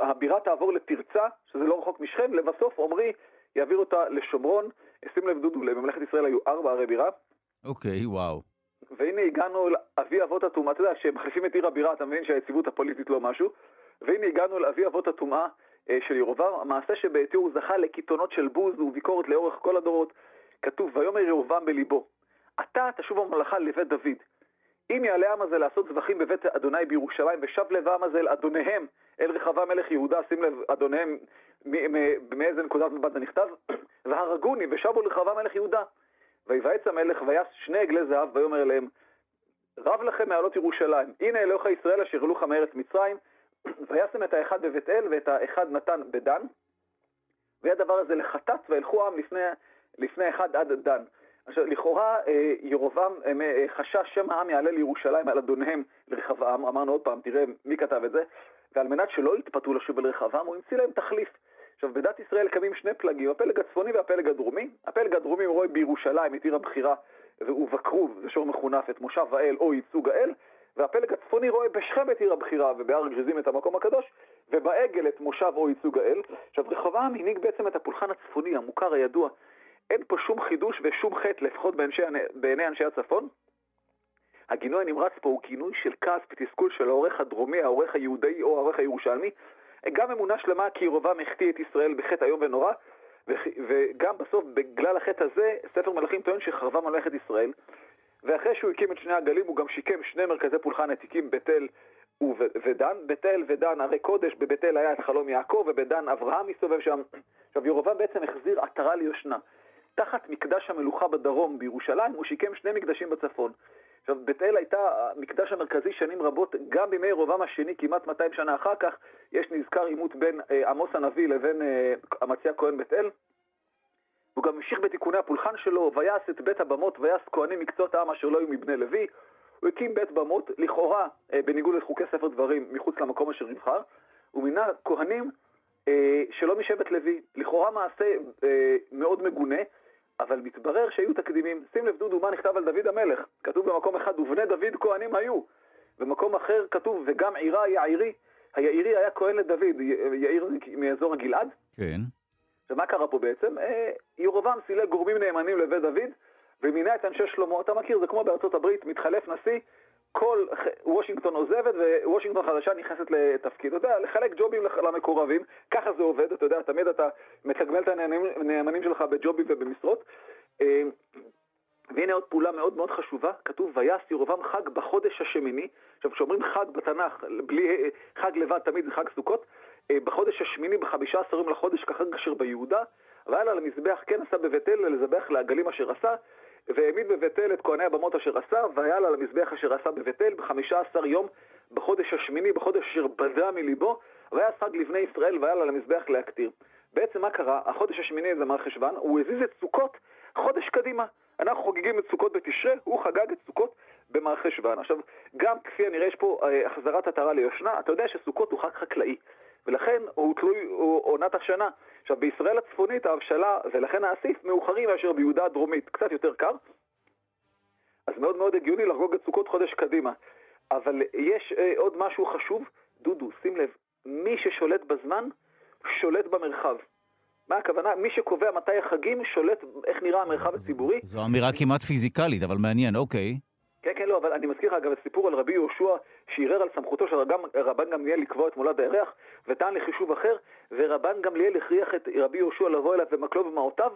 S9: הבירה תעבור לתרצה, שזה לא רחוק משכם, לבסוף עמרי יעביר אותה לשומרון. שים לב דודו, לממלכת ישראל היו ארבע ערי בירה.
S1: אוקיי, וואו.
S9: והנה הגענו לאבי אבות הטומאה, אתה יודע, כשמחליפים את עיר הבירה, אתה מבין שהיציבות הפוליטית לא משהו. והנה הגענו לאבי אבות הטומאה אה, של ירובעם, המעשה שבעטיו הוא זכה לקיתונות של בוז וביקורת לאורך כל הדורות. כתוב, ויאמר ירובעם בליבו, אתה תשוב הממלכה לבית דוד. אם יעלה העם הזה לעשות זבחים בבית אדוני בירושלים, ושב לב העם הזה אל אדוניהם, אל רחבה מלך יהודה, שים לב, אדוניהם, מאיזה נקודת מבט זה נכתב, והרגוני, ושבו לרחבה מלך יהודה. ויבעץ המלך ויעש שני עגלי זהב, ויאמר אליהם, רב לכם מעלות ירושלים, הנה אלוהיך ישראל אשר העלוך מארץ מצרים, וישם את האחד בבית אל ואת האחד נתן בדן, ויהיה הדבר הזה לחטאת, וילכו העם לפני, לפני אחד עד דן. עכשיו, לכאורה אה, ירובעם אה, חשש שמא העם יעלה לירושלים על אדוניהם לרחבעם, אמרנו עוד פעם, תראה מי כתב את זה, ועל מנת שלא יתפתו לשוב אל רחבעם, הוא המציא להם תחליף. עכשיו, בדת ישראל קמים שני פלגים, הפלג הצפוני והפלג הדרומי. הפלג הדרומי רואה בירושלים את עיר הבחירה ובקרו, זה שור מחונף, את מושב האל או ייצוג האל, והפלג הצפוני רואה בשכם את עיר הבחירה ובהר גזיזים את המקום הקדוש, ובעגל את מושב או ייצוג האל. עכשיו, רחבעם הנהיג בעצם את הפולחן הצפוני, המוכר, הידוע. אין פה שום חידוש ושום חטא, לפחות באנשי, בעיני אנשי הצפון. הגינוי הנמרץ פה הוא כינוי של כעס ותסכול של העורך הדרומי, העורך היהודי או העורך הירושלמי. גם אמונה שלמה כי ירובעם החטיא את ישראל בחטא איום ונורא, וגם בסוף, בגלל החטא הזה, ספר מלכים טוען שחרבה ממלכת ישראל. ואחרי שהוא הקים את שני הגלים, הוא גם שיקם שני מרכזי פולחן עתיקים, בית אל ודן. בית אל ודן הרי קודש, בבית אל היה את חלום יעקב, ובדן אברהם מסתובב שם. עכשיו, ירובעם בעצם החזיר עטרה ליושנה. תחת מקדש המלוכה בדרום, בירושלים, הוא שיקם שני מקדשים בצפון. עכשיו, בית אל הייתה המקדש המרכזי שנים רבות, גם בימי ירובעם השני, כמעט 200 שנה אחר כך, יש נזכר עימות בין אה, עמוס הנביא לבין אה, אמציה כהן בית אל. הוא גם המשיך בתיקוני הפולחן שלו, ויעש את בית הבמות, ויעש כהנים מקצות העם אשר לא היו מבני לוי. הוא הקים בית במות, לכאורה, אה, בניגוד לחוקי ספר דברים, מחוץ למקום אשר נבחר. הוא מינה כהנים שלא משבט לוי. לכאורה מעשה אה, מאוד מגונה, אבל מתברר שהיו תקדימים. שים לב, דודו, מה נכתב על דוד המלך. כתוב במקום אחד, ובני דוד כהנים היו. במקום אחר כתוב, וגם עירה יעירי. היעירי היה כהן לדוד, יאיר מאזור הגלעד.
S1: כן.
S9: ומה קרה פה בעצם? אה, ירובעם סילק גורמים נאמנים לבית דוד, ומינה את אנשי שלמה. אתה מכיר, זה כמו בארצות הברית, מתחלף נשיא, כל וושינגטון עוזבת ווושינגטון חדשה נכנסת לתפקיד. אתה יודע, לחלק ג'ובים למקורבים, ככה זה עובד, אתה יודע, תמיד אתה מתגמל את הנאמנים שלך בג'ובים ובמשרות. אה, והנה עוד פעולה מאוד מאוד חשובה, כתוב ויעש ירובעם חג בחודש השמיני. עכשיו, כשאומרים חג בתנ"ך, בלי חג לבד, תמיד זה חג סוכות. אה, בחודש השמיני, בחמישה עשרים לחודש, כחג אשר ביהודה, והיה לה למזבח כן עשה בבית אל לזבח לעגלים אשר עשה, והעמיד בבית אל את כהני הבמות אשר עשה, והיה לה למזבח אשר עשה בבית אל בחמישה עשר יום, בחודש השמיני, בחודש אשר בדה מליבו, והיה חג לבני ישראל, והיה לה למזבח להקטיר. בעצם מה קרה? החודש השמיני זה מר חשוון, הוא הזיז את סוכות חודש קדימה. אנחנו חוגגים את סוכות בתשרה, הוא חגג את סוכות חשוון. עכשיו, גם כפי הנראה יש פה אה, החזרת עטרה ליושנה, אתה יודע שסוכות הוא חג חקלאי. ולכן הוא תלוי עונת השנה. עכשיו, בישראל הצפונית ההבשלה ולכן האסיף מאוחרים מאשר ביהודה הדרומית, קצת יותר קר, אז מאוד מאוד הגיוני לחגוג את סוכות חודש קדימה. אבל יש אה, עוד משהו חשוב, דודו, שים לב, מי ששולט בזמן, שולט במרחב. מה הכוונה? מי שקובע מתי החגים, שולט איך נראה המרחב הציבורי.
S1: זו אמירה כמעט פיזיקלית, אבל מעניין, אוקיי.
S9: כן, כן, לא, אבל אני מזכיר לך אגב סיפור על רבי יהושע שערער על סמכותו של רבן גמליאל לקבוע את מולד הירח וטען לחישוב אחר, ורבן גמליאל הכריח את רבי יהושע לבוא אליו במקלו במעותיו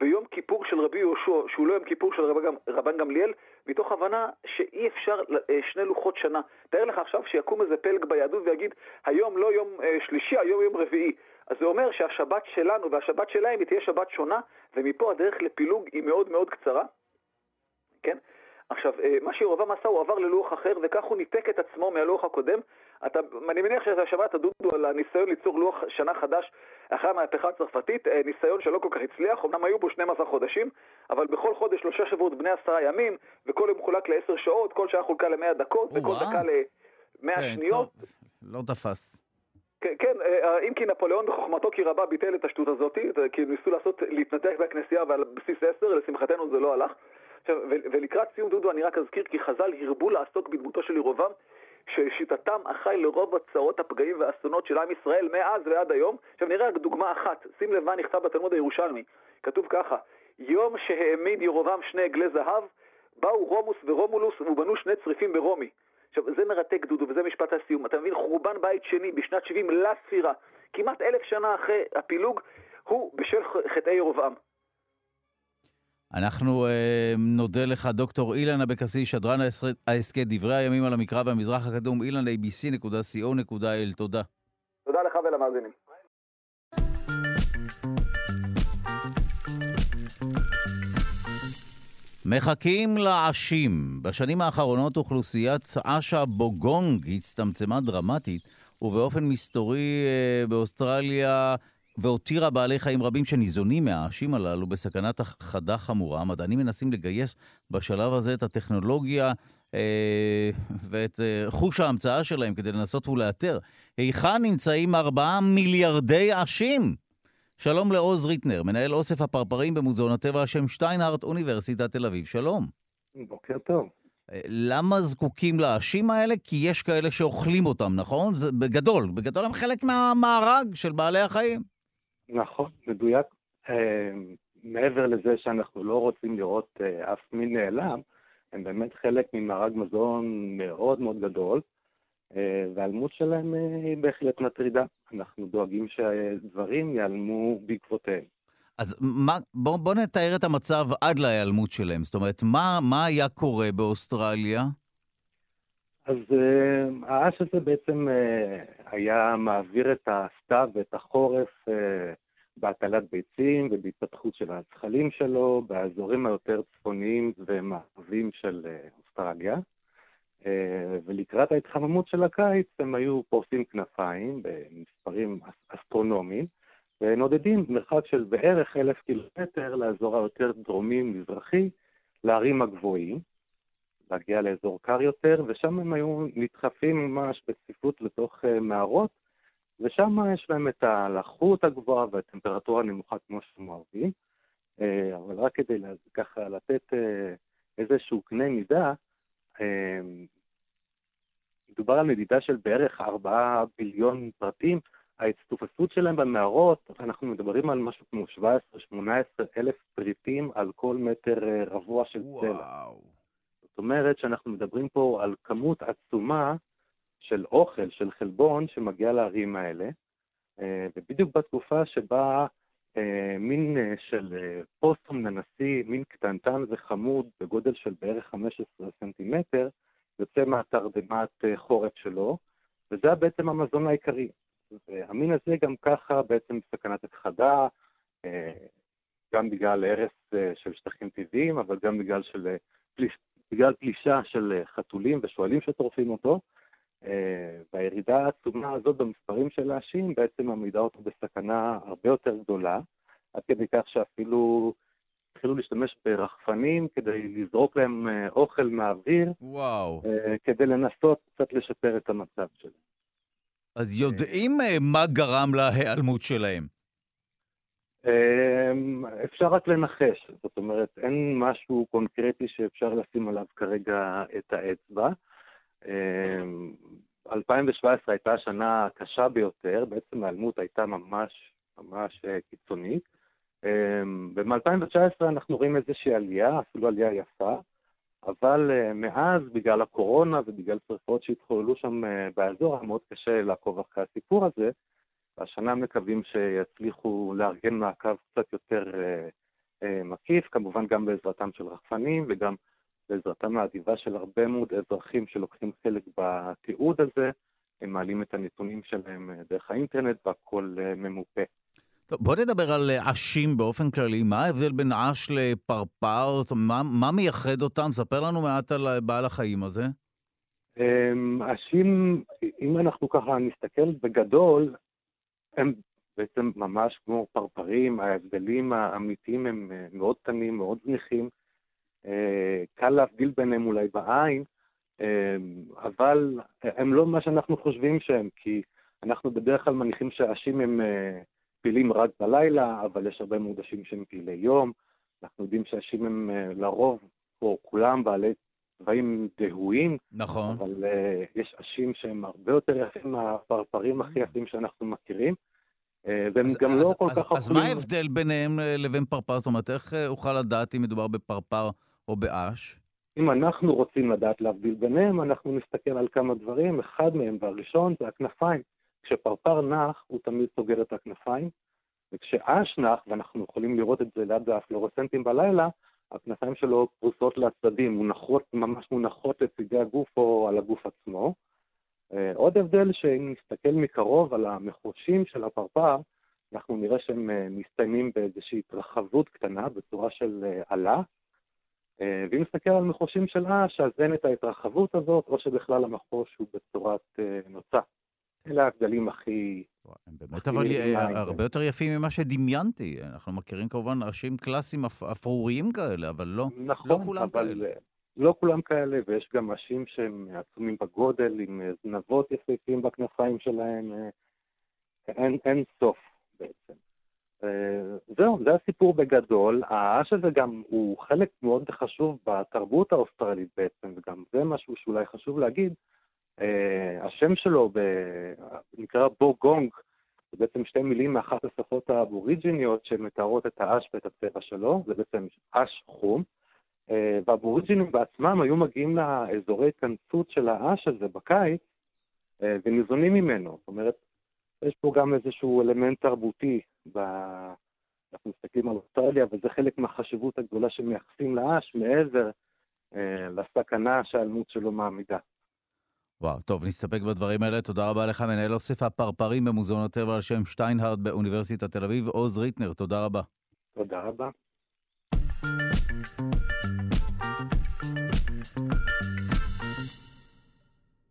S9: ביום כיפור של רבי יהושע, שהוא לא יום כיפור של רבן, רבן גמליאל, מתוך הבנה שאי אפשר אה, שני לוחות שנה. תאר לך עכשיו שיקום איזה פלג ביהדות ויגיד, היום לא יום אה, שלישי, היום יום רביעי. אז זה אומר שהשבת שלנו והשבת שלהם היא תהיה שבת שונה, ומפה הדרך לפילוג היא מאוד מאוד קצרה. כן? עכשיו, אה, מה שירובעם עשה, הוא עבר ללוח אחר, וכך הוא ניתק את עצמו מהלוח הקודם. אתה, אני מניח שאתה שמעת, דודו, על הניסיון ליצור לוח שנה חדש אחרי המהפכה הצרפתית, אה, ניסיון שלא כל כך הצליח, אמנם היו בו 12 חודשים, אבל בכל חודש שלושה שבועות בני עשרה ימים, וכל יום חולק לעשר שעות, כל שעה חולקה למאה דקות, וכל דקה למאה כן, שניות. טוב,
S1: לא תפס.
S9: כן, כן, אה, אם כי נפוליאון בחוכמתו כי רבה ביטל את השטות הזאת, כי ניסו לעשות, להתנתק מהכנסייה ועל בסיס עשר, לשמחתנו זה לא הלך. עכשיו, ולקראת סיום דודו אני רק אזכיר כי חז"ל הרבו לעסוק בדמותו של ירובעם, ששיטתם אחראי לרוב הצרות, הפגעים והאסונות של עם ישראל מאז ועד היום. עכשיו נראה רק דוגמה אחת, שים לב מה נכתב בתלמוד הירושלמי. כתוב ככה, יום שהעמיד ירובעם שני עגלי זהב, באו רומוס ורומולוס ובנו שני צריפים ברומי. עכשיו, זה מרתק דודו, וזה משפט הסיום. אתה מבין, חורבן בית שני בשנת 70 לספירה, כמעט אלף שנה אחרי הפילוג, הוא בשל חטאי ירובעם.
S1: אנחנו אה, נודה לך, דוקטור אילן אבקסיס, שדרן ההסכת דברי הימים על המקרא והמזרח הקדום, אילן abc.co.il. תודה.
S9: תודה לך ולמאזינים.
S1: מחכים לעשים. בשנים האחרונות אוכלוסיית עשה בוגונג הצטמצמה דרמטית, ובאופן מסתורי אה, באוסטרליה והותירה בעלי חיים רבים שניזונים מהעשים הללו בסכנת הכחדה חמורה. המדענים מנסים לגייס בשלב הזה את הטכנולוגיה אה, ואת אה, חוש ההמצאה שלהם כדי לנסות ולאתר היכן נמצאים ארבעה מיליארדי עשים שלום לעוז ריטנר, מנהל אוסף הפרפרים במוזיאון הטבע על שם שטיינהרט, אוניברסיטת תל אביב. שלום.
S10: בוקר טוב.
S1: אה, למה זקוקים לעשים האלה? כי יש כאלה שאוכלים אותם, נכון? זה בגדול, בגדול הם חלק מהמארג של בעלי החיים.
S10: נכון, מדויק. אה, מעבר לזה שאנחנו לא רוצים לראות אה, אף מין נעלם, הם באמת חלק ממארג מזון מאוד מאוד גדול, והאלמות שלהם היא בהחלט מטרידה. אנחנו דואגים שהדברים ייעלמו בעקבותיהם.
S1: אז מה, בוא, בוא נתאר את המצב עד להיעלמות שלהם. זאת אומרת, מה, מה היה קורה באוסטרליה?
S10: אז uh, האש הזה בעצם uh, היה מעביר את הסתיו ואת החורף uh, בהטלת ביצים ובהתפתחות של הזחלים שלו באזורים היותר צפוניים ומערבים של uh, אוסטרליה. Uh, ולקראת ההתחממות של הקיץ הם היו פורסים כנפיים במספרים אסטרונומיים. ונודדים מרחק של בערך אלף קילומטר לאזור היותר דרומי-מזרחי, לערים הגבוהים, להגיע לאזור קר יותר, ושם הם היו נדחפים ממש בצפיפות לתוך uh, מערות, ושם יש להם את הלחות הגבוהה והטמפרטורה הנמוכה כמו שהם אוהבים. Uh, אבל רק כדי ככה לתת uh, איזשהו קנה מידה, מדובר על מדידה של בערך 4 ביליון פרטים, ההצטופפות שלהם במערות, אנחנו מדברים על משהו כמו 17-18 אלף פריטים על כל מטר אה, רבוע של צלע. זאת אומרת שאנחנו מדברים פה על כמות עצומה של אוכל, של חלבון, שמגיע לערים האלה, אה, ובדיוק בתקופה שבה אה, מין של פוסטום ננסי, מין קטנטן וחמוד בגודל של בערך 15 סנטימטר, יוצא מהתרדמת חורף שלו, וזה בעצם המזון העיקרי. והמין הזה גם ככה בעצם סכנת הכחדה, אה, גם בגלל הרס אה, של שטחים טבעיים, אבל גם בגלל, של, בגלל פלישה של חתולים ושועלים שטורפים אותו. אה, והירידה העצומה הזאת במספרים של העשים בעצם מעמידה אותו בסכנה הרבה יותר גדולה, עד כדי כך שאפילו התחילו להשתמש ברחפנים כדי לזרוק להם אוכל מהאוויר,
S1: וואו.
S10: כדי לנסות קצת לשפר את המצב שלהם.
S1: אז יודעים אה, מה גרם להיעלמות שלהם.
S10: אמ, אפשר רק לנחש, זאת אומרת, אין משהו קונקרטי שאפשר לשים עליו כרגע את האצבע. 2017 אמ, הייתה השנה הקשה ביותר, בעצם ההיעלמות הייתה ממש ממש אה, קיצונית. אמ, ב-2019 אנחנו רואים איזושהי עלייה, אפילו עלייה יפה. אבל uh, מאז, בגלל הקורונה ובגלל שרפות שהתחוללו שם uh, באזור, היה מאוד קשה לעקוב אחרי הסיפור הזה. והשנה מקווים שיצליחו לארגן מעקב קצת יותר uh, uh, מקיף, כמובן גם בעזרתם של רחפנים וגם בעזרתם האדיבה של הרבה מאוד אזרחים שלוקחים חלק בתיעוד הזה. הם מעלים את הנתונים שלהם דרך האינטרנט והכול uh, ממופה.
S1: טוב, בוא נדבר על אה, עשים באופן כללי. מה ההבדל בין עש לפרפר? מה, מה מייחד אותם? ספר לנו מעט על אה, בעל החיים הזה.
S10: אמ, עשים, אם אנחנו ככה נסתכל בגדול, הם בעצם ממש כמו פרפרים, ההבדלים האמיתיים הם אה, מאוד קטנים, מאוד זניחים. קל להבדיל ביניהם אולי בעין, אבל הם לא מה שאנחנו חושבים שהם, כי אנחנו בדרך כלל מניחים שהעשים הם פעילים רק בלילה, אבל יש הרבה מאוד אשים שהם פעילי יום. אנחנו יודעים שאשים הם אה, לרוב, או כולם בעלי צבעים דהויים.
S1: נכון.
S10: אבל uh, יש אשים שהם הרבה יותר יפים מהפרפרים הכי יפים שאנחנו מכירים. Uh, והם אז, גם לא אז, לא כל
S1: אז,
S10: כך...
S1: אז מה ההבדל ביניהם לבין פרפר? זאת אומרת, איך אוכל לדעת אם מדובר בפרפר או באש?
S10: אם אנחנו רוצים לדעת להבדיל ביניהם, אנחנו נסתכל על כמה דברים. אחד מהם, והראשון, זה הכנפיים. כשפרפר נח, הוא תמיד סוגר את הכנפיים, וכשאש נח, ואנחנו יכולים לראות את זה ליד הפלורסנטים בלילה, הכנפיים שלו פרוסות לצדדים, מונחות, ממש מונחות לצדי הגוף או על הגוף עצמו. אה, עוד הבדל, שאם נסתכל מקרוב על המחושים של הפרפר, אנחנו נראה שהם אה, מסתיימים באיזושהי התרחבות קטנה בצורה של עלה. אה, ואם נסתכל על מחושים של אש, אז אין את ההתרחבות הזאת, או שבכלל המחוש הוא בצורת נוצה. אלה הגדלים הכי...
S1: הם באמת אבל הרבה יותר יפים ממה שדמיינתי. אנחנו מכירים כמובן ראשים קלאסיים אפרוריים כאלה, אבל לא, לא נכון, לא כולם אבל כאלה.
S10: לא כולם כאלה, ויש גם ראשים שהם עצומים בגודל, עם זנבות יפהפים בכנפיים שלהם. אה, אין, אין סוף בעצם. זהו, זה הסיפור בגדול. העש הזה גם הוא חלק מאוד חשוב בתרבות האוסטרלית בעצם, וגם זה משהו שאולי חשוב להגיד. השם שלו נקרא בו גונג, זה בעצם שתי מילים מאחת השפות האבוריג'יניות שמתארות את האש ואת הצבע שלו, זה בעצם אש חום. והאבוריג'ינים בעצמם היו מגיעים לאזורי התכנסות של האש הזה בקיץ וניזונים ממנו. זאת אומרת, יש פה גם איזשהו אלמנט תרבותי, ב... אנחנו מסתכלים על אוסטרליה, וזה חלק מהחשיבות הגדולה שמייחסים לאש מעבר אה, לסכנה שהאלמות שלו מעמידה.
S1: וואו, טוב, נסתפק בדברים האלה. תודה רבה לך, מנהל אוסף הפרפרים במוזיאון הטבע על שם שטיינהרד באוניברסיטת תל אביב, עוז ריטנר, תודה רבה.
S10: תודה רבה.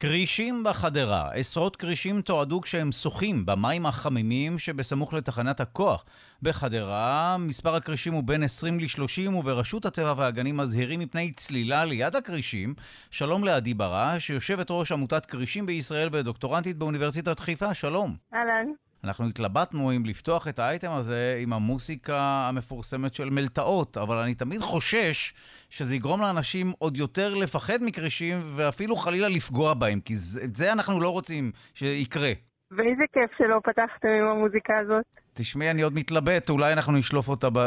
S1: כרישים בחדרה. עשרות כרישים תועדו כשהם שוחים במים החמימים שבסמוך לתחנת הכוח. בחדרה מספר הכרישים הוא בין 20 ל-30 וברשות הטבע והגנים מזהירים מפני צלילה ליד הכרישים. שלום לעדי ברש, יושבת ראש עמותת כרישים בישראל ודוקטורנטית באוניברסיטת חיפה. שלום.
S11: אהלן.
S1: אנחנו התלבטנו אם לפתוח את האייטם הזה עם המוסיקה המפורסמת של מלטעות, אבל אני תמיד חושש שזה יגרום לאנשים עוד יותר לפחד מקרישים ואפילו חלילה לפגוע בהם, כי את זה אנחנו לא רוצים שיקרה.
S11: ואיזה כיף שלא פתחתם עם המוזיקה הזאת.
S1: תשמעי, אני עוד מתלבט, אולי אנחנו נשלוף אותה ב...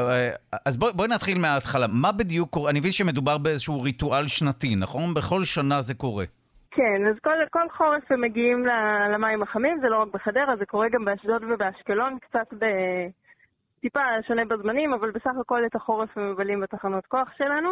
S1: אז בואי בוא נתחיל מההתחלה. מה בדיוק קורה? אני מבין שמדובר באיזשהו ריטואל שנתי, נכון? בכל שנה זה קורה.
S11: כן, אז כל, כל חורף הם מגיעים למים החמים, זה לא רק בחדרה, זה קורה גם באשדוד ובאשקלון, קצת ב... טיפה שונה בזמנים, אבל בסך הכל את החורף הם מבלים בתחנות כוח שלנו,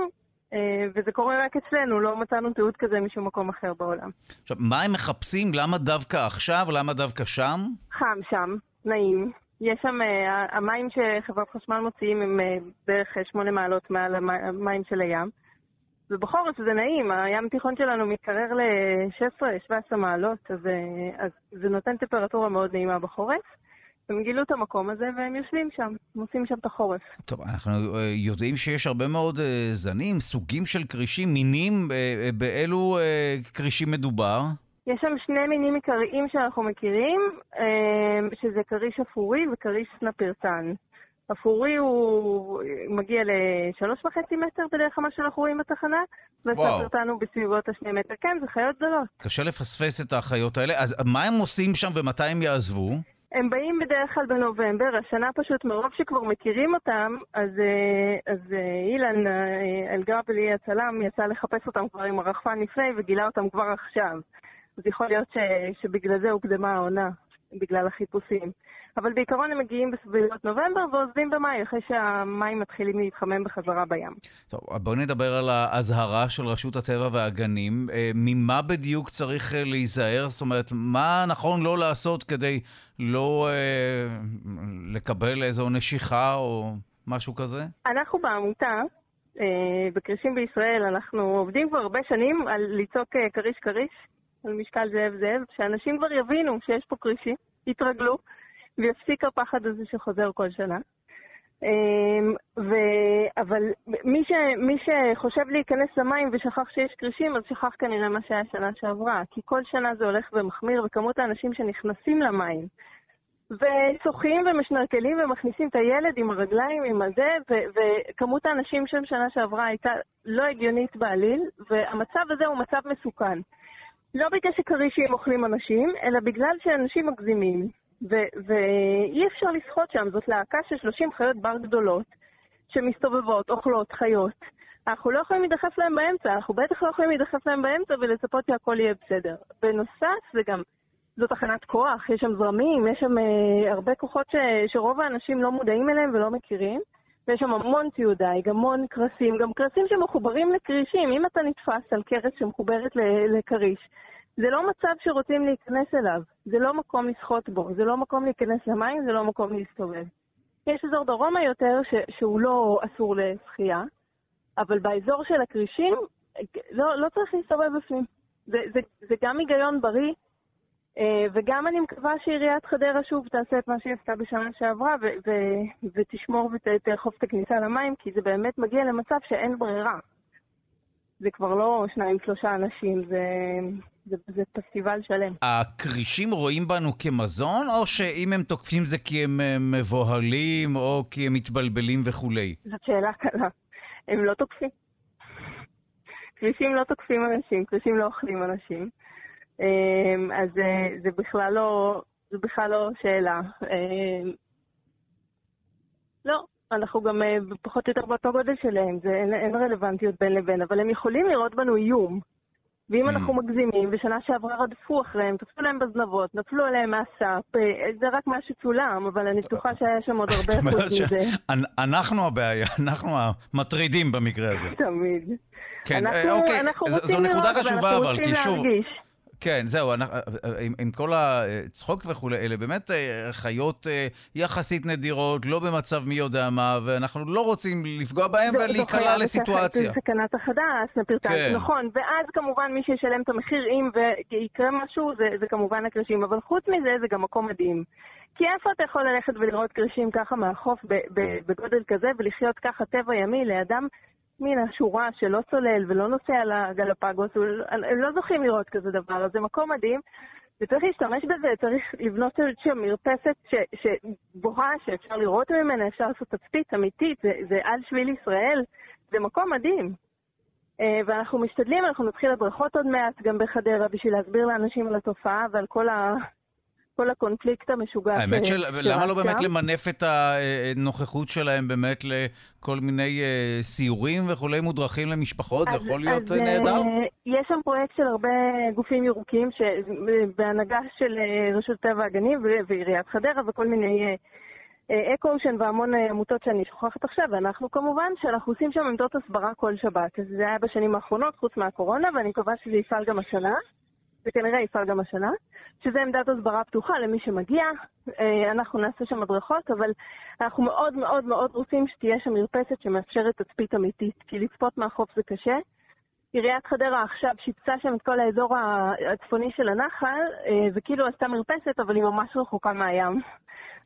S11: אה, וזה קורה רק אצלנו, לא מצאנו תיעוד כזה משום מקום אחר בעולם.
S1: עכשיו, מה הם מחפשים? למה דווקא עכשיו? למה דווקא שם?
S11: חם שם, נעים. יש שם, אה, המים שחברת חשמל מוציאים הם אה, בערך 8 מעלות מעל המים של הים. ובחורף זה נעים, הים התיכון שלנו מתקרר ל-16-17 מעלות, אז, אז זה נותן טמפרטורה מאוד נעימה בחורף. הם גילו את המקום הזה והם יושבים שם, הם עושים שם את החורף.
S1: טוב, אנחנו אה, יודעים שיש הרבה מאוד אה, זנים, סוגים של כרישים, מינים, אה, באילו כרישים מדובר?
S11: יש שם שני מינים עיקריים שאנחנו מכירים, שזה כריש אפורי וכריש סנפרטן. אפורי הוא מגיע לשלוש וחצי מטר בדרך כלל מה שאנחנו רואים בתחנה, וסרטן הוא בסביבות השני מטר. כן, זה חיות גדולות.
S1: קשה לפספס את החיות האלה. אז מה הם עושים שם ומתי הם יעזבו?
S11: הם באים בדרך כלל בנובמבר, השנה פשוט מרוב שכבר מכירים אותם, אז, אה, אז אה, אילן אה, אלגבלי הצלם יצא לחפש אותם כבר עם הרחפן לפני וגילה אותם כבר עכשיו. אז יכול להיות ש, שבגלל זה הוקדמה העונה, בגלל החיפושים. אבל בעיקרון הם מגיעים בסביבות נובמבר ועוזבים במאי, אחרי שהמים מתחילים להתחמם בחזרה בים.
S1: טוב, בואי נדבר על האזהרה של רשות הטבע והגנים. אה, ממה בדיוק צריך אה, להיזהר? זאת אומרת, מה נכון לא לעשות כדי לא אה, לקבל איזו נשיכה או משהו כזה?
S11: אנחנו בעמותה, אה, בקרישים בישראל, אנחנו עובדים כבר הרבה שנים על לצעוק כריש כריש, על משקל זאב זאב, שאנשים כבר יבינו שיש פה כרישים, יתרגלו. ויפסיק הפחד הזה שחוזר כל שנה. אמ, ו... אבל מי, ש... מי שחושב להיכנס למים ושכח שיש כרישים, אז שכח כנראה מה שהיה שנה שעברה. כי כל שנה זה הולך ומחמיר, וכמות האנשים שנכנסים למים ושוחים ומשנרקלים ומכניסים את הילד עם הרגליים, עם הזה, ו- וכמות האנשים שם שנה שעברה הייתה לא הגיונית בעליל, והמצב הזה הוא מצב מסוכן. לא בגלל שכרישים אוכלים אנשים, אלא בגלל שאנשים מגזימים. ואי אפשר לשחות שם, זאת להקה של 30 חיות בר גדולות שמסתובבות, אוכלות, חיות. אנחנו לא יכולים להידחף להם באמצע, אנחנו בטח לא יכולים להידחף להם באמצע ולצפות שהכל יהיה בסדר. בנוסף, זה גם, זו תחנת כוח, יש שם זרמים, יש שם אה, הרבה כוחות ש, שרוב האנשים לא מודעים אליהם ולא מכירים, ויש שם המון ציוד דייג, המון קרסים, גם קרסים שמחוברים לכרישים. אם אתה נתפס על קרס שמחוברת לכריש, זה לא מצב שרוצים להיכנס אליו, זה לא מקום לשחות בו, זה לא מקום להיכנס למים, זה לא מקום להסתובב. יש אזור דרומה יותר ש- שהוא לא אסור לשחייה, אבל באזור של הכרישים לא, לא צריך להסתובב בפנים. זה, זה, זה גם היגיון בריא, אה, וגם אני מקווה שעיריית חדרה שוב תעשה את מה שהיא עשתה בשנה שעברה ו- ו- ותשמור ותאכוף את הכניסה למים, כי זה באמת מגיע למצב שאין ברירה. זה כבר לא שניים, שלושה אנשים, זה, זה, זה פסטיבל שלם.
S1: הכרישים רואים בנו כמזון, או שאם הם תוקפים זה כי הם מבוהלים, או כי הם מתבלבלים וכולי?
S11: זאת שאלה קלה. הם לא תוקפים. כרישים לא תוקפים אנשים, כרישים לא אוכלים אנשים. אמ, אז אה, זה בכלל לא, זה בכלל לא שאלה. אמ, לא, אנחנו גם אה, פחות או יותר באותו גודל שלהם, זה אין, אין רלוונטיות בין לבין, אבל הם יכולים לראות בנו איום. ואם mm. אנחנו מגזימים, בשנה שעברה רדפו אחריהם, תפסו להם בזנבות, נפלו עליהם מהסאפ, אה, זה רק מה שצולם, אבל אני בטוחה שהיה שם עוד הרבה חוץ מזה.
S1: אנחנו הבעיה, אנחנו המטרידים במקרה הזה.
S11: תמיד.
S1: כן,
S11: אנחנו,
S1: אוקיי,
S11: אנחנו
S1: זו, נקודה חשובה, אבל, כי שוב...
S11: להרגיש.
S1: כן, זהו, אנחנו, עם, עם כל הצחוק וכולי, אלה באמת אה, חיות אה, יחסית נדירות, לא במצב מי יודע מה, ואנחנו לא רוצים לפגוע בהם ולהיקלע לסיטואציה.
S11: זה סכנת החדש, נפרטן,
S1: כן.
S11: נכון. ואז כמובן מי שישלם את המחיר, אם ויקרה משהו, זה, זה כמובן הקרשים. אבל חוץ מזה, זה גם מקום מדהים. כי איפה אתה יכול ללכת ולראות קרשים ככה מהחוף בגודל כזה, ולחיות ככה טבע ימי לאדם מן השורה שלא צולל ולא נוסע לגלפגוס, הם לא זוכים לראות כזה דבר, אז זה מקום מדהים. וצריך להשתמש בזה, צריך לבנות איזושהי מרפסת ש- שגבוהה, שאפשר לראות ממנה, אפשר לעשות תצפית אמיתית, זה, זה על שביל ישראל, זה מקום מדהים. אה, ואנחנו משתדלים, אנחנו נתחיל הדרכות עוד מעט גם בחדרה בשביל להסביר לאנשים על התופעה ועל כל, ה... כל הקונפליקט המשוגע.
S1: האמת של... למה לא באמת. למנף את הנוכחות שלהם באמת לכל מיני אה, סיורים וכולי מודרכים למשפחות? זה יכול להיות
S11: אז,
S1: אה, נהדר?
S11: אה, יש שם פרויקט של הרבה גופים ירוקים, ש... בהנהגה של אה, רשות טבע והגנים ועיריית חדרה וכל מיני אקו-אושן והמון אה, עמותות שאני שוכחת עכשיו, ואנחנו כמובן שאנחנו עושים שם עמדות הסברה כל שבת. אז זה היה בשנים האחרונות, חוץ מהקורונה, ואני מקווה שזה יפעל גם השנה. זה כנראה יפעל גם השנה, שזה עמדת הסברה פתוחה למי שמגיע. אה, אנחנו נעשה שם הדרכות, אבל אנחנו מאוד מאוד מאוד רוצים שתהיה שם מרפסת שמאפשרת תצפית אמיתית, כי לצפות מהחוף זה קשה. עיריית חדרה עכשיו שיפצה שם את כל האזור הצפוני של הנחל, אה, וכאילו עשתה מרפסת, אבל היא ממש רחוקה מהים.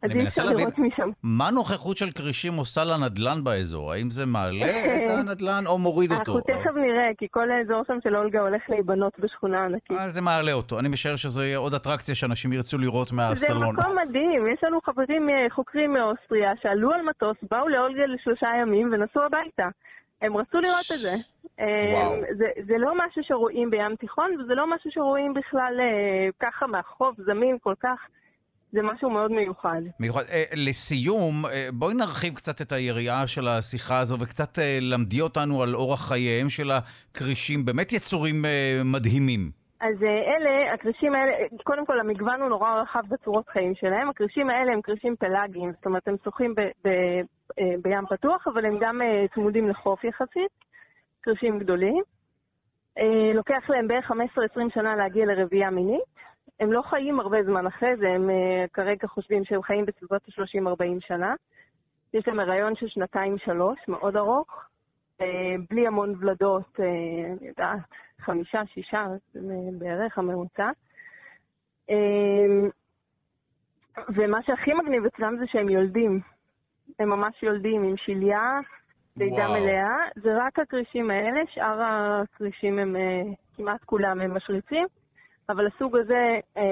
S11: אז אי אפשר לראות משם.
S1: מה נוכחות של כרישים עושה לנדלן באזור? האם זה מעלה את הנדלן או מוריד אותו?
S11: אנחנו תכף נראה, כי כל האזור שם של אולגה הולך להיבנות בשכונה ענקית.
S1: אה, זה מעלה אותו. אני משער שזו יהיה עוד אטרקציה שאנשים ירצו לראות
S11: זה
S1: מהסלון.
S11: מקום מדהים, יש לנו חברים אה, חוקרים מאוסטריה שעלו על מטוס, באו לאולגה לשלושה ימים ונסעו הביתה. הם רצו לראות את זה. אה. זה, זה לא משהו שרואים בים תיכון, וזה לא משהו שרואים בכלל אה, ככה מהחוף, זמין כל כך. זה משהו מאוד מיוחד.
S1: מיוחד. אה, לסיום, בואי נרחיב קצת את היריעה של השיחה הזו וקצת למדי אותנו על אורח חייהם של הכרישים. באמת יצורים מדהימים.
S11: אז אה, אלה, הכרישים האלה, קודם כל המגוון הוא נורא רחב בצורות חיים שלהם. הכרישים האלה הם כרישים פלאגיים, זאת אומרת הם שוחים ב, ב, אה, בים פתוח, אבל הם גם אה, צמודים לחוף יחסית, כרישים גדולים. לוקח להם בערך 15-20 שנה להגיע לרבייה מינית. הם לא חיים הרבה זמן אחרי זה, הם כרגע חושבים שהם חיים בסביבות ה-30-40 שנה. יש להם הריון של שנתיים-שלוש, מאוד ארוך, בלי המון ולדות, אני יודעת, חמישה, שישה, בערך הממוצע. אה, ומה שהכי מגניב אצלם זה שהם יולדים. הם ממש יולדים עם שליה, לידה. מלאה. זה רק הכרישים האלה, שאר הכרישים הם, אה, כמעט כולם הם משריצים, אבל הסוג הזה אה,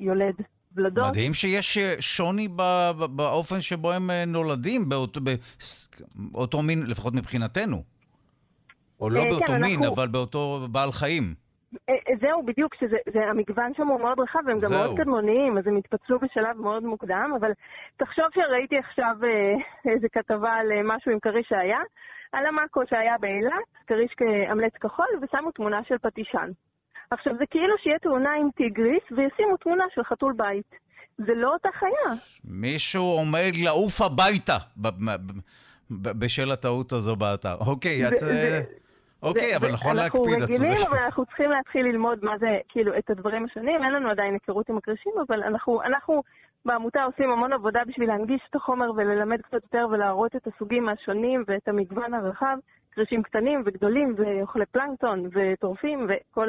S11: יולד ולדות.
S1: מדהים שיש אה, שוני באופן שבו הם נולדים, באותו, באותו מין, לפחות מבחינתנו. או לא
S11: אה, כן,
S1: באותו מין,
S11: אנחנו-
S1: אבל באותו בעל חיים.
S11: אה, אה, זהו, בדיוק, שזה, זה, המגוון שם הוא מאוד רחב, והם גם. מאוד קדמוניים, אז הם התפצלו בשלב מאוד מוקדם, אבל תחשוב שראיתי עכשיו איזה כתבה על משהו עם כריש שהיה, על המאקו שהיה באילת, כריש כאמלץ כחול, ושמו תמונה של פטישן. עכשיו, זה כאילו שיהיה תאונה עם טיגריס, וישימו תמונה של חתול בית. זה לא אותה חיה.
S1: מישהו עומד לעוף הביתה בשל הטעות הזו באתר. אוקיי, את... אוקיי, אבל נכון להקפיד,
S11: אנחנו רגילים. אבל אנחנו צריכים להתחיל ללמוד מה זה, כאילו, את הדברים השונים. אין לנו עדיין היכרות עם הקרשים, אבל אנחנו, אנחנו בעמותה עושים המון עבודה בשביל להנגיש את החומר וללמד קצת יותר ולהראות את הסוגים השונים ואת המגוון הרחב. קרשים קטנים וגדולים ואוכלי פלנקטון וטורפים וכל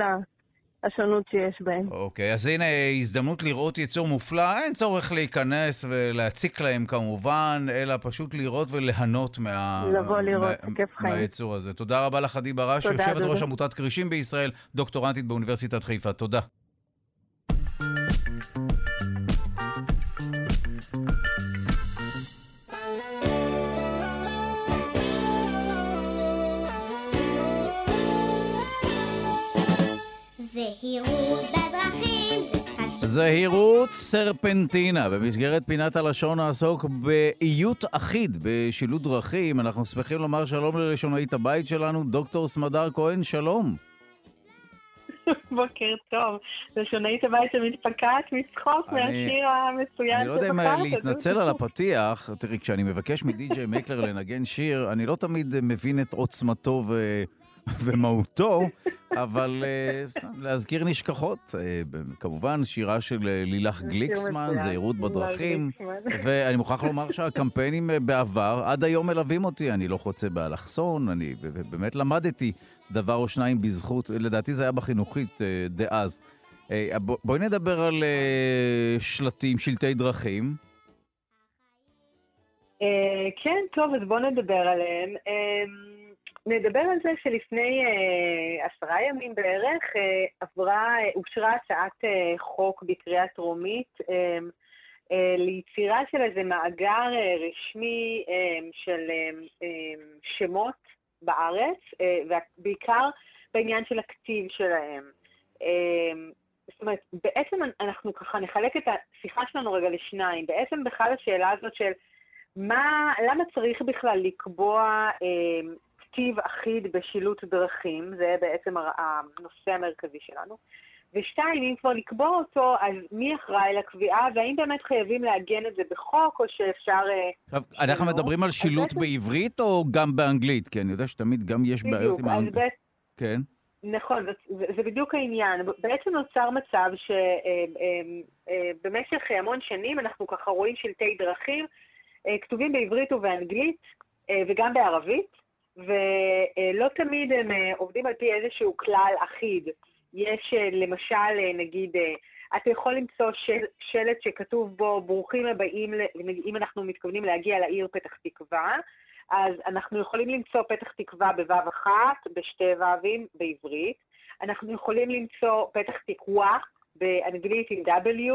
S11: השונות שיש בהם.
S1: אוקיי, אז הנה הזדמנות לראות יצור מופלא. אין צורך להיכנס ולהציק להם כמובן, אלא פשוט לראות וליהנות מה...
S11: לבוא לראות,
S1: מה...
S11: כיף חיים.
S1: מהיצור הזה. תודה רבה לך, עדי ברש, יושבת ראש עמותת כרישים בישראל, דוקטורנטית באוניברסיטת חיפה. תודה. זהירות בדרכים זהירות סרפנטינה. במסגרת פינת הלשון נעסוק באיות אחיד בשילוט דרכים. אנחנו שמחים לומר שלום ללשונאית הבית שלנו, דוקטור סמדר כהן, שלום.
S12: בוקר טוב. לשונאית הבית שמתפקעת מצחוק מהשיר המצוין
S1: אני לא יודע אם להתנצל על הפתיח. תראי, כשאני מבקש מדי.ג'יי מקלר לנגן שיר, אני לא תמיד מבין את עוצמתו ו... ומהותו, אבל uh, להזכיר נשכחות. Uh, כמובן, שירה של אה, לילך גליקסמן, זהירות בדרכים, ואני מוכרח לומר שהקמפיינים בעבר, עד היום מלווים אותי. אני לא חוצה באלכסון, אני באמת למדתי דבר או שניים בזכות, לדעתי זה היה בחינוכית דאז. בואי נדבר על שלטים, שלטי דרכים.
S12: כן, טוב, אז בואו נדבר עליהם. נדבר על זה שלפני אה, עשרה ימים בערך אה, עברה, אה, אושרה הצעת אה, חוק בקריאה טרומית אה, אה, ליצירה של איזה מאגר אה, רשמי אה, של אה, אה, שמות בארץ, אה, ובעיקר בעניין של הכתיב שלהם. אה, זאת אומרת, בעצם אנחנו ככה נחלק את השיחה שלנו רגע לשניים. בעצם בכלל השאלה הזאת של מה, למה צריך בכלל לקבוע אה, כתיב אחיד בשילוט דרכים, זה בעצם הנושא המרכזי שלנו. ושתיים, אם כבר לקבוע אותו, אז מי אחראי לקביעה, והאם באמת חייבים לעגן את זה בחוק, או שאפשר... אה,
S1: עכשיו, אנחנו מדברים על שילוט בעברית או גם באנגלית? כי אני יודע שתמיד גם יש בעיות עם האנגלית. כן.
S12: נכון, זה, זה בדיוק העניין. בעצם נוצר מצב שבמשך אה, אה, המון שנים אנחנו ככה רואים שלטי דרכים כתובים בעברית ובאנגלית וגם בערבית, ולא תמיד הם אה, עובדים על פי איזשהו כלל אחיד. יש אה, למשל, אה, נגיד, אתה יכול למצוא של, שלט שכתוב בו ברוכים הבאים, אם אנחנו מתכוונים להגיע לעיר פתח תקווה, אז אנחנו יכולים למצוא פתח תקווה בוו אחת, בשתי ו"ים בעברית. אנחנו יכולים למצוא פתח תקווה באנגלית עם W.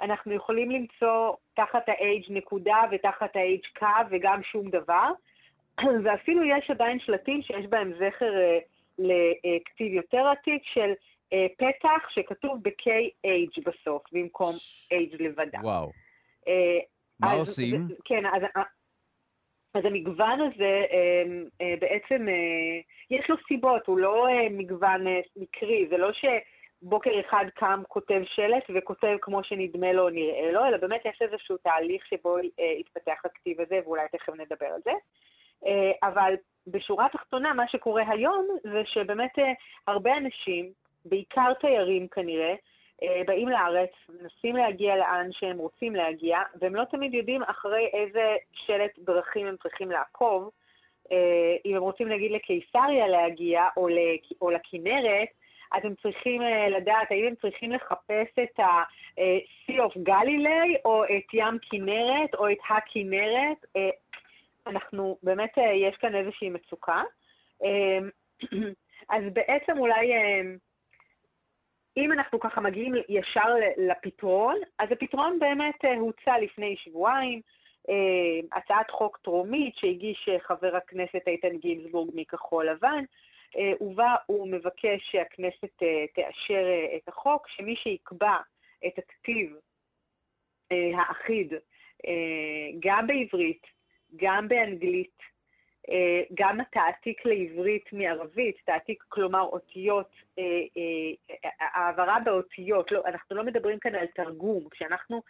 S12: אנחנו יכולים למצוא תחת ה-H נקודה ותחת ה-H קו וגם שום דבר. ואפילו יש עדיין שלטים שיש בהם זכר uh, לכתיב יותר עתיק של uh, פתח שכתוב ב-KH בסוף, במקום H לבדה.
S1: וואו. Uh, מה עושים?
S12: כן, אז, אז המגוון הזה בעצם, יש לו סיבות, הוא לא מגוון מקרי, זה לא ש... בוקר אחד קם, כותב שלט וכותב כמו שנדמה לו או נראה לו, אלא באמת יש איזשהו תהליך שבו אה, התפתח הכתיב הזה, ואולי תכף נדבר על זה. אה, אבל בשורה התחתונה, מה שקורה היום זה שבאמת אה, הרבה אנשים, בעיקר תיירים כנראה, אה, באים לארץ, מנסים להגיע לאן שהם רוצים להגיע, והם לא תמיד יודעים אחרי איזה שלט דרכים הם צריכים לעקוב. אם הם רוצים, נגיד, לקיסריה להגיע, או, או לכנרת, אז הם צריכים לדעת האם הם צריכים לחפש את ה-Sea of Galilee, או את ים כנרת, או את הכנרת. אנחנו, באמת אה, יש כאן איזושהי מצוקה. אמ, אז בעצם אולי, אמ, אם אנחנו ככה מגיעים ישר לפתרון, אז הפתרון באמת אה, הוצע לפני שבועיים, אמ, הצעת חוק טרומית שהגיש אה, חבר הכנסת איתן גינזבורג מכחול לבן, ובה הוא מבקש שהכנסת תאשר את החוק, שמי שיקבע את הכתיב האחיד, גם בעברית גם באנגלית, אה, גם התעתיק לעברית מערבית, תעתיק כלומר אותיות, אה, אה, העברה באותיות, לא, אנחנו לא מדברים כאן על תרגום, כשאנחנו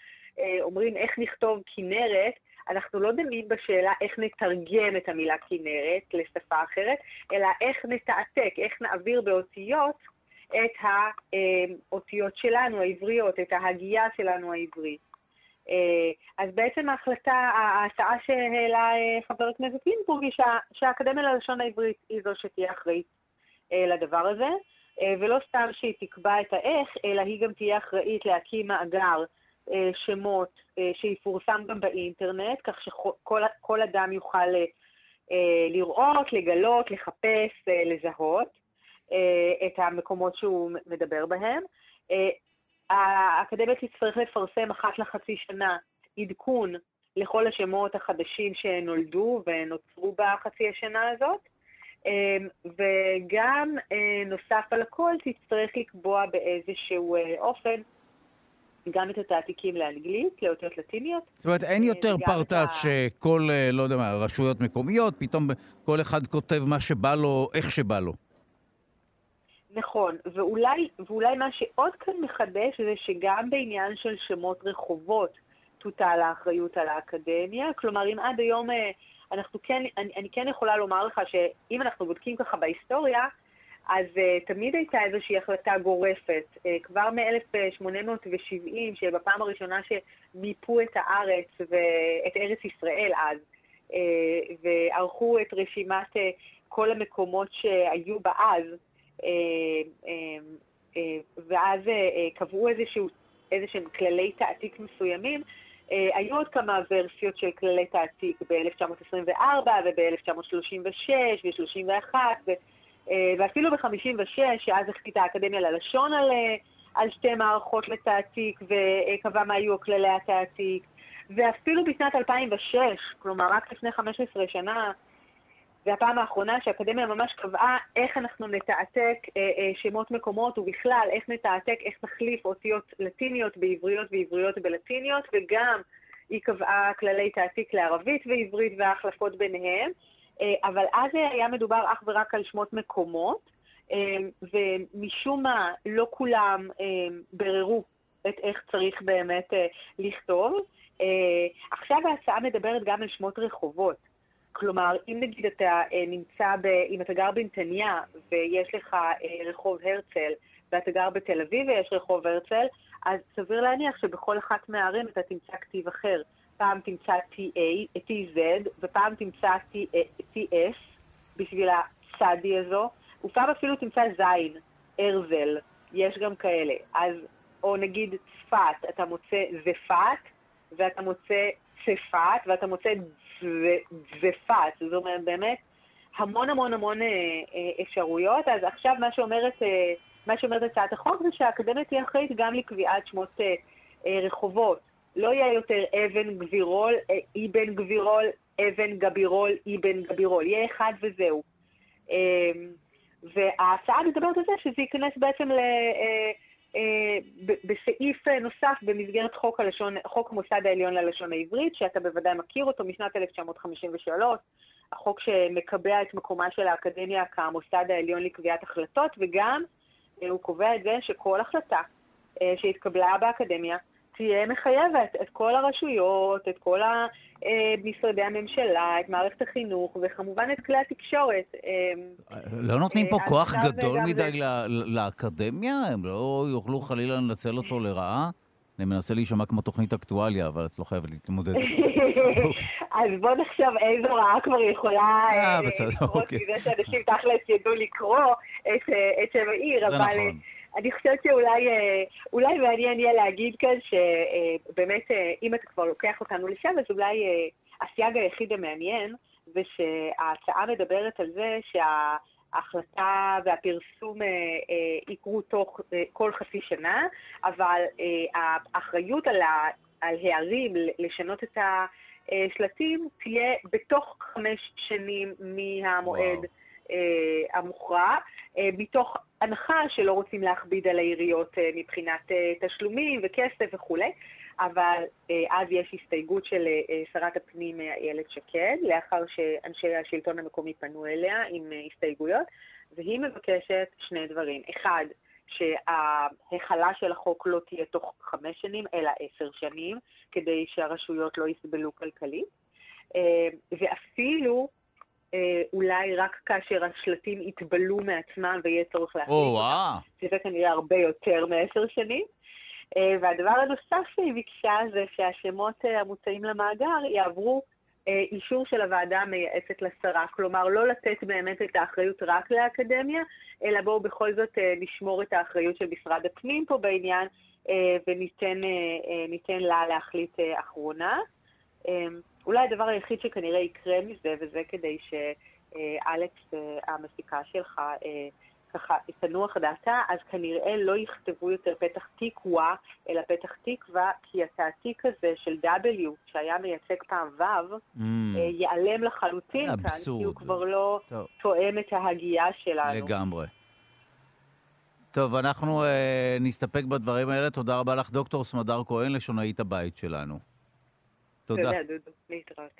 S12: אומרים איך נכתוב כנרת, אנחנו לא דנים בשאלה איך נתרגם את המילה כנרת לשפה אחרת, אלא איך נתעתק, איך נעביר באותיות את האותיות שלנו, העבריות, את ההגייה שלנו העברית. אה, אז בעצם ההחלטה, ההצעה שהעלה אה, חבר הכנסת גינזבורג היא שהאקדמיה ללשון העברית היא זו שתהיה אחראית אה, לדבר הזה. ולא סתם שהיא תקבע את האיך, אלא היא גם תהיה אחראית להקים מאגר שמות שיפורסם גם באינטרנט, כך שכל אדם יוכל לראות, לגלות, לחפש, לזהות את המקומות שהוא מדבר בהם. האקדמיה תצטרך לפרסם אחת לחצי שנה עדכון לכל השמות החדשים שנולדו ונוצרו בחצי השנה הזאת. אמ, וגם אה, נוסף על הכל תצטרך לקבוע באיזשהו אה, אופן גם את התעתיקים לאנגלית, לאותיות לטיניות.
S1: זאת אומרת, אין יותר פרטאץ' שכל, אה, לא יודע מה, רשויות מקומיות, פתאום כל אחד כותב מה שבא לו, איך שבא לו.
S12: נכון, ואולי, ואולי מה שעוד כאן מחדש זה שגם בעניין של שמות רחובות תוטל האחריות על האקדמיה. כלומר, אם עד היום אנחנו כן, אני, אני כן יכולה לומר לך שאם אנחנו בודקים ככה בהיסטוריה, אז uh, תמיד הייתה איזושהי החלטה גורפת. Uh, כבר מ-1870, שבפעם הראשונה שמיפו את הארץ ואת ארץ ישראל אז, uh, וערכו את רשימת uh, כל המקומות שהיו בה אז, ואז uh, קבעו איזשהו, איזשהם כללי תעתיק מסוימים, אה, היו עוד כמה ורסיות של כללי תעתיק ב-1924 וב-1936 ו-31 ואפילו ב-56, שאז החליטה האקדמיה ללשון על, אה, על שתי מערכות לתעתיק וקבע מה היו כללי התעתיק, ואפילו בשנת 2006, כלומר רק לפני 15 שנה, זה הפעם האחרונה שהאקדמיה ממש קבעה איך אנחנו נתעתק אה, אה, שמות מקומות ובכלל איך נתעתק, איך נחליף אותיות לטיניות בעבריות ועבריות בלטיניות, וגם היא קבעה כללי תעתיק לערבית ועברית והחלפות ביניהם, אה, אבל אז היה מדובר אך ורק על שמות מקומות, אה, ומשום מה לא כולם אה, בררו את איך צריך באמת אה, לכתוב. אה, עכשיו ההצעה מדברת גם על שמות רחובות. כלומר, אם נגיד אתה אה, נמצא, ב, אם אתה גר בנתניה ויש לך אה, רחוב הרצל, ואתה גר בתל אביב ויש רחוב הרצל, אז סביר להניח שבכל אחת מהערים אתה תמצא כתיב אחר. פעם תמצא TA, TZ, ופעם תמצא TS, בשביל הצדי הזו, ופעם אפילו תמצא זין, הרזל, יש גם כאלה. אז, או נגיד צפת, אתה מוצא זפת, ואתה מוצא צפת, ואתה מוצא ופת, זאת אומרת, באמת המון המון המון אה, אה, אפשרויות. אז עכשיו מה שאומרת, אה, מה שאומרת הצעת החוק זה שהאקדמיה תהיה אחראית גם לקביעת שמות רחובות. לא יהיה יותר אבן גבירול, אבן גבירול, אבן גבירול, אבן גבירול. יהיה אחד וזהו. וההצעה מדברת על זה שזה ייכנס בעצם ל... אה, בסעיף נוסף במסגרת חוק, הלשון, חוק המוסד העליון ללשון העברית, שאתה בוודאי מכיר אותו משנת 1953, החוק שמקבע את מקומה של האקדמיה כמוסד העליון לקביעת החלטות, וגם אה, הוא קובע את זה שכל החלטה אה, שהתקבלה באקדמיה תהיה מחייבת את כל הרשויות, את כל אה, משרדי הממשלה, את מערכת החינוך, וכמובן את כלי התקשורת.
S1: אה, לא נותנים פה כוח גדול מדי לאקדמיה? הם לא יוכלו חלילה לנצל אותו לרעה? אני מנסה להישמע כמו תוכנית אקטואליה, אבל את לא חייבת להתמודד.
S12: אז בוא נחשוב איזו רעה כבר יכולה
S1: אה, לקרות
S12: מזה שאנשים תכלס ידעו לקרוא את שם העיר,
S1: אבל...
S12: אני חושבת שאולי אולי מעניין יהיה להגיד כאן שבאמת, אם אתה כבר לוקח אותנו לשם, אז אולי הסייג היחיד המעניין זה שההצעה מדברת על זה שההחלטה והפרסום יקרו תוך כל חצי שנה, אבל האחריות על, על הערים לשנות את השלטים תהיה בתוך חמש שנים מהמועד. וואו. אה, המוכרע, אה, מתוך הנחה שלא רוצים להכביד על העיריות אה, מבחינת תשלומים וכסף וכולי, אבל אז יש הסתייגות של שרת הפנים איילת שקד, לאחר שאנשי השלטון המקומי פנו אליה עם הסתייגויות, והיא מבקשת שני דברים. אחד, שההחלה של החוק לא תהיה תוך חמש שנים, אלא עשר שנים, כדי שהרשויות לא יסבלו כלכלית. ואפילו אולי רק כאשר השלטים יתבלו מעצמם ויהיה צורך להחליט
S1: אותם,
S12: שזה כנראה הרבה יותר מעשר שנים. אה, והדבר הנוסף שהיא ביקשה זה שהשמות אה, המוצעים למאגר יעברו אה, אישור של הוועדה המייעצת לשרה, כלומר לא לתת באמת את האחריות רק לאקדמיה, אלא בואו בכל זאת אה, נשמור את האחריות של משרד הפנים פה בעניין, אה, וניתן לה להחליט אחרונה. אולי הדבר היחיד שכנראה יקרה מזה, וזה כדי שאלכס, המפיקה שלך, ככה תנוח דעתה, אז כנראה לא יכתבו יותר פתח תקווה, אלא פתח תקווה, כי התעתיק הזה של W, שהיה מייצג פעם ו', mm. אה, ייעלם לחלוטין כאן. כי הוא כבר לא טוב. תואם את ההגייה שלנו.
S1: לגמרי. טוב, אנחנו אה, נסתפק בדברים האלה. תודה רבה לך, דוקטור סמדר כהן, לשונאית הבית שלנו.
S12: תודה. תודה, דודו. להתראות.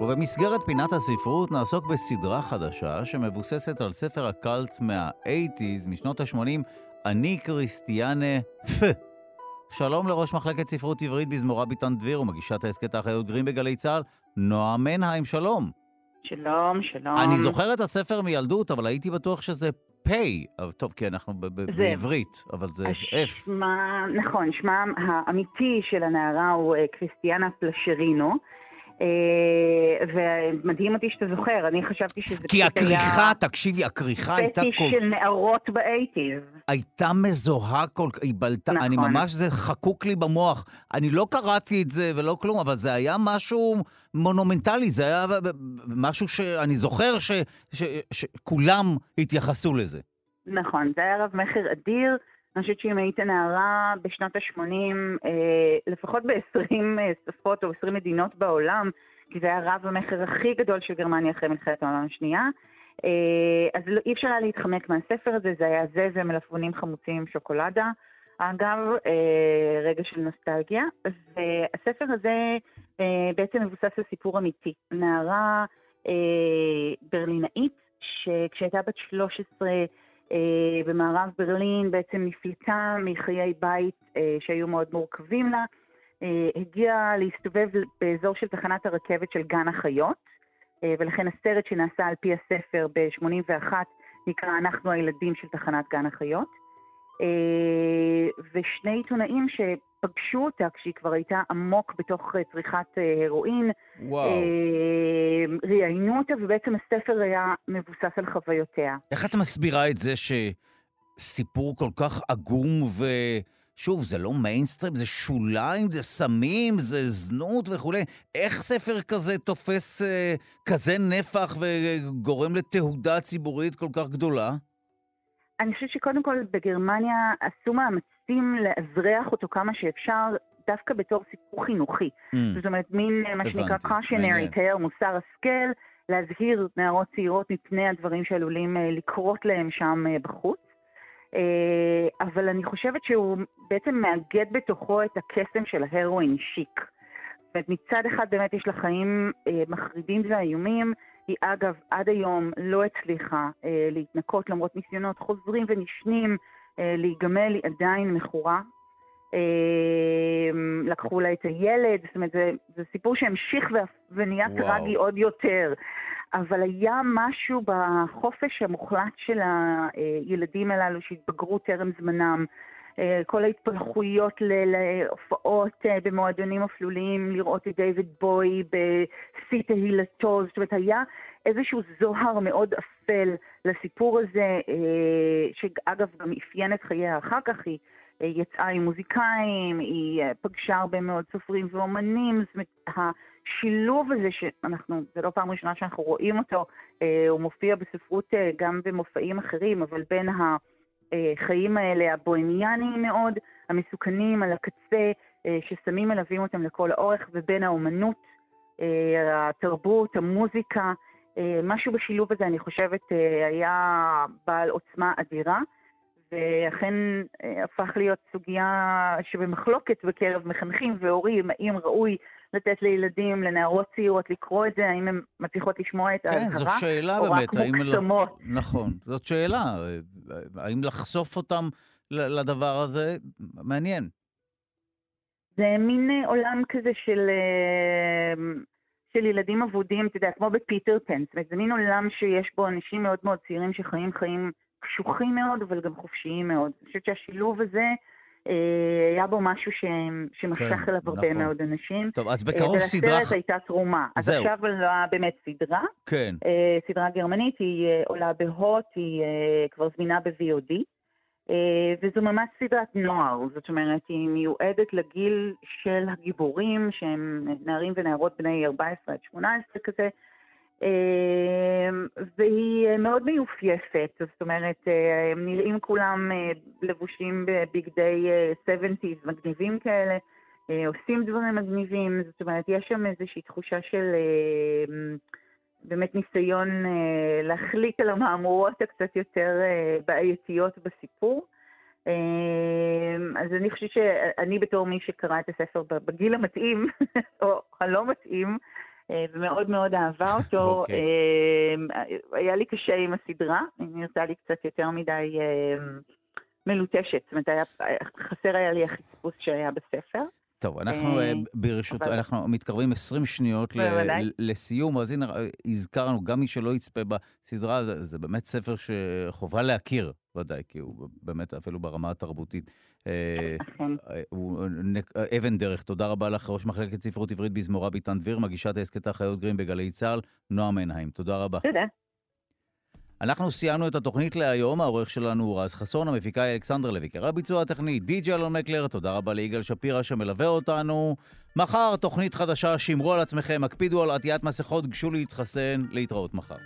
S1: ובמסגרת פינת הספרות נעסוק בסדרה חדשה שמבוססת על ספר הקאלט מה-80's, משנות ה-80, אני קריסטיאנה פ. שלום לראש מחלקת ספרות עברית בזמורה ביטן דביר ומגישת ההסכת האחיות גרים בגלי צה"ל, נועה מנהיים, שלום.
S13: שלום, שלום.
S1: אני זוכר את הספר מילדות, אבל הייתי בטוח שזה פיי. טוב, כי אנחנו בעברית, אבל זה F.
S13: נכון, שמה האמיתי של הנערה הוא אה, קריסטיאנה פלשרינו. אה, ומדהים אותי שאתה זוכר, אני חשבתי שזה
S1: כי הכריכה, תקשיבי, הכריכה הייתה כל...
S13: פטיש של נערות באייטיז.
S1: הייתה מזוהה כל כך, היא בלטה, נכון. אני ממש, זה חקוק לי במוח. אני לא קראתי את זה ולא כלום, אבל זה היה משהו מונומנטלי, זה היה משהו שאני זוכר שכולם התייחסו לזה.
S13: נכון, זה היה רב מכר אדיר. אני חושבת שאם היית נערה בשנות ה-80, אה, לפחות ב-20 אה, שפות או 20 מדינות בעולם, כי זה היה רב המכר הכי גדול של גרמניה אחרי מלחמת העולם השנייה, אה, אז לא, אי אפשר היה להתחמק מהספר הזה, זה היה זה ומלפפונים חמוצים עם שוקולדה. אגב, אה, רגע של נוסטלגיה. והספר הזה אה, בעצם מבוסס על סיפור אמיתי. נערה אה, ברלינאית, שכשהייתה בת 13, אה, במערב ברלין בעצם נפלטה מחיי בית אה, שהיו מאוד מורכבים לה, אה, הגיעה להסתובב באזור של תחנת הרכבת של גן החיות, ולכן הסרט שנעשה על פי הספר ב-81 נקרא אנחנו הילדים של תחנת גן החיות. ושני עיתונאים ש... פגשו אותה כשהיא כבר הייתה עמוק בתוך אה, צריכת אה, הרואין.
S1: וואו.
S13: אה, ראיינו אותה, ובעצם הספר היה מבוסס על חוויותיה.
S1: איך את מסבירה את זה שסיפור כל כך עגום ו... שוב, זה לא מיינסטרים, זה שוליים, זה סמים, זה זנות וכולי. איך ספר כזה תופס אה, כזה נפח וגורם לתהודה ציבורית כל כך גדולה?
S13: אני חושבת שקודם כל בגרמניה עשו מאמצים לאזרח אותו כמה שאפשר, דווקא בתור סיפור חינוכי. Mm. זאת אומרת, מין מה שנקרא cautionary tale, מוסר השכל, להזהיר נערות צעירות מפני הדברים שעלולים אה, לקרות להם שם אה, בחוץ. אה, אבל אני חושבת שהוא בעצם מאגד בתוכו את הקסם של ההרואין שיק. זאת אומרת, מצד אחד באמת יש לה חיים מחרידים ואיומים, היא אגב עד היום לא הצליחה אה, להתנקות למרות ניסיונות חוזרים ונשנים אה, להיגמל, היא עדיין מכורה. אה, לקחו לה את הילד, זאת אומרת, זה, זה סיפור שהמשיך ונהיה טרגי עוד יותר. אבל היה משהו בחופש המוחלט של הילדים הללו שהתבגרו טרם זמנם, כל ההתפלחויות להופעות אה, במועדונים אפלוליים, לראות את דיוויד בוי בשיא תהילתו, זאת אומרת, היה איזשהו זוהר מאוד אפל לסיפור הזה, אה, שאגב גם אפיין את חייה אחר כך, היא יצאה עם מוזיקאים, היא פגשה הרבה מאוד סופרים ואומנים, זאת אומרת, השילוב הזה שאנחנו, זה לא פעם ראשונה שאנחנו רואים אותו, הוא מופיע בספרות גם במופעים אחרים, אבל בין ה... החיים האלה, הבוהמיאניים מאוד, המסוכנים על הקצה, אה, ששמים מלווים אותם לכל האורך, ובין האומנות, אה, התרבות, המוזיקה, אה, משהו בשילוב הזה, אני חושבת, היה בעל עוצמה אדירה, ואכן הפך להיות סוגיה שבמחלוקת בקרב מחנכים והורים, האם ראוי לתת לילדים, לנערות צעירות, לקרוא את זה, האם הן מצליחות לשמוע את
S1: ההזהרה, כן, זו שאלה
S13: או
S1: באמת,
S13: רק מוקסמות.
S1: ל... נכון, זאת שאלה. האם לחשוף אותם לדבר הזה, מעניין.
S13: זה מין אה, עולם כזה של, אה, של ילדים אבודים, אתה יודע, כמו בפיטר פן. זאת אומרת, זה מין עולם שיש בו אנשים מאוד מאוד צעירים שחיים חיים קשוחים מאוד, אבל גם חופשיים מאוד. אני חושבת שהשילוב הזה היה בו משהו ש... שמשך כן, אליו הרבה נכון. מאוד אנשים.
S1: טוב, אז בקרוב סדרה...
S13: ולסרט הייתה תרומה. אז זהו. עכשיו עולה באמת סדרה.
S1: כן.
S13: סדרה גרמנית, היא עולה בהוט, היא כבר זמינה ב-VOD. וזו ממש סדרת נוער, זאת אומרת, היא מיועדת לגיל של הגיבורים, שהם נערים ונערות בני 14 עד 18 כזה, והיא מאוד מיופייפת, זאת אומרת, הם נראים כולם לבושים בבגדי 70's מגניבים כאלה, עושים דברים מגניבים, זאת אומרת, יש שם איזושהי תחושה של... באמת ניסיון אה, להחליק על המהמורות הקצת יותר אה, בעייתיות בסיפור. אה, אז אני חושבת שאני בתור מי שקרא את הספר בגיל המתאים, או הלא מתאים, אה, ומאוד מאוד אהבה אותו, okay. אוקיי. אה, היה לי קשה עם הסדרה, היא נראתה לי קצת יותר מדי אה, מלוטשת, זאת אומרת, חסר היה לי החצפוס שהיה בספר.
S1: טוב, אנחנו אה, ברשות, אנחנו מתקרבים 20 שניות לסיום, אז הנה, הזכרנו, גם מי שלא יצפה בסדרה, זה באמת ספר שחובה להכיר, ודאי, כי הוא באמת, אפילו ברמה התרבותית, אה, הוא אבן דרך. תודה רבה לך, ראש מחלקת ספרות עברית בזמורה ביטן דביר, מגישת ההסכת החיות גרים בגלי צה"ל, נועם עינהיים. תודה רבה.
S13: תודה.
S1: אנחנו סיימנו את התוכנית להיום, העורך שלנו הוא רז חסון, המפיקה היא אלכסנדר לויקר, הביצוע הטכני די.ג'י אלון מקלר, תודה רבה ליגאל שפירא שמלווה אותנו. מחר תוכנית חדשה, שמרו על עצמכם, הקפידו על עטיית מסכות, גשו להתחסן, להתראות מחר.